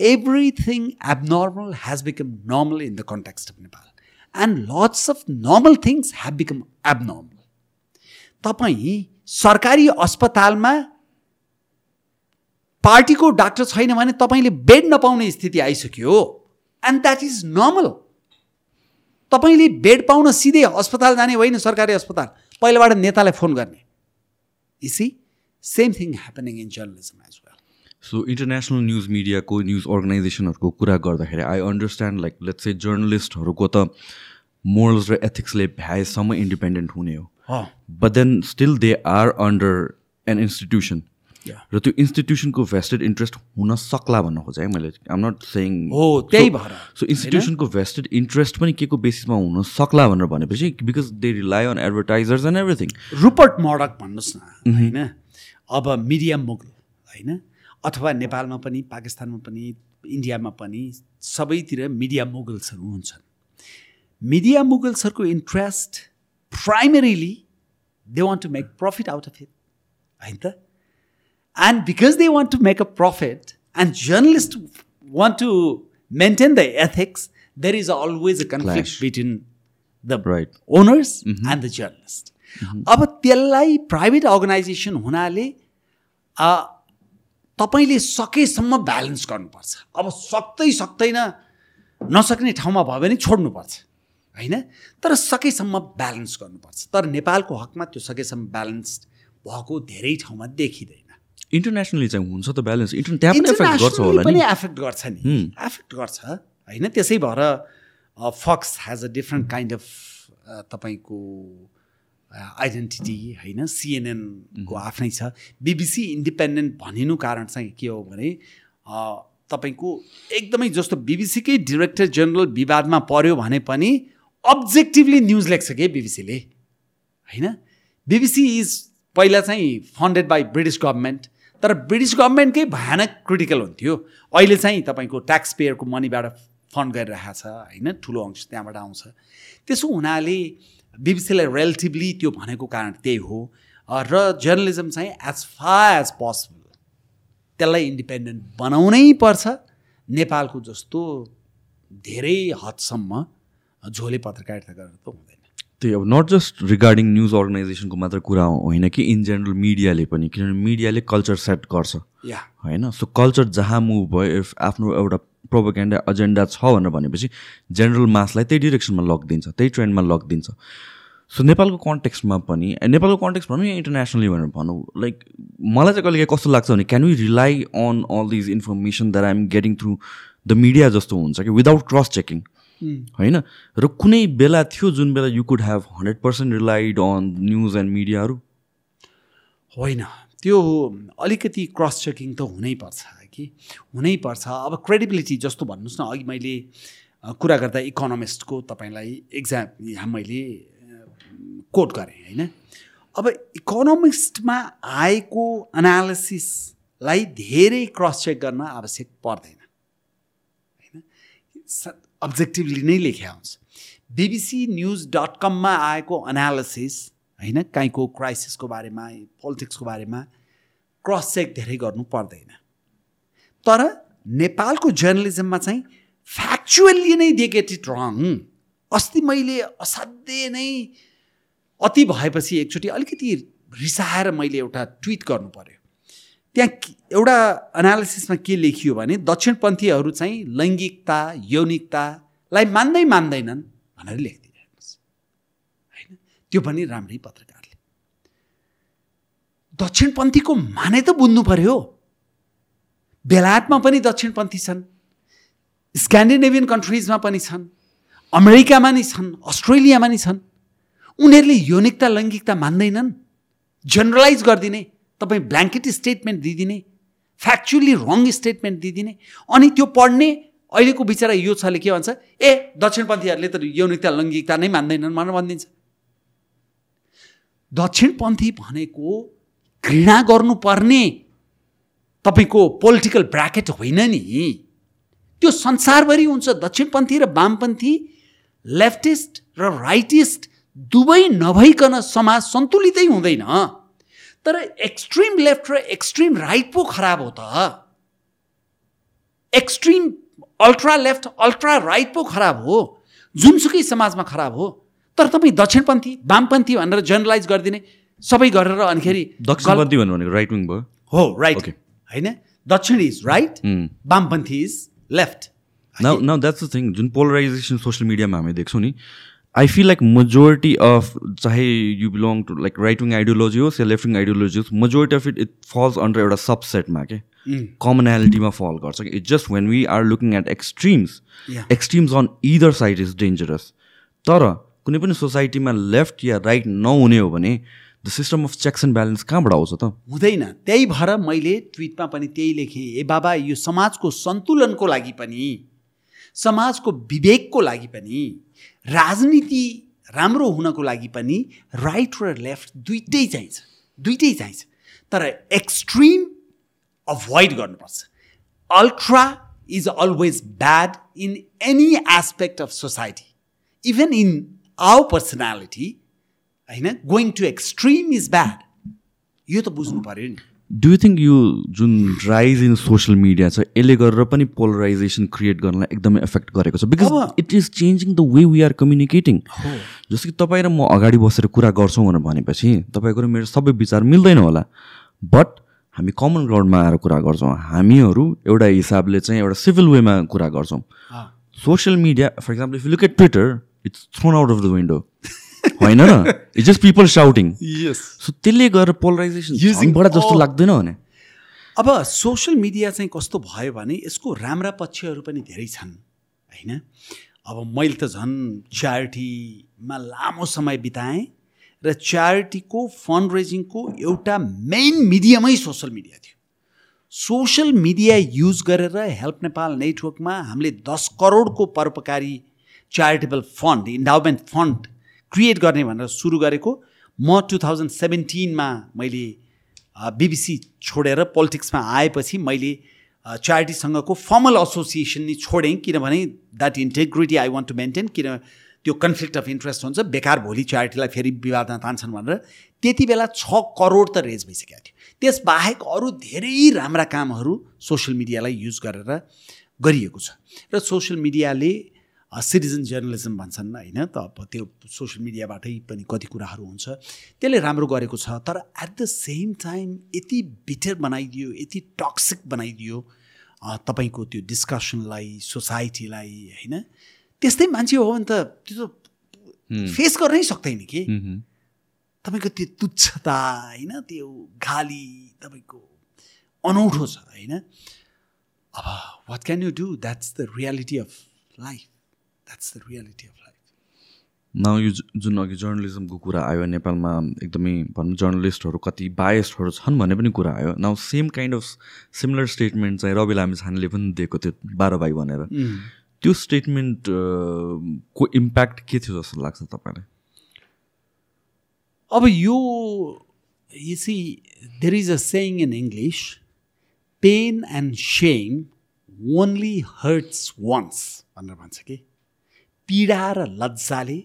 everything abnormal has become normal in the context of Nepal and lots of normal things have become abnormal तपाईँ सरकारी अस्पतालमा पार्टीको डाक्टर छैन भने तपाईँले बेड नपाउने स्थिति आइसक्यो। एन्ड द्याट इज नर्मल तपाईँले बेड पाउन सिधै अस्पताल जाने होइन सरकारी अस्पताल। पहिलाबाट नेतालाई फोन गर्ने। Is the same thing happening in journalism as
so international news मिडियाको न्युज अर्गनाइजेसनहरूको कुरा गर्दाखेरि I understand like let's say जर्नलिस्टहरूको त मोरल्स र एथिक्सले भ्याएसम्म इन्डिपेन्डेन्ट हुने हो. But then still they are under an institution र त्यो इन्स्टिट्युसनको भेस्टेड इन्ट्रेस्ट हुन सक्ला भन्न खोजेँ है मैले। आम नट सेङ
हो त्यही भएर।
सो इन्स्टिट्युसनको भेस्टेड इन्ट्रेस्ट पनि के को बेसिसमा हुन सक्ला भनेर भनेपछि because they rely on advertisers and everything
Rupert Murdoch भन्नुहोस् न होइन? अब मिडिया मुगल होइन? अथवा नेपालमा पनि पाकिस्तानमा पनि इन्डियामा पनि सबैतिर मिडिया मुगल्सहरू हुन्छन् media मुगल्सहरूको interest primarily they want to make profit out of it होइन त want to make a profit and journalists want to maintain the ethics, there is always a conflict Clash. between the right. owners mm-hmm. and the journalist. अब त्यसलाई private organisation हुनाले तपाईँले सकेसम्म balance गर्नुपर्छ। अब सक्दै सक्दैन नसक्ने ठाउँमा भयो भने छोड्नुपर्छ होइन? तर सकेसम्म ब्यालेन्स गर्नुपर्छ। तर नेपालको हकमा त्यो सकेसम्म ब्यालेन्स भएको धेरै ठाउँमा देखिँदैन।
इन्टरनेसनली चाहिँ हुन्छ त ब्यालेन्स। पनि एफेक्ट गर्छ
नि। एफेक्ट गर्छ होइन? त्यसै भएर Fox has a different kind of तपाईँको आइडेन्टिटी होइन सिएनएनको आफ्नै छ। बिबिसी इन्डिपेन्डेन्ट भनिनु कारण चाहिँ के हो भने तपाईँको एकदमै जस्तो बिबिसीकै डिरेक्टर जेनरल विवादमा पर्यो भने पनि अब्जेक्टिभली न्युज लेख्छ कि बिबिसीले होइन? बिबिसी इज पहिला चाहिँ फन्डेड बाई ब्रिटिस गभर्मेन्ट तर ब्रिटिस गभर्मेन्टकै भयानक क्रिटिकल हुन्थ्यो। अहिले चाहिँ तपाईँको ट्याक्स पेयरको मनीबाट फन्ड गरिरहेको छ होइन? ठुलो अंश त्यहाँबाट आउँछ। त्यसो हुनाले बिबिसीलाई रिलेटिभली त्यो भनेको कारण त्यही हो। र जर्नलिजम चाहिँ एज फार एज पोसिबल त्यसलाई इन्डिपेन्डेन्ट बनाउनै पर्छ। नेपालको जस्तो धेरै हदसम्म झोले पत्रकारिता गरेर त हुँदैन।
त्यही अब नट जस्ट रिगार्डिङ न्युज अर्गनाइजेसनको मात्र कुरा होइन कि इन जेनरल मिडियाले पनि किनभने मिडियाले कल्चर सेट गर्छ। होइन? सो कल्चर जहाँ मुभ भयो इफ आफ्नो एउटा प्रोपोगेन्डा एजेन्डा छ भनेर भनेपछि जेनरल मासलाई त्यही डिरेक्सनमा लगिदिन्छ त्यही ट्रेन्डमा लगिदिन्छ। सो नेपालको कन्टेक्स्टमा पनि नेपालको कन्टेक्स्ट भनौँ या इन्टरनेसनली भनेर भनौँ लाइक मलाई चाहिँ कहिले कस्तो लाग्छ भने can we rely on all these information that I'm getting through the media जस्तो हुन्छ कि विदाउट क्रस चेकिङ होइन? र कुनै बेला थियो जुन बेला you could have hundred percent relied on news and मिडियाहरू
होइन। त्यो अलिकति क्रस चेकिङ त हुनैपर्छ। कि हुनैपर्छ। अब क्रेडिबिलिटी जस्तो भन्नुहोस् न अघि मैले कुरा गर्दा इकोनोमिस्टको तपाईँलाई एक्जाम मैले कोट गरेँ होइन? अब इकोनोमिस्टमा आएको एनालिसिसलाई धेरै क्रस चेक गर्न आवश्यक पर्दैन। होइन? अब्जेक्टिभली नै लेख्या हुन्छ बिबिसी न्युज डट कममा आएको एनालिसिस होइन? काहीँको क्राइसिसको बारेमा पोलिटिक्सको बारेमा क्रस चेक धेरै गर्नु पर्दैन। तर नेपालको जर्नलिजममा चाहिँ फ्याक्चुअल्ली नै दे गेट इट रङ अस्ति मैले असाध्य नै अति भएपछि एकचोटि अलिकति रिसाएर मैले एउटा ट्विट गर्नु पऱ्यो त्यहाँ एउटा एनालिसिसमा के लेखियो भने दक्षिणपन्थीहरू चाहिँ लैङ्गिकता यौनिकतालाई मान्दै मान्दैनन् भनेर लेखिदिइरहेको होइन? त्यो पनि राम्रै पत्रकारले। दक्षिणपन्थीको माने त बुझ्नु पर्यो बेलायतमा पनि दक्षिणपन्थी छन् स्क्यान्डिनेभियन कन्ट्रिजमा पनि छन् अमेरिकामा नि छन् अस्ट्रेलियामा नि छन्। उनीहरूले यौनिकता लैङ्गिकता मान्दैनन्। जेनरलाइज गरिदिने तपाईँ ब्ल्याङ्केट स्टेटमेन्ट दिइदिने फ्याक्चुअली रङ स्टेटमेन्ट दिइदिने अनि त्यो पढ्ने अहिलेको विचारा यो छले के भन्छ ए दक्षिणपन्थीहरूले त यौनिकता लैङ्गिकता नै मान्दैनन् भनेर भनिदिन्छ। दक्षिणपन्थी भनेको घृणा गर्नुपर्ने तपाईँको पोलिटिकल ब्राकेट होइन नि। त्यो संसारभरि हुन्छ। दक्षिणपन्थी र वामपन्थी लेफ्टिस्ट र राइटिस्ट दुवै नभइकन समाज सन्तुलितै हुँदैन। तर एक्सट्रिम लेफ्ट र एक्सट्रिम राइट पो खराब हो त। Extreme ultra left ultra right पो खराब हो। जुनसुकै समाजमा खराब हो। तर तपाईँ दक्षिणपन्थी वामपन्थी भनेर जेनरलाइज गरिदिने सबै गरेर अनिखेरि
दक्षिणपन्थी भन्नु भनेको राइट विङ भयो।
हो राइट. होइन? दक्षिण इज राइट वामपन्थी is left
now now that's the thing जुन पोलराइजेसन सोसियल मिडियामा हामी देख्छौँ नि I feel like majority of चाहे you belong to like right wing ideology होस् या लेफ्ट विङ आइडियोलोजी होस् majority of it it falls under एउटा सबसेटमा के कमनालिटीमा फल गर्छ कि it just when we are looking at
extremes.
Extremes on either side is dangerous तर कुनै पनि सोसाइटीमा लेफ्ट या राइट नहुने हो भने the system of checks and balance कहाँबाट आउँछ त?
हुँदैन। त्यही भएर मैले ट्विटमा पनि त्यही लेखेँ। ए बाबा यो समाजको सन्तुलनको लागि पनि समाजको विवेकको लागि पनि राजनीति राम्रो हुनको लागि पनि राइट र लेफ्ट दुइटै चाहिन्छ। दुइटै चाहिन्छ। तर एक्सट्रिम अभोइड गर्नुपर्छ। Ultra is always bad in any aspect of society even in our personality होइन? Going to extreme is bad यो त बुझ्नु पऱ्यो नि।
डु यु थिङ्क यो जुन राइज इन सोसियल मिडिया छ यसले गरेर पनि पोलराइजेसन क्रिएट गर्नलाई एकदमै एफेक्ट गरेको छ?
Because
it is changing the way we are communicating जस्तो कि तपाईँ र म अगाडि बसेर कुरा गर्छौँ भनेर भनेपछि तपाईँको र मेरो सबै विचार मिल्दैन होला। बट हामी कमन ग्राउन्डमा आएर कुरा गर्छौँ। हामीहरू एउटा हिसाबले चाहिँ एउटा सिभिल वेमा कुरा गर्छौँ। Social media for example if look at Twitter it's thrown out of the window होइन र? It's just people shouting
yes
so त्यसले गरेर पोलराइजेसन झन्बाट जस्तो लाग्दैन भने।
अब सोसियल मिडिया चाहिँ कस्तो भयो भने यसको राम्रा पक्षहरू पनि धेरै छन् होइन? अब मैले त झन् च्यारिटीमा लामो समय बिताएँ र च्यारिटीको फन्ड रेजिङको एउटा मेन मिडियमै सोसियल मिडिया थियो। सोसियल मिडिया युज गरेर हेल्प नेपाल नेटवर्कमा हामीले दस करोडको परोपकारी charitable fund endowment fund create गर्ने भनेर सुरु गरेको। म टु थाउजन्ड सेभेन्टिनमा मैले बिबिसी छोडेर पोलिटिक्समा आएपछि मैले च्यारिटीसँगको फर्मल एसोसिएसन नि छोडेँ किनभने that integrity I want to maintain किन त्यो कन्फ्लिक्ट अफ इन्ट्रेस्ट हुन्छ बेकार भोलि च्यारिटीलाई फेरि विवादमा तान्छन् भनेर त्यति बेला छ करोड त रेज भइसकेको थियो। त्यसबाहेक अरू धेरै राम्रा कामहरू सोसियल मिडियालाई युज गरेर गरिएको छ। र सोसियल मिडियाले सिटिजन जर्नलिजम भन्छन् होइन? त अब त्यो सोसियल मिडियाबाटै पनि कति कुराहरू हुन्छ। त्यसले राम्रो गरेको छ तर एट द सेम टाइम यति बिटर बनाइदियो यति टक्सिक बनाइदियो तपाईँको त्यो डिस्कसनलाई सोसाइटीलाई होइन? त्यस्तै मान्छे हो भने त त्यो त फेस गर्नै सक्दैन कि? तपाईँको त्यो तुच्छता होइन? त्यो गाली तपाईँको अनौठो छ होइन? अब what can you do that's the reality of life that's the reality of life
न यो जुन अघि जर्नलिजमको कुरा आयो नेपालमा एकदमै भनौँ जर्नलिस्टहरू कति बायस्टहरू छन् भन्ने पनि कुरा आयो। Now same kind of similar statement चाहिँ रवि लामी छानेले पनि दिएको थियो बाह्र भाइ भनेर। त्यो स्टेटमेन्ट को इम्प्याक्ट के थियो जस्तो लाग्छ तपाईँलाई?
अब यो you see there is a saying in english pain and shame only hurts once भनेर भन्छ कि? पीडा र लज्जाले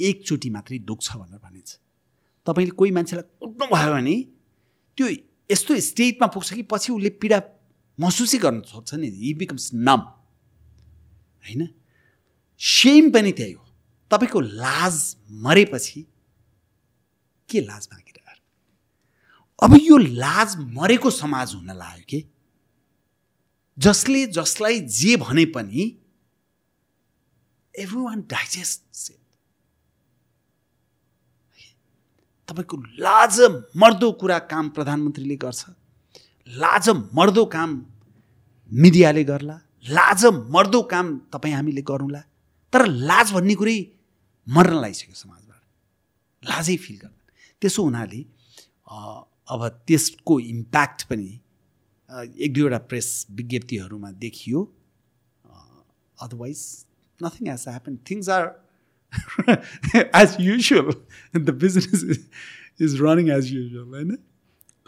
एकचोटि मात्रै दुख्छ भनेर भनिन्छ। तपाईँले कोही मान्छेलाई कुट्नुभयो भने त्यो यस्तो स्टेटमा पुग्छ कि पछि उसले पीडा महसुसै गर्न सक्छ नि। हि बिकम्स नम होइन? सेम पनि त्यही हो। तपाईँको लाज मरेपछि के लाज मागिरह अब यो लाज मरेको समाज हुन लाग्यो कि? जसले जसलाई जे भने पनि वान डाइजेस्ट तपाईँको लाज मर्दो कुरा काम प्रधानमन्त्रीले गर्छ लाज मर्दो काम मिडियाले गर्ला लाज मर्दो काम तपाईँ हामीले गरौँला तर लाज भन्ने कुरै मर्न लागिसक्यो समाजबाट। लाजै फिल गर्दैन। त्यसो हुनाले अब त्यसको इम्प्याक्ट पनि एक दुईवटा प्रेस विज्ञप्तिहरूमा देखियो। Uh, otherwise nothing has happened. Things are as usual. The business is, is running as usual होइन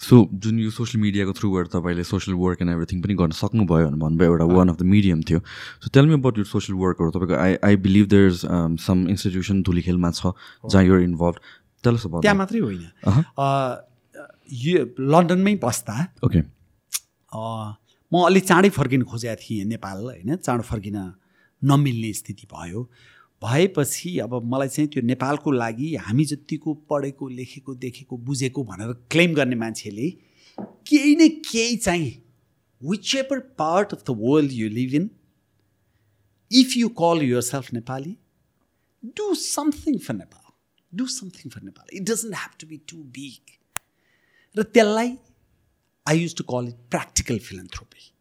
सो जुन यो सोसियल मिडियाको थ्रुबाट तपाईँले सोसियल वर्क एन्ड एभ्रिथिङ पनि गर्न सक्नुभयो भनेर भन्नुभयो एउटा वान अफ द मिडियम थियो. सो टेल मी अबाउट यो सोसियल वर्कहरू तपाईँको I I believe there is some institution धुलीखेलमा छ जहाँ युर इन्भल्भ टेल अस
त्यहाँ मात्रै होइन। अ, यो लन्डनमै बस्दा
ओके
म अलि चाँडै फर्किन खोजेको थिएँ नेपाल होइन? चाँडो फर्किन नमिल्ने स्थिति भयो। भएपछि अब मलाई चाहिँ त्यो नेपालको लागि हामी जतिको पढेको लेखेको देखेको बुझेको भनेर क्लेम गर्ने मान्छेले केही न केही चाहिँ whichever part of the world you live in if you call yourself Nepali do something for Nepal do something for Nepal it doesn't have to be too big र त्यसलाई I used to call it practical philanthropy.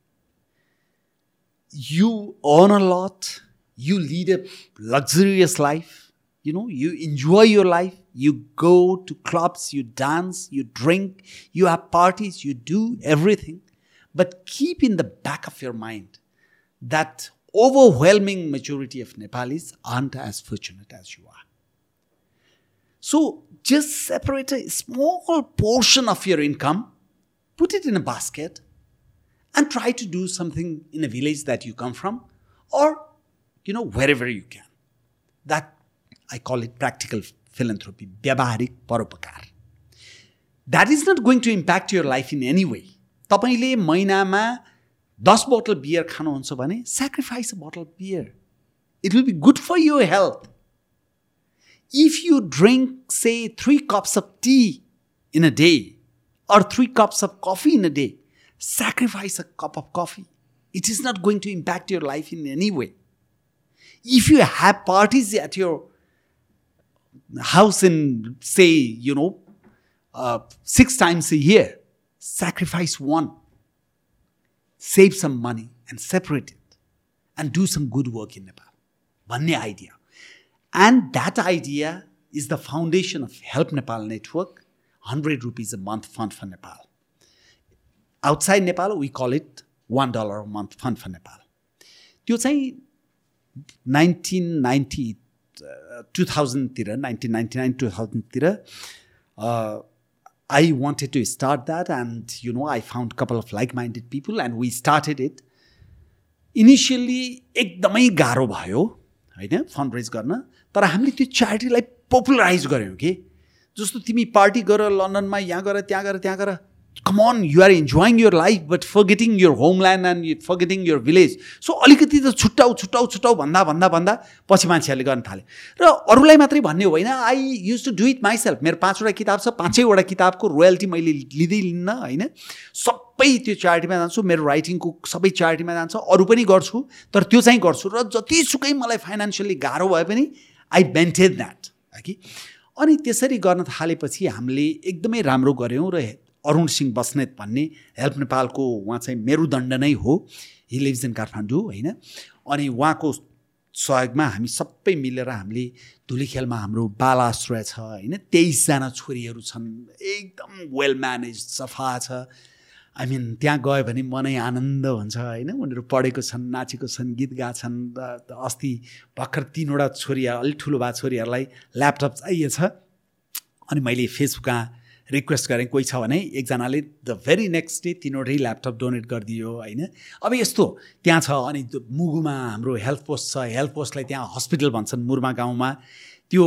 You earn a lot, you lead a luxurious life, you know, you enjoy your life, you go to clubs, you dance, you drink, you have parties, you do everything. But keep in the back of your mind that overwhelming majority of Nepalis aren't as fortunate as you are. So just separate a small portion of your income put it in a basket and try to do something in a village that you come from or you know wherever you can that i call it practical philanthropy व्यावहारिक परोपकार that is not going to impact your life in any way तपाईँले महिनामा दस बोतल beer खानुहुन्छ भने sacrifice a बोतल beer it will be good for your health if you drink, say, three cups of tea in a day or three cups of coffee in a day, sacrifice a cup of coffee. It is not going to impact your life in any way. If you have parties at your house in, say, you know, uh, six times a year, sacrifice one, save some money and separate it, and do some good work in Nepal. One idea. And that idea is the foundation of Help Nepal Network, 100 rupees a month fund for Nepal. Outside Nepal, we call it $1 a month fund for Nepal. त्यो चाहिँ nineteen ninety to थाउजन्डतिर nineteen ninety nine to थाउजन्डतिर I wanted to start that and you know I found couple of like minded people and we started it initially एकदमै गाह्रो भयो होइन fund raise गर्न तर हामीले त्यो च्यारिटीलाई पपुलराइज गऱ्यौँ कि जस्तो तिमी पार्टी गर लन्डनमा यहाँ गएर त्यहाँ गएर त्यहाँ गएर come on you are enjoying your life but forgetting your homeland and forgetting your village so अलिकति त छुट्टाउ छुट्टाउ छुट्टाउ भन्दा भन्दा भन्दा पछि मान्छेहरूले गर्न थाले। र अरूलाई मात्रै भन्ने होइन। I used to do it myself मेरो पाँचवटा किताब छ पाँचैवटा किताबको रोयल्टी मैले लिँदै लिन्न होइन? सबै त्यो च्यारिटीमा जान्छु मेरो राइटिङको सबै च्यारिटीमा जान्छ। अरू पनि गर्छु तर त्यो चाहिँ गर्छु। र जतिसुकै मलाई फाइनेन्सियली गाह्रो भए पनि आई मेन्टेन द्याट कि? अनि त्यसरी गर्न थालेपछि हामीले एकदमै राम्रो गऱ्यौँ र अरुण सिंह बस्नेत भन्ने हेल्प नेपालको उहाँ चाहिँ मेरुदण्ड नै हो हि लिभ्स इन काठमाडौँ होइन? अनि उहाँको सहयोगमा हामी सबै मिलेर हामीले धुलीखेलमा हाम्रो बाल आश्रय छ होइन? तेइसजना छोरीहरू छन् एकदम वेल म्यानेज सफा छ। आई मिन त्यहाँ गयो भने मनै आनन्द हुन्छ होइन? उनीहरू पढेको छन् नाचेको छन् गीत गाछन् अस्ति भर्खर तिनवटा छोरी अलिक ठुलो भए छोरीहरूलाई ल्यापटप चाहिएछ। अनि मैले फेसबुकमा रिक्वेस्ट गरेँ कोही छ भने एकजनाले द भेरी नेक्स्ट डे तिनवटै ल्यापटप डोनेट गरिदियो होइन? अब यस्तो त्यहाँ छ अनि मुगुमा हाम्रो हेल्थ पोस्ट छ हेल्थ पोस्टलाई त्यहाँ हस्पिटल भन्छन् मुर्मा गाउँमा। त्यो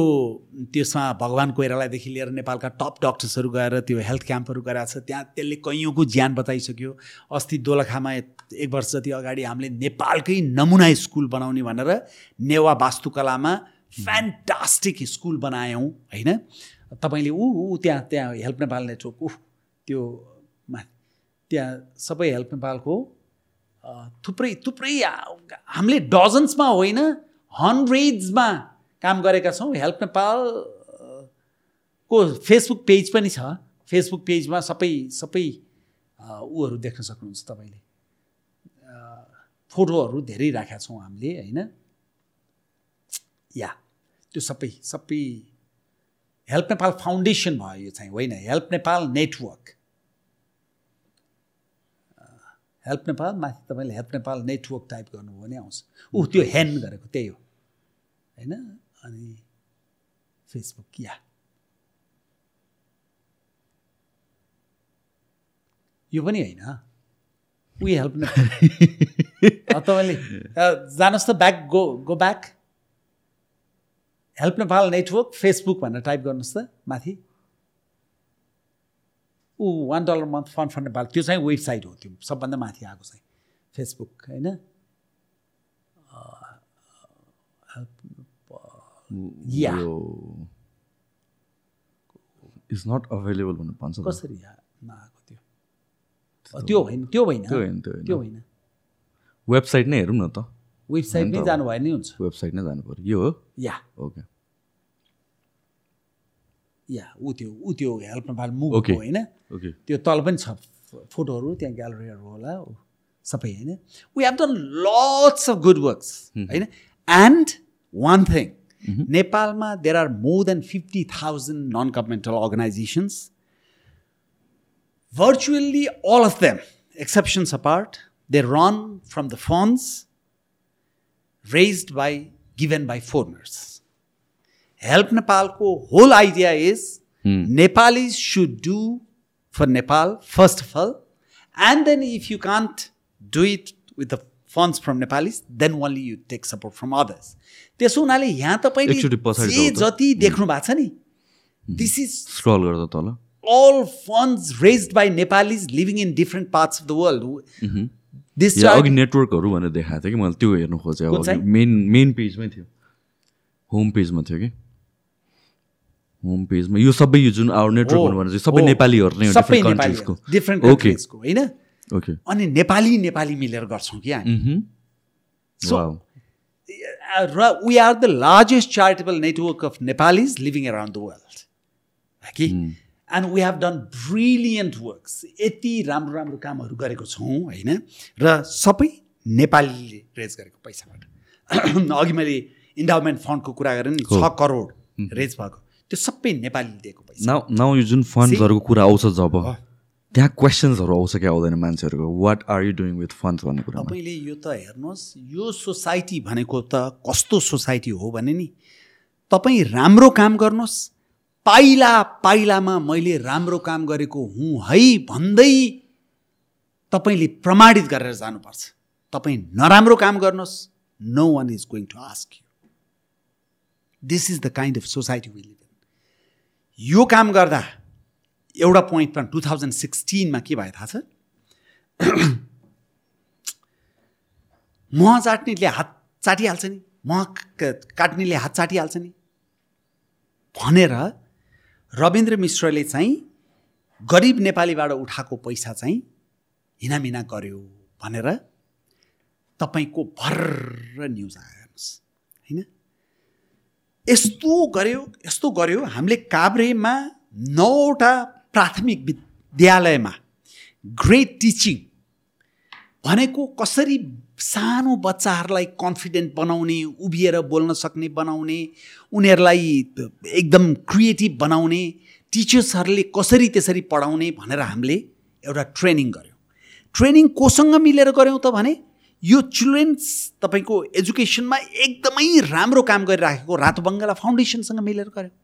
त्यसमा भगवान् कोइरालादेखि लिएर नेपालका टप डक्टर्सहरू गएर त्यो हेल्थ क्याम्पहरू गराएको छ त्यहाँ त्यसले कैयौँको ज्यान बताइसक्यो। अस्ति दोलखामा एक वर्ष जति अगाडि हामीले नेपालकै नमुना स्कुल बनाउने भनेर नेवा वास्तुकलामा फ्यान्टास्टिक स्कुल बनायौँ होइन? तपाईँले ऊ ऊ त्यहाँ त्यहाँ हेल्प नेपाल नेटवर्क ऊ त्यो त्यहाँ सबै हेल्प नेपालको थुप्रै थुप्रै हामीले डजन्समा होइन हन्ड्रेड्समा काम गरेका छौँ। हेल्प नेपाल को फेसबुक पेज पनि छ। फेसबुक पेजमा सबै सबै ऊहरू देख्न सक्नुहुन्छ तपाईँले। फोटोहरू धेरै राखेका छौँ हामीले होइन? या त्यो सबै सबै हेल्प नेपाल फाउन्डेसन भयो यो चाहिँ होइन? Help Nepal network. Help Nepal माथि तपाईँले हेल्प नेपाल नेटवर्क टाइप गर्नुभयो भने आउँछ। ऊ त्यो ह्यान्ड गरेको त्यही हो। होइन? अनि फेसबुक या। यो पनि होइन। We help Nepal. तपाईँले जानुहोस् त back go go back. Help Nepal network Facebook भनेर टाइप गर्नुहोस् त माथि। ऊ one dollar month fund fund Nepal त्यो चाहिँ वेबसाइट हो त्यो सबभन्दा माथि आएको चाहिँ फेसबुक होइन? या।
इज नट अभाइलेबल भन्नु भन्छ।
कसरी नआएको त्यो? त्यो होइन त्यो होइन।
त्यो होइन। वेबसाइट नै हेरौँ न त।
वेबसाइटमै
होइन त।
जानुभयो भने हुन्छ।
वेबसाइट नै जानु पऱ्यो यो हो?
या।
ओके।
या ऊ त्यो ऊ त्यो हेल्प नेपाल मुभ. होइन?
ओके।
त्यो तल पनि छ फोटोहरू त्यहाँ ग्यालरीहरू होला सबै होइन। We have done lots of good works होइन? एन्ड वान थिङ नेपालमा there are more than fifty thousand non governmental organisations virtually all of them, exceptions apart, they run from the funds raised by, given by foreigners. Help Nepal ko whole idea is Nepalis should do for Nepal, first of all, and then if you can't do it with the funds from Nepalis, then only you take support from others. त्यसो हुनाले यहाँ तपाईँले जे। जति देख्नु भएको छ नि दिस इज
स्क्रल गर्दा तल
all funds raised by Nepalis living in different parts of the world. Chart,
अघि नेटवर्कहरू भनेर देखाएको थियो कि? मैले त्यो हेर्नु खोजेँ अब? मेन मेन पेजमै थियो। होम पेजमा थियो कि? होम पेजमा यो सबै यो जुन आवर नेटवर्क
हो,
भन्नु भने चाहिँ सबै नेपालीहरू नै हो
सबै
डिफ्रेन्ट कन्ट्रिजको ओके
होइन?
ओके
अनि नेपाली नेपाली मिलेर गर्छौँ कि हामी। So,
वाउ
uh, र- we are the largest charitable network of Nepalis living around the world. कि? And we have done brilliant works यति राम्रो राम्रो कामहरू गरेको छौँ होइन? र सबै नेपालीले रेज गरेको पैसाबाट। अघि मैले इन्डाउमेन्ट फन्डको कुरा गरेँ नि छ करोड रेज भएको। त्यो सबै नेपालीले दिएको पैसा।
नाउ नाउ यो जुन फन्ड्सहरूको कुरा आउँछ जब त्यहाँ क्वेसन्सहरू आउँछ कि आउँदैन मान्छेहरूको। What are you doing with funds भन्ने कुरामा?
तपाईँले यो त हेर्नुहोस् यो सोसाइटी भनेको त कस्तो सोसाइटी हो भने नि तपाईँ राम्रो काम गर्नुहोस् पाइला पाइलामा मैले राम्रो काम गरेको हुँ है भन्दै तपाईँले प्रमाणित गरेर जानुपर्छ। तपाईँ नराम्रो काम गर्नुहोस्। No one is going to ask you this is the kind of society we live in यो काम गर्दा एउटा पोइन्टमा टु थाउजन्ड सिक्सटिनमा के भयो थाहा छ? मह चाट्नेले हात चाटिहाल्छ नि। मह काट्नेले हात चाटिहाल्छ नि। भनेर रविन्द्र मिश्रले चाहिँ गरिब नेपालीबाट उठाएको पैसा चाहिँ हिनामिना गर्यो भनेर तपाईँको भर्र न्युज आयो हेर्नुहोस् होइन? यस्तो गर्यो यस्तो गर्यो हामीले काभ्रेमा नौवटा प्राथमिक विद्यालयमा ग्रेट टिचिङ भनेको कसरी सानो बच्चाहरूलाई कन्फिडेन्ट बनाउने उभिएर बोल्न सक्ने बनाउने उनीहरूलाई एकदम क्रिएटिभ बनाउने टिचर्सहरूले कसरी त्यसरी पढाउने भनेर हामीले एउटा ट्रेनिङ गऱ्यौँ ट्रेनिङ कोसँग मिलेर गऱ्यौँ त भने यो चिल्ड्रेन्स तपाईँको एजुकेसनमा एकदमै राम्रो काम गरिराखेको रातो बङ्गाला फाउन्डेसनसँग मिलेर गऱ्यौँ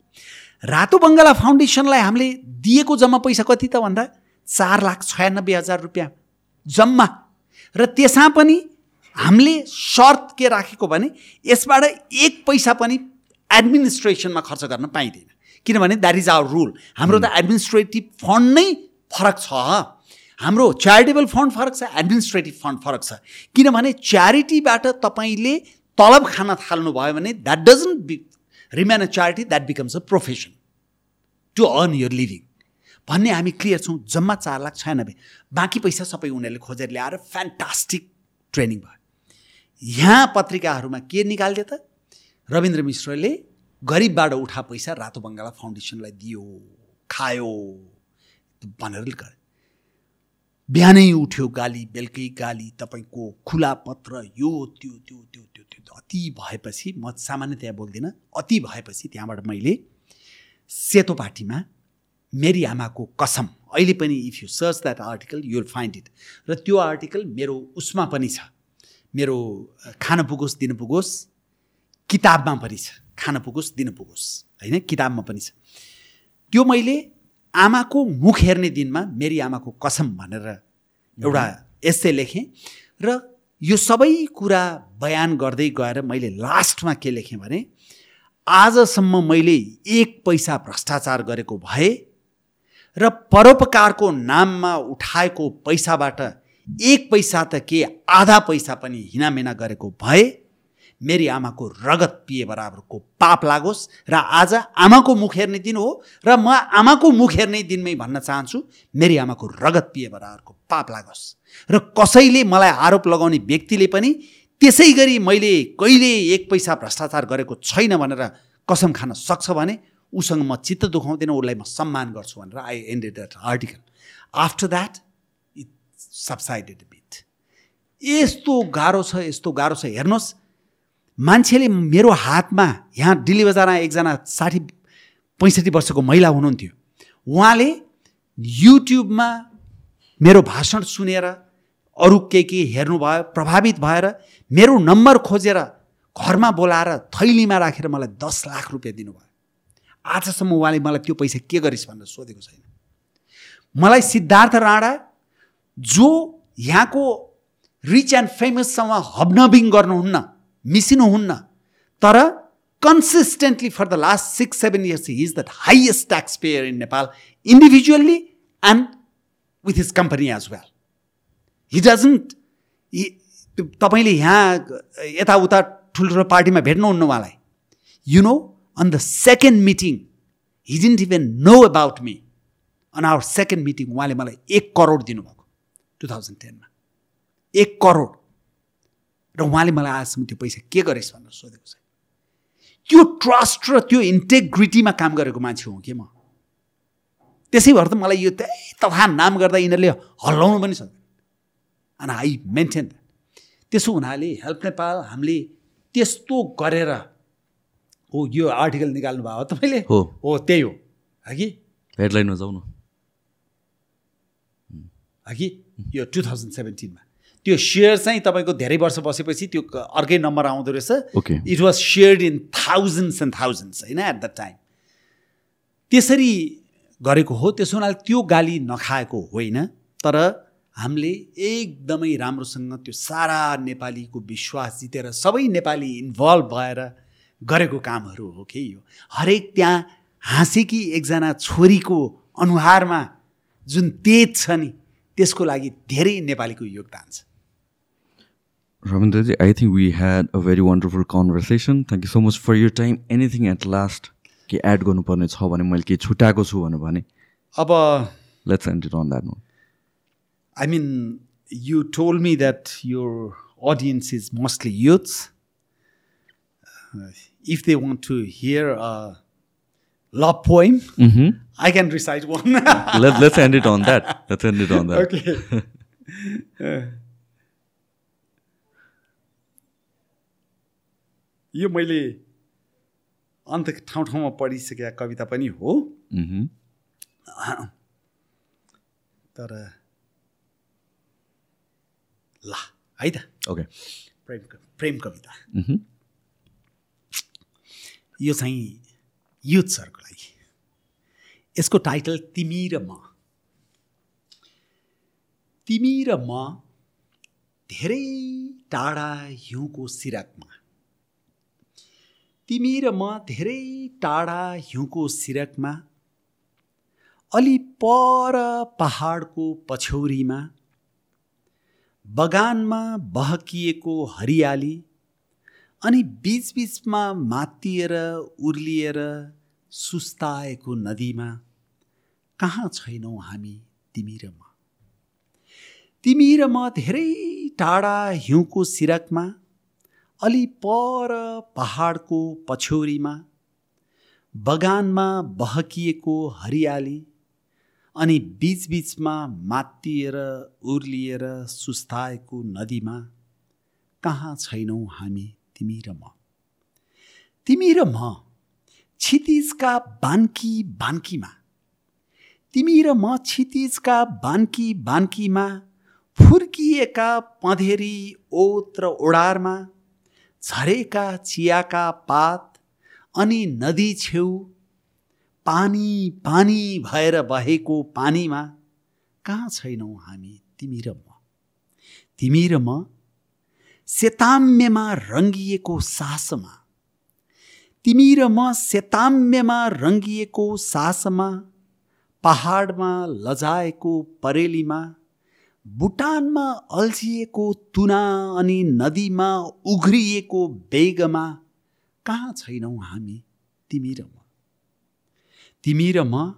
रातो बङ्गाला फाउन्डेसनलाई हामीले दिएको जम्मा पैसा कति त भन्दा चार लाख छयानब्बे हजार रुपियाँ जम्मा र त्यसमा पनि हामीले सर्त के राखेको भने यसबाट एक पैसा पनि एडमिनिस्ट्रेसनमा खर्च गर्न पाइँदैन। किनभने द्याट इज आवर रुल हाम्रो त एडमिनिस्ट्रेटिभ फन्ड नै फरक छ हाम्रो च्यारिटेबल फन्ड फरक छ एडमिनिस्ट्रेटिभ फन्ड फरक छ। किनभने च्यारिटीबाट तपाईँले तलब खान थाल्नुभयो भने that doesn't be remain a charity that becomes a profession to earn your living भन्ने हामी क्लियर छौँ जम्मा चार लाख छयानब्बे। बाँकी पैसा सबै उनीहरूले खोजेर ल्याएर फ्यान्टास्टिक ट्रेनिङ भयो। यहाँ पत्रिकाहरूमा के निकालिदियो त? रविन्द्र मिश्रले गरिबबाट उठा पैसा रातो बङ्गाला फाउन्डेसनलाई दियो खायो भनेर गरे बिहानै उठ्यो गाली बेलुकै गाली तपाईँको खुला पत्र यो त्यो त्यो त्यो त्यो त्यो अति भएपछि म सामान्यतया बोल्दिनँ अति भएपछि त्यहाँबाट मैले सेतो पार्टीमा मेरी आमाको कसम। अहिले पनि if you search that article you will find it र त्यो आर्टिकल मेरो उसमा पनि छ। मेरो खान पुगोस् दिन पुगोस् किताबमा पनि छ। खान पुगोस् दिन पुगोस्। होइन? किताबमा पनि छ। त्यो मैले आमाको मुख हेर्ने दिनमा मेरी आमाको कसम भनेर एउटा एसे लेखेँ र यो सबै कुरा बयान गर्दै गएर मैले लास्टमा के लेखेँ भने आजसम्म मैले एक पैसा भ्रष्टाचार गरेको भए र परोपकारको नाममा उठाएको पैसाबाट एक पैसा त के आधा पैसा पनि हिनामिना गरेको भए मेरी आमाको रगत पिए बराबरको पाप लागोस् र आज आमाको मुख हेर्ने दिन हो र म आमाको मुख हेर्ने दिनमै भन्न चाहन्छु मेरी आमाको रगत पिए बराबरको पाप लागोस्। र कसैले मलाई आरोप लगाउने व्यक्तिले पनि त्यसै गरी मैले कहिले एक पैसा भ्रष्टाचार गरेको छैन भनेर कसम खान सक्छ भने उसँग म चित्त दुखाउँदिनँ उसलाई म सम्मान गर्छु भनेर I ended that article after that it subsided bit यस्तो गाह्रो छ यस्तो गाह्रो छ। हेर्नुहोस् मान्छेले मेरो हातमा यहाँ दिल्ली बजारमा एकजना साठी पैँसठी वर्षको महिला हुनुहुन्थ्यो। उहाँले युट्युबमा मेरो भाषण सुनेर अरू के के हेर्नुभयो प्रभावित भएर मेरो नम्बर खोजेर घरमा बोलाएर थैलीमा राखेर मलाई दस लाख रुपियाँ दिनुभयो। आजसम्म उहाँले मलाई त्यो पैसा के गरिस् भनेर सोधेको छैन। मलाई सिद्धार्थ राणा जो यहाँको रिच एन्ड फेमससँग हबनबिङ गर्नुहुन्न मिसिनुहुन्न तर consistently for the last six seven years he is the highest tax payer in Nepal individually and with his company as well he doesn't तपाईँले यहाँ यताउता ठुल्ठुलो पार्टीमा भेट्नुहुन्न उहाँलाई। You know on the second meeting he didn't even know about me on our second meeting उहाँले मलाई एक करोड दिनुभएको टु थाउजन्ड टेनमा एक करोड र उहाँले मलाई आजसम्म त्यो पैसा के गरेस् भनेर सोधेको छ त्यो ट्रस्ट र त्यो इन्टेग्रिटीमा काम गरेको मान्छे हुँ कि म त्यसै भएर त मलाई यो त्यही तथा नाम गर्दा यिनीहरूले हल्लाउनु पनि सक्दैन अनि आई मेन्टेन त्यसो हुनाले हेल्प नेपाल हामीले त्यस्तो गरेर हो यो आर्टिकल निकाल्नु भयो तपाईँले?
हो।
हो त्यही हो। कि
हेडलाइनमा जाउँ न
कि यो टु थाउजन्ड सेभेन्टिनमा त्यो सेयर चाहिँ तपाईँको धेरै वर्ष बसेपछि त्यो अर्कै नम्बर आउँदो रहेछ। It was shared in thousands and thousands होइन एट द टाइम त्यसरी गरेको हो त्यसो हुनाले त्यो गाली नखाएको होइन तर हामीले एकदमै राम्रोसँग त्यो सारा नेपालीको विश्वास जितेर सबै नेपाली इन्भल्भ भएर गरेको कामहरू हो कि यो हरेक त्यहाँ हाँसेकी एकजना छोरीको अनुहारमा जुन तेज छ नि त्यसको लागि धेरै नेपालीको योगदान छ
Ravindraji, I think we had a very wonderful conversation. Thank you so much for your time. Anything at last के एड गर्नुपर्ने छ भने मैले के छुट्याएको छु भनेर भने
अब
let's end it on that note
I mean, you told me that your audience is mostly youths. Uh, if they want to hear a love poem, I can recite one.
Let, let's end it on that. Let's end it on that.
okay. Uh, यो मैले अन्त ठाउँ ठाउँमा पढिसकेका कविता पनि हो
Mhm.
तर ल है त
Okay.
प्रेम प्रेम कविता
Mhm.
यो चाहिँ युथ्सहरूको लागि यसको टाइटल तिमी र म। तिमी र म धेरै टाढा हिउँको सिरकमा। तिमी र म धेरै टाढा हिउँको सिरकमा। अलि पर पहाडको पछौरीमा। बगानमा बहकिएको हरियाली। अनि बिचबिचमा मातिएर उर्लिएर सुस्ताएको नदीमा कहाँ छैनौ हामी तिमी र म? तिमी र म धेरै टाढा हिउँको सिरकमा अलि पर पहाडको पछौरीमा बगानमा बहकिएको हरियाली अनि बिचबिचमा मातिएर उर्लिएर सुस्ताएको नदीमा कहाँ छैनौ हामी तिमी र म तिमी र म क्षितिजका बान्की बान्कीमा। तिमी र म क्षितिजका बान्की बान्कीमा फुर्किएका पँधेरी ओत र ओडारमा झरेका चियाका पात अनि नदी छेउ पानी पानी भएर बहेको पानीमा कहाँ छैनौ हामी तिमी र म तिमी र म सेताम्यमा रङ्गिएको सासमा। तिमी र म सेताम्यमा रङ्गिएको सासमा पहाडमा लजाएको परेलीमा भुटानमा अल्झिएको तुना अनि नदीमा उघ्रिएको बेगमा कहाँ छैनौ हामी तिमी र म? तिमी र म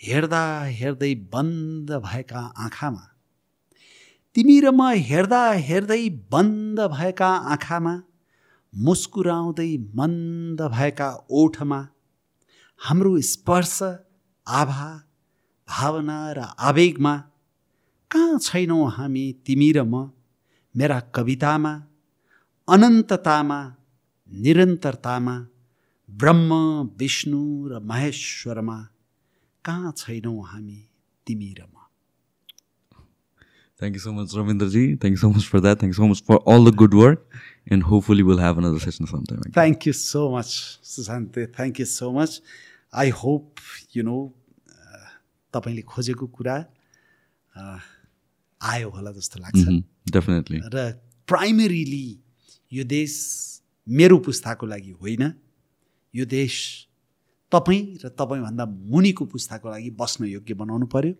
हेर्दा हेर्दै बन्द भएका आँखामा तिमी र म हेर्दा हेर्दै बन्द भएका आँखामा मुस्कुराउँदै मन्द भएका ओठमा हाम्रो स्पर्श आभा भावना र आवेगमा कहाँ छैनौ हामी तिमी र म मेरा कवितामा अनन्ततामा निरन्तरतामा ब्रह्म विष्णु र महेश्वरमा कहाँ छैनौ हामी तिमी र म?
Thank you so much, Ravindraji. Thank you so much for that. Thank you so much for all the good work. And hopefully we'll have another session sometime. again.
Thank you so much, Susante. Thank you so much. I hope, you know, uh, तपाईँले खोजेको कुरा uh, आयो होला जस्तो लाग्छ
Mhm, Definitely.
र primarily यो देश मेरो पुस्ताको लागि होइन यो देश तपाईँ र तपाईँभन्दा मुनिको पुस्ताको लागि बस्न योग्य बनाउनु पर्यो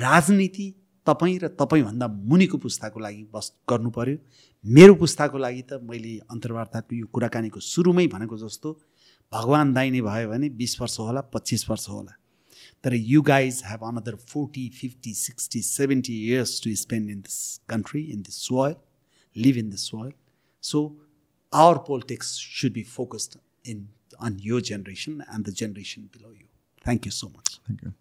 राजनीति तपाईँ र तपाईँभन्दा मुनिको पुस्ताको लागि बस गर्नु पर्यो मेरो पुस्ताको लागि त मैले अन्तर्वार्ताको यो कुराकानीको सुरुमै भनेको जस्तो भगवान् दाइने भयो भने बिस वर्ष होला पच्चिस वर्ष होला तर you guys have another forty fifty sixty seventy years to spend in this country in this soil live in the soil. So our politics should be focused in on your generation and the generation below you. Thank you so much.
Thank you.